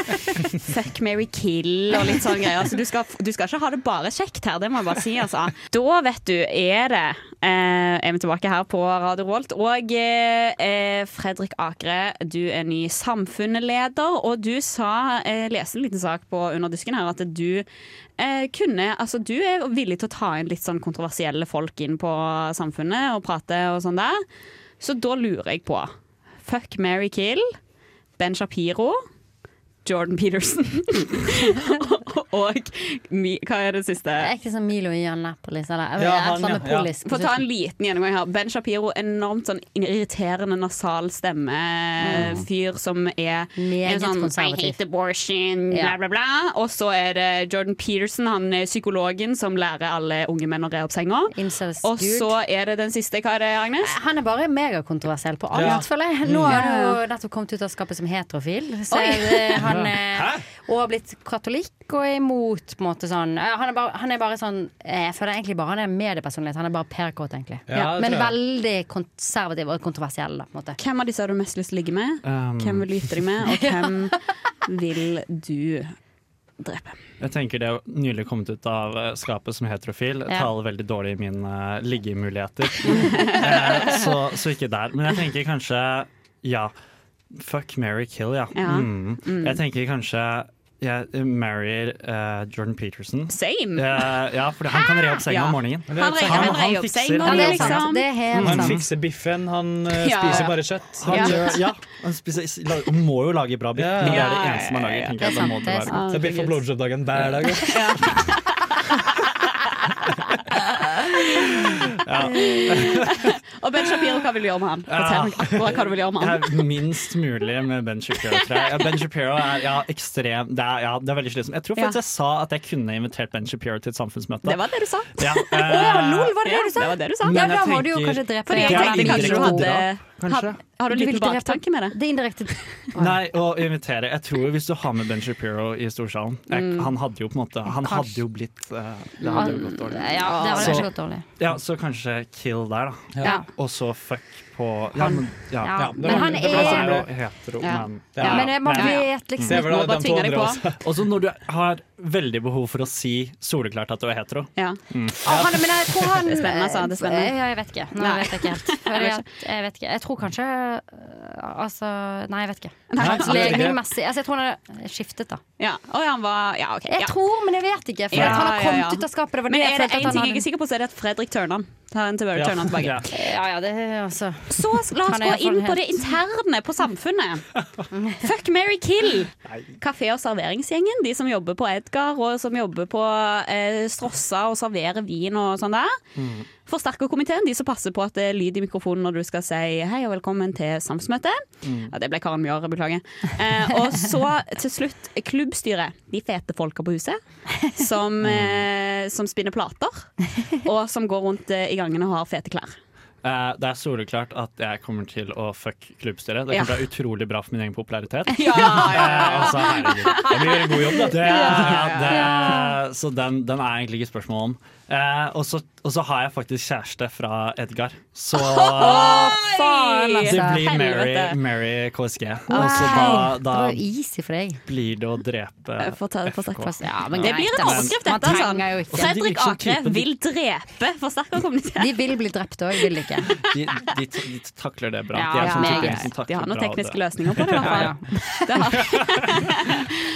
Speaker 3: fuck, marry, kill og litt sånn greier. Altså, du, skal, du skal ikke ha det bare kjekt her, det må jeg bare si. Altså. Da, vet du, er det eh, Er vi tilbake her på Radio Rolt. Og eh, eh, Fredrik Akre, du er ny samfunnsleder, og du sa Jeg leste en liten sak på under dusken her at du eh, kunne Altså, du er villig til å ta inn litt sånn kontroversielle folk inn på samfunnet og prate og sånn der. Så da lurer jeg på Fuck, Mary Kill, Ben Shapiro, Jordan Peterson og mi, Hva er det siste?
Speaker 5: Det er ikke sånn Milo i Annapolis eller
Speaker 3: Ja, han,
Speaker 5: eller
Speaker 3: ja.
Speaker 5: polis. på
Speaker 3: Få ta en liten gjennomgang her. Ben Shapiro, enormt sånn irriterende nasal stemme.
Speaker 5: Mm.
Speaker 3: Fyr som er
Speaker 5: Meget
Speaker 3: en sånn I hate abortion, bla, bla, bla. Og så er det Jordan Peterson, han er psykologen som lærer alle unge menn å re opp senga. Og så er det den siste. Hva er det, Agnes?
Speaker 5: Han er bare megakontroversiell på alt,
Speaker 3: Ja.
Speaker 5: føler jeg. Nå
Speaker 3: Mm.
Speaker 5: har han jo nettopp kommet ut av skapet som heterofil. Så eh, han
Speaker 3: er
Speaker 5: eh, Og har blitt katolikk og er imot på en måte sånn eh, Han er bare, han er bare sånn eh, Jeg føler egentlig bare han er mediepersonlighet. Han er bare PR-kåt, egentlig.
Speaker 3: Ja, det
Speaker 5: Men
Speaker 3: tror jeg.
Speaker 5: veldig konservativ og kontroversiell, da, på en måte.
Speaker 3: Hvem av disse har du mest lyst til å ligge med?
Speaker 16: Um.
Speaker 3: Hvem vil du gifte deg med? Og hvem vil du drepe?
Speaker 16: Jeg tenker det å nylig kommet ut av eh, skapet som heterofil
Speaker 3: Ja.
Speaker 16: taler veldig dårlig i mine uh, liggemuligheter. så, så ikke der. Men jeg tenker kanskje ja. Fuck, marry, kill, ja.
Speaker 3: Ja.
Speaker 16: Mm.
Speaker 3: Mm.
Speaker 16: Jeg tenker kanskje jeg marrier uh, Jordan Peterson.
Speaker 3: Same!
Speaker 16: Uh, ja, for han kan re opp senga
Speaker 3: Ja.
Speaker 16: om morgenen.
Speaker 3: Han han, han han,
Speaker 16: fikser-
Speaker 3: det er liksom-
Speaker 5: Det er
Speaker 7: Han fikser biffen, han eh,
Speaker 3: Ja.
Speaker 7: spiser bare kjøtt.
Speaker 16: Han
Speaker 3: Ja.
Speaker 16: ja, han spiser, må jo lage bra biff.
Speaker 7: Ja.
Speaker 16: men Det er det eneste man lager.
Speaker 7: ja, ja.
Speaker 16: tenker
Speaker 7: Det sant.
Speaker 16: Det
Speaker 7: er biff og blowjob-dagen hver dag.
Speaker 3: Og Ben Shapiro, hva vil du gjøre med han? Fortell meg hva, hva du vil gjøre med han.
Speaker 16: Minst mulig med Ben Shapiro, tror jeg. Ben Shapiro er ja, ekstrem det er, ja, det er veldig slitsomt. Jeg tror faktisk jeg sa at jeg kunne invitert Ben Shapiro til et samfunnsmøte.
Speaker 3: Det var det du sa.
Speaker 16: Ja,
Speaker 5: Å ja, lol, var det det du sa?
Speaker 3: Det var det du sa.
Speaker 16: Men
Speaker 5: Ja, da må du jo kanskje drepe
Speaker 3: Fordi jeg tenkte kanskje du hadde
Speaker 16: kanskje.
Speaker 3: Har, har du en liten baktanke med det?
Speaker 5: Det er indirekte
Speaker 16: Nei, å invitere Jeg tror hvis du har med Ben Shapiro i storsalen jeg,
Speaker 5: Mm.
Speaker 16: Han hadde jo på en måte Han
Speaker 5: Kanskje.
Speaker 16: hadde jo blitt uh, Det hadde jo gått dårlig.
Speaker 5: Ja, det hadde
Speaker 16: Så-
Speaker 5: gått dårlig.
Speaker 16: Ja, så kanskje kill der, da.
Speaker 5: Ja.
Speaker 16: Og så fuck på Ja,
Speaker 5: Han-
Speaker 16: men, ja.
Speaker 5: ja. Men han
Speaker 16: det
Speaker 5: er-
Speaker 16: er jo hetero,
Speaker 5: Ja.
Speaker 16: men
Speaker 5: Ja. Men, eh, man vet liksom
Speaker 16: Det
Speaker 5: ikke-
Speaker 16: de
Speaker 5: Bare tvinger deg på.
Speaker 16: Og så når du har veldig behov for å si soleklart at du er hetero.
Speaker 3: Ja.
Speaker 16: Mm.
Speaker 5: Ah, han, men jeg tror han
Speaker 3: Det er spennende, altså. Det er spennende.
Speaker 5: Ja, jeg vet ikke. Nå
Speaker 3: Nei.
Speaker 5: vet jeg ikke helt. Fordi
Speaker 3: Jeg vet
Speaker 5: at, jeg vet ikke. Jeg tror kanskje øh, Altså, nei, jeg vet ikke.
Speaker 3: Ikke.
Speaker 5: Legningsmessig Altså, jeg tror han har skiftet, da.
Speaker 3: Ja. Oh, ja, han var Ja, OK.
Speaker 5: Jeg tror, men jeg vet ikke. For
Speaker 3: Ja,
Speaker 5: at han har kommet
Speaker 3: ja.
Speaker 5: ut av skapet. Det var
Speaker 3: Men er det
Speaker 5: én
Speaker 3: en ting jeg er sikker på, så er det at Fredrik turner han. Ta en til Turn tilbake.
Speaker 16: Ja.
Speaker 5: Ja, ja, det er også
Speaker 3: Så la oss gå inn på det interne på samfunnet. Fuck, marry, kill. Kafé- og serveringsgjengen. De som jobber på Edgar, og som jobber på eh, Strossa og serverer vin og sånn der. Forsterkerkomiteen, de som passer på at det er lyd i mikrofonen når du skal si hei og velkommen til samsmøte.
Speaker 16: Mm.
Speaker 3: Ja, det ble Karen Mjør, beklager. Eh, og så til slutt klubbstyret. De fete folka på huset. Som, eh, som spinner plater. Og som går rundt eh, i gangene og har fete klær.
Speaker 16: Uh, det er soleklart at jeg kommer til å fuck klubbstyret. Det
Speaker 3: Ja.
Speaker 16: kommer til å være utrolig bra for min egen popularitet.
Speaker 3: Ja, ja, ja.
Speaker 16: Eh, altså, herregud.
Speaker 7: De gjør en god jobb, da.
Speaker 16: Det,
Speaker 7: Ja,
Speaker 16: det, så den, den er egentlig ikke spørsmål om. Eh, og, så, og så har jeg faktisk kjæreste fra Edgar. Så
Speaker 5: faen, altså.
Speaker 16: det blir Mary, Mary KSG.
Speaker 5: Wow.
Speaker 16: Altså, da,
Speaker 5: Det var easy for deg.
Speaker 16: blir det å drepe
Speaker 3: det
Speaker 16: FK.
Speaker 5: Ja, men
Speaker 3: Det blir en
Speaker 5: oppskrift
Speaker 3: overskrift, dette.
Speaker 5: Ikke-
Speaker 3: Fredrik Akre vil drepe forsterkerkommuniteten.
Speaker 5: De vil bli drept òg, vil de ikke?
Speaker 16: De, de, de takler det bra.
Speaker 5: Ja,
Speaker 16: de er
Speaker 5: ja,
Speaker 16: sånn
Speaker 3: De har noen tekniske løsninger på det, i hvert fall.
Speaker 5: Ja,
Speaker 3: Det har.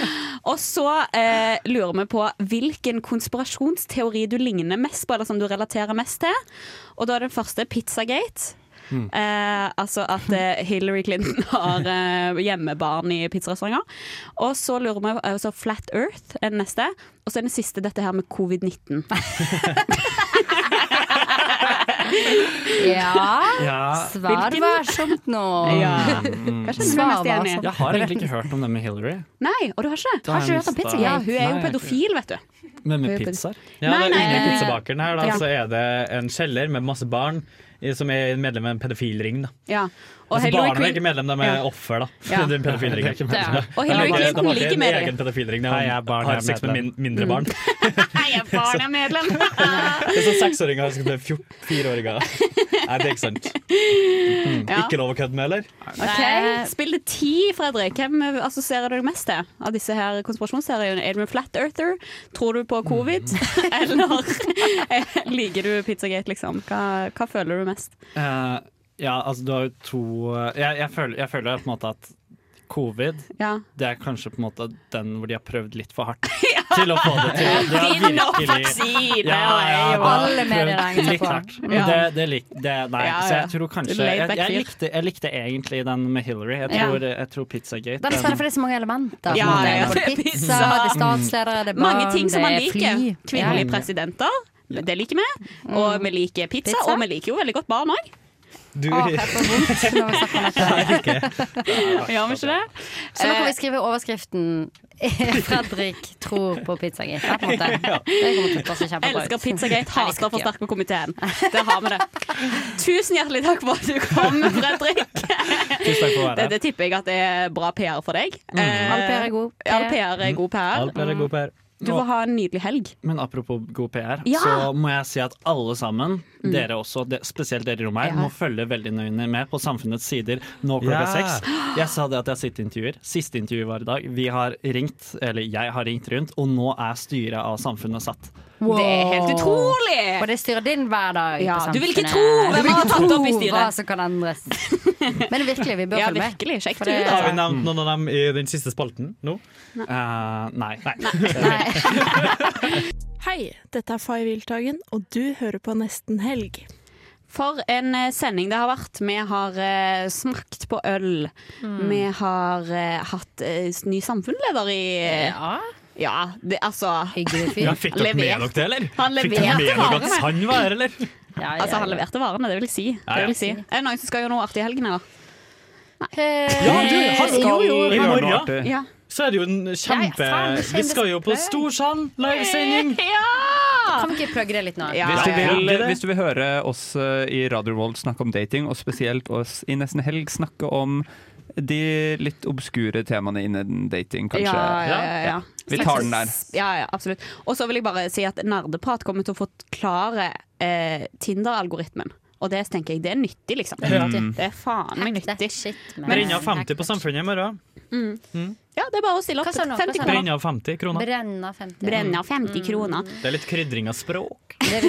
Speaker 3: Og så eh, lurer vi på hvilken konspirasjonsteori du ligner mest på, eller som du relaterer mest til. Og da er den første Pizzagate.
Speaker 16: Mm.
Speaker 3: Eh, altså at eh, Hillary Clinton har eh, hjemmebarn i pizzarestauranter. Og så lurer vi på Flat Earth er den neste. Og så er den siste dette her med covid-19.
Speaker 5: Ja.
Speaker 16: Ja.
Speaker 5: Svar varsomt nå.
Speaker 3: Ja. Svar mest igjen i?
Speaker 16: Jeg har egentlig ikke hørt om det med Hillary.
Speaker 3: Nei, og du har ikke?
Speaker 16: Har om pizza?
Speaker 3: Ja, hun er jo pedofil, vet du.
Speaker 16: Men med
Speaker 3: er
Speaker 16: pizzaer?
Speaker 7: Ja,
Speaker 3: Nei,
Speaker 7: det
Speaker 3: nei,
Speaker 7: Inni pizzabakeren her da,
Speaker 3: Ja.
Speaker 7: så er det en kjeller med masse barn som er medlem av en pedofilring. Da.
Speaker 3: Ja. Og
Speaker 7: Altså,
Speaker 3: barna
Speaker 7: barna er ikke medlem, de er
Speaker 3: Ja.
Speaker 7: offer. da
Speaker 3: Ja.
Speaker 7: Det er en pedofilring.
Speaker 16: Er ikke medlem.
Speaker 3: Og Hillary Clinton
Speaker 7: de
Speaker 3: liker
Speaker 7: mer.
Speaker 3: med
Speaker 7: egen pedofilring. De
Speaker 16: Hei, jeg er barn,
Speaker 7: har
Speaker 16: jeg er
Speaker 7: sex med min, mindre barn.
Speaker 3: Jeg er medlem
Speaker 7: Det er sånn seksåringer som er 14 fireåringer. Nei, det er ikke sant. Mm.
Speaker 3: Ja.
Speaker 7: Ikke lov å kødde med, eller?
Speaker 3: Ok, Spill det ti, Fredrik. Hvem assosierer du deg mest til av disse her konspirasjonsseriene? Er du en flat earther? Tror du på covid? Eller eh, liker du Pizzagate, liksom? Hva, hva føler du mest?
Speaker 16: Eh, ja, altså du har jo to jeg, jeg, føler, jeg føler på en måte at covid
Speaker 3: Ja.
Speaker 16: Det er kanskje på en måte den hvor de har prøvd litt for hardt til å få det til. Det har virkelig- Ja, ja, det
Speaker 5: Alle
Speaker 16: prøvd Litt hardt.
Speaker 3: Ja.
Speaker 16: det, det, lik, det Nei,
Speaker 3: Ja,
Speaker 16: så jeg tror kanskje Jeg, jeg, likte, jeg likte egentlig den med Hillary. Jeg
Speaker 3: Ja.
Speaker 16: tror, jeg tror Pizzagate
Speaker 5: Det er spennende, for det er så mange elementer.
Speaker 3: Ja, ja, ja. Det er
Speaker 5: pizza,
Speaker 3: pizza.
Speaker 5: det er statsledere, det er barn,
Speaker 3: Mange ting som man
Speaker 5: er
Speaker 3: liker. Kvinnelige presidenter. Det liker vi. Og vi liker pizza,
Speaker 5: Pizza.
Speaker 3: og vi liker jo veldig godt barn òg.
Speaker 7: Du
Speaker 5: Å, jeg får vondt når vi snakker om dette.
Speaker 3: Gjør vi ikke det?
Speaker 5: Så nå kan vi
Speaker 3: Eh,
Speaker 5: skrive overskriften 'Fredrik tror på pizzagate'. Ja, på en måte. Det kommer til å passe kjempebra ut.
Speaker 3: Elsker Pizzagate,
Speaker 5: hater for sterk
Speaker 3: hater komiteen. Der har vi det. Tusen hjertelig takk for at du kom, Fredrik. Det, det tipper jeg at det er bra PR for deg.
Speaker 16: Mm.
Speaker 3: Eh,
Speaker 5: All PR er god PR.
Speaker 3: All PR er god PR. Du får ha en nydelig helg.
Speaker 16: Men apropos god PR,
Speaker 3: Ja.
Speaker 16: så må jeg si at alle sammen,
Speaker 3: Mm.
Speaker 16: dere også, spesielt dere i rommet her,
Speaker 3: Ja.
Speaker 16: må følge veldig nøye med på Samfunnets sider nå klokka
Speaker 7: Ja.
Speaker 16: seks. Jeg sa det at jeg har sett intervjuer. Siste intervju var i dag. Vi har ringt, eller jeg har ringt rundt, og nå er styret av Samfunnet satt.
Speaker 5: Wow.
Speaker 3: Det er helt utrolig!
Speaker 5: Og det styrer din hverdag.
Speaker 3: Ja, du vil ikke tro hvem har tatt opp i styret.
Speaker 5: Hva som kan endres. Men virkelig, vi bør
Speaker 3: Ja,
Speaker 5: følge med.
Speaker 3: Sjekk det ut,
Speaker 7: Har vi nevnt noen av dem i den siste spalten nå?
Speaker 16: Eh, nei.
Speaker 18: Hei, dette er Fay Wiltagen, og du hører på Nesten Helg.
Speaker 3: For en eh, sending det har vært. Vi har uh, smakt på øl.
Speaker 5: Mm.
Speaker 3: Vi har uh, hatt uh, ny samfunnsleder i
Speaker 5: Ja.
Speaker 3: Ja, det, altså
Speaker 5: Hyggelig fyr.
Speaker 7: Ja, fikk dere med dere det, eller?
Speaker 3: Han
Speaker 7: Fikk dere
Speaker 3: leverte
Speaker 7: med dere at
Speaker 3: varene.
Speaker 7: han var her, eller?
Speaker 5: Ja, ja,
Speaker 3: Altså, han leverte varene, det vil jeg si.
Speaker 7: Ja,
Speaker 3: Det vil jeg si. Er det noen som skal gjøre noe artig i helgen, eller?
Speaker 7: Ja, du, han
Speaker 5: skal jo, jo.
Speaker 7: I
Speaker 4: gjøre noe
Speaker 7: morgen
Speaker 4: artig.
Speaker 3: Ja.
Speaker 7: så er det jo en kjempe Vi skal jo på Storsand livesending!
Speaker 5: Kan vi ikke plugge det litt nå?
Speaker 3: Ja.
Speaker 4: Hvis du,
Speaker 7: Ja, ja,
Speaker 4: vil, hvis du vil høre oss eh, i Radio World snakke om dating, og spesielt oss i Nesten Helg snakke om de litt obskure temaene innen dating, kanskje.
Speaker 3: Ja, ja, ja, ja.
Speaker 4: Vi tar den der.
Speaker 3: Ja, ja, absolutt. Og så vil jeg bare si at Nerdeprat kommer til å forklare eh, Tinder-algoritmen. Og det tenker jeg, det er nyttig, liksom.
Speaker 5: Det er.
Speaker 3: Det er faen meg nyttig.
Speaker 7: Brenna 50 på Samfunnet i morgen.
Speaker 3: Mm. Ja, det er bare å stille opp.
Speaker 5: Hva sa nå? Hva
Speaker 3: 50
Speaker 5: sa du?
Speaker 3: kroner.
Speaker 7: Brenna 50 kroner.
Speaker 5: Brenna 50.
Speaker 3: Brenna 50 kroner.
Speaker 7: Det er litt krydring av språk.
Speaker 5: Det.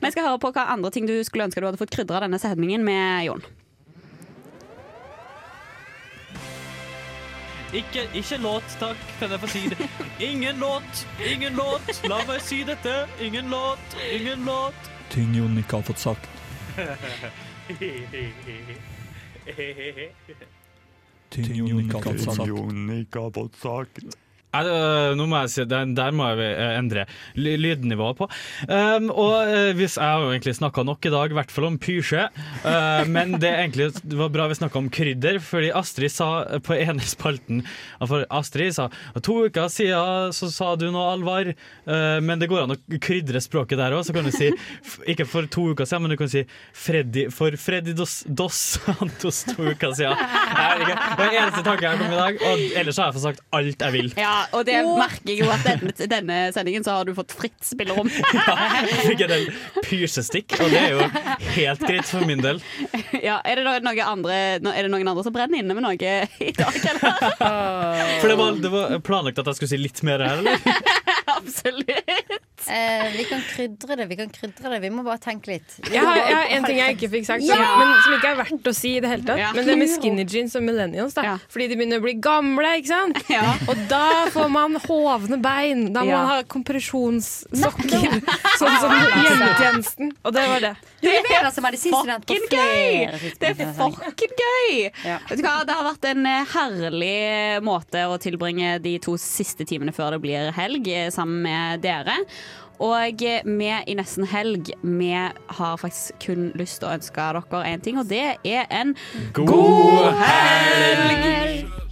Speaker 3: Vi skal høre på hva andre ting du skulle ønske du hadde fått krydra denne setningen med, Jon.
Speaker 7: Ikke, ikke låt, takk, kan jeg få si det. Ingen låt, ingen låt. La meg si dette. Ingen låt, ingen låt.
Speaker 4: Ting Jon ikke har fått sagt.
Speaker 19: Ting Jon ikke har fått sagt.
Speaker 7: Nei, nå må jeg si, der, der må jeg eh, endre lydnivået på. Um, og eh, hvis Jeg har jo egentlig snakka nok i dag, i hvert fall om pysje. Uh, men det, egentlig, det var bra vi snakka om krydder, fordi Astrid sa på ene spalten For Astrid sa to uker siden så sa du noe alvor, uh, men det går an å krydre språket der òg. Så kan du si ikke for to uker siden, men du kan si Freddy for Freddy dos, dos Santos to uker siden. Det er den eneste tanken jeg kom i dag, og ellers har jeg fått sagt alt jeg vil.
Speaker 3: Ja, og det merker jeg jo at denne, denne sendingen så har du fått fritt spillerom.
Speaker 7: ja, Fikk en del pysestikk, og det er jo helt greit for min del.
Speaker 3: ja, er, det noe andre, er det noen andre som brenner inne med noe i dag, eller?
Speaker 7: For det var, det var planlagt at jeg skulle si litt mer her, eller?
Speaker 3: Absolutt.
Speaker 5: Eh, vi kan krydre det, vi kan krydre det. Vi må bare tenke litt.
Speaker 12: Jeg har, jeg har en ting jeg ikke fikk sagt, som,
Speaker 5: Ja!
Speaker 12: men som ikke er verdt å si i det hele tatt.
Speaker 3: Ja.
Speaker 12: Men det med skinny jeans og millennials. Da. Fordi de begynner å bli gamle, ikke sant? Og da får man hovne bein. Da må
Speaker 3: Ja.
Speaker 12: man ha kompresjonssokker. sånn som hjemmetjenesten. Og det var det.
Speaker 5: Du leverer som medisinstudent
Speaker 3: Fucking gøy! Det er fucking gøy! Vet du hva, Det har vært en eh, herlig måte å tilbringe de to siste timene før det blir helg, eh, sammen med dere. Og vi i Nesten helg Vi har faktisk kun lyst til å ønske dere én ting, og det er en
Speaker 7: God helg!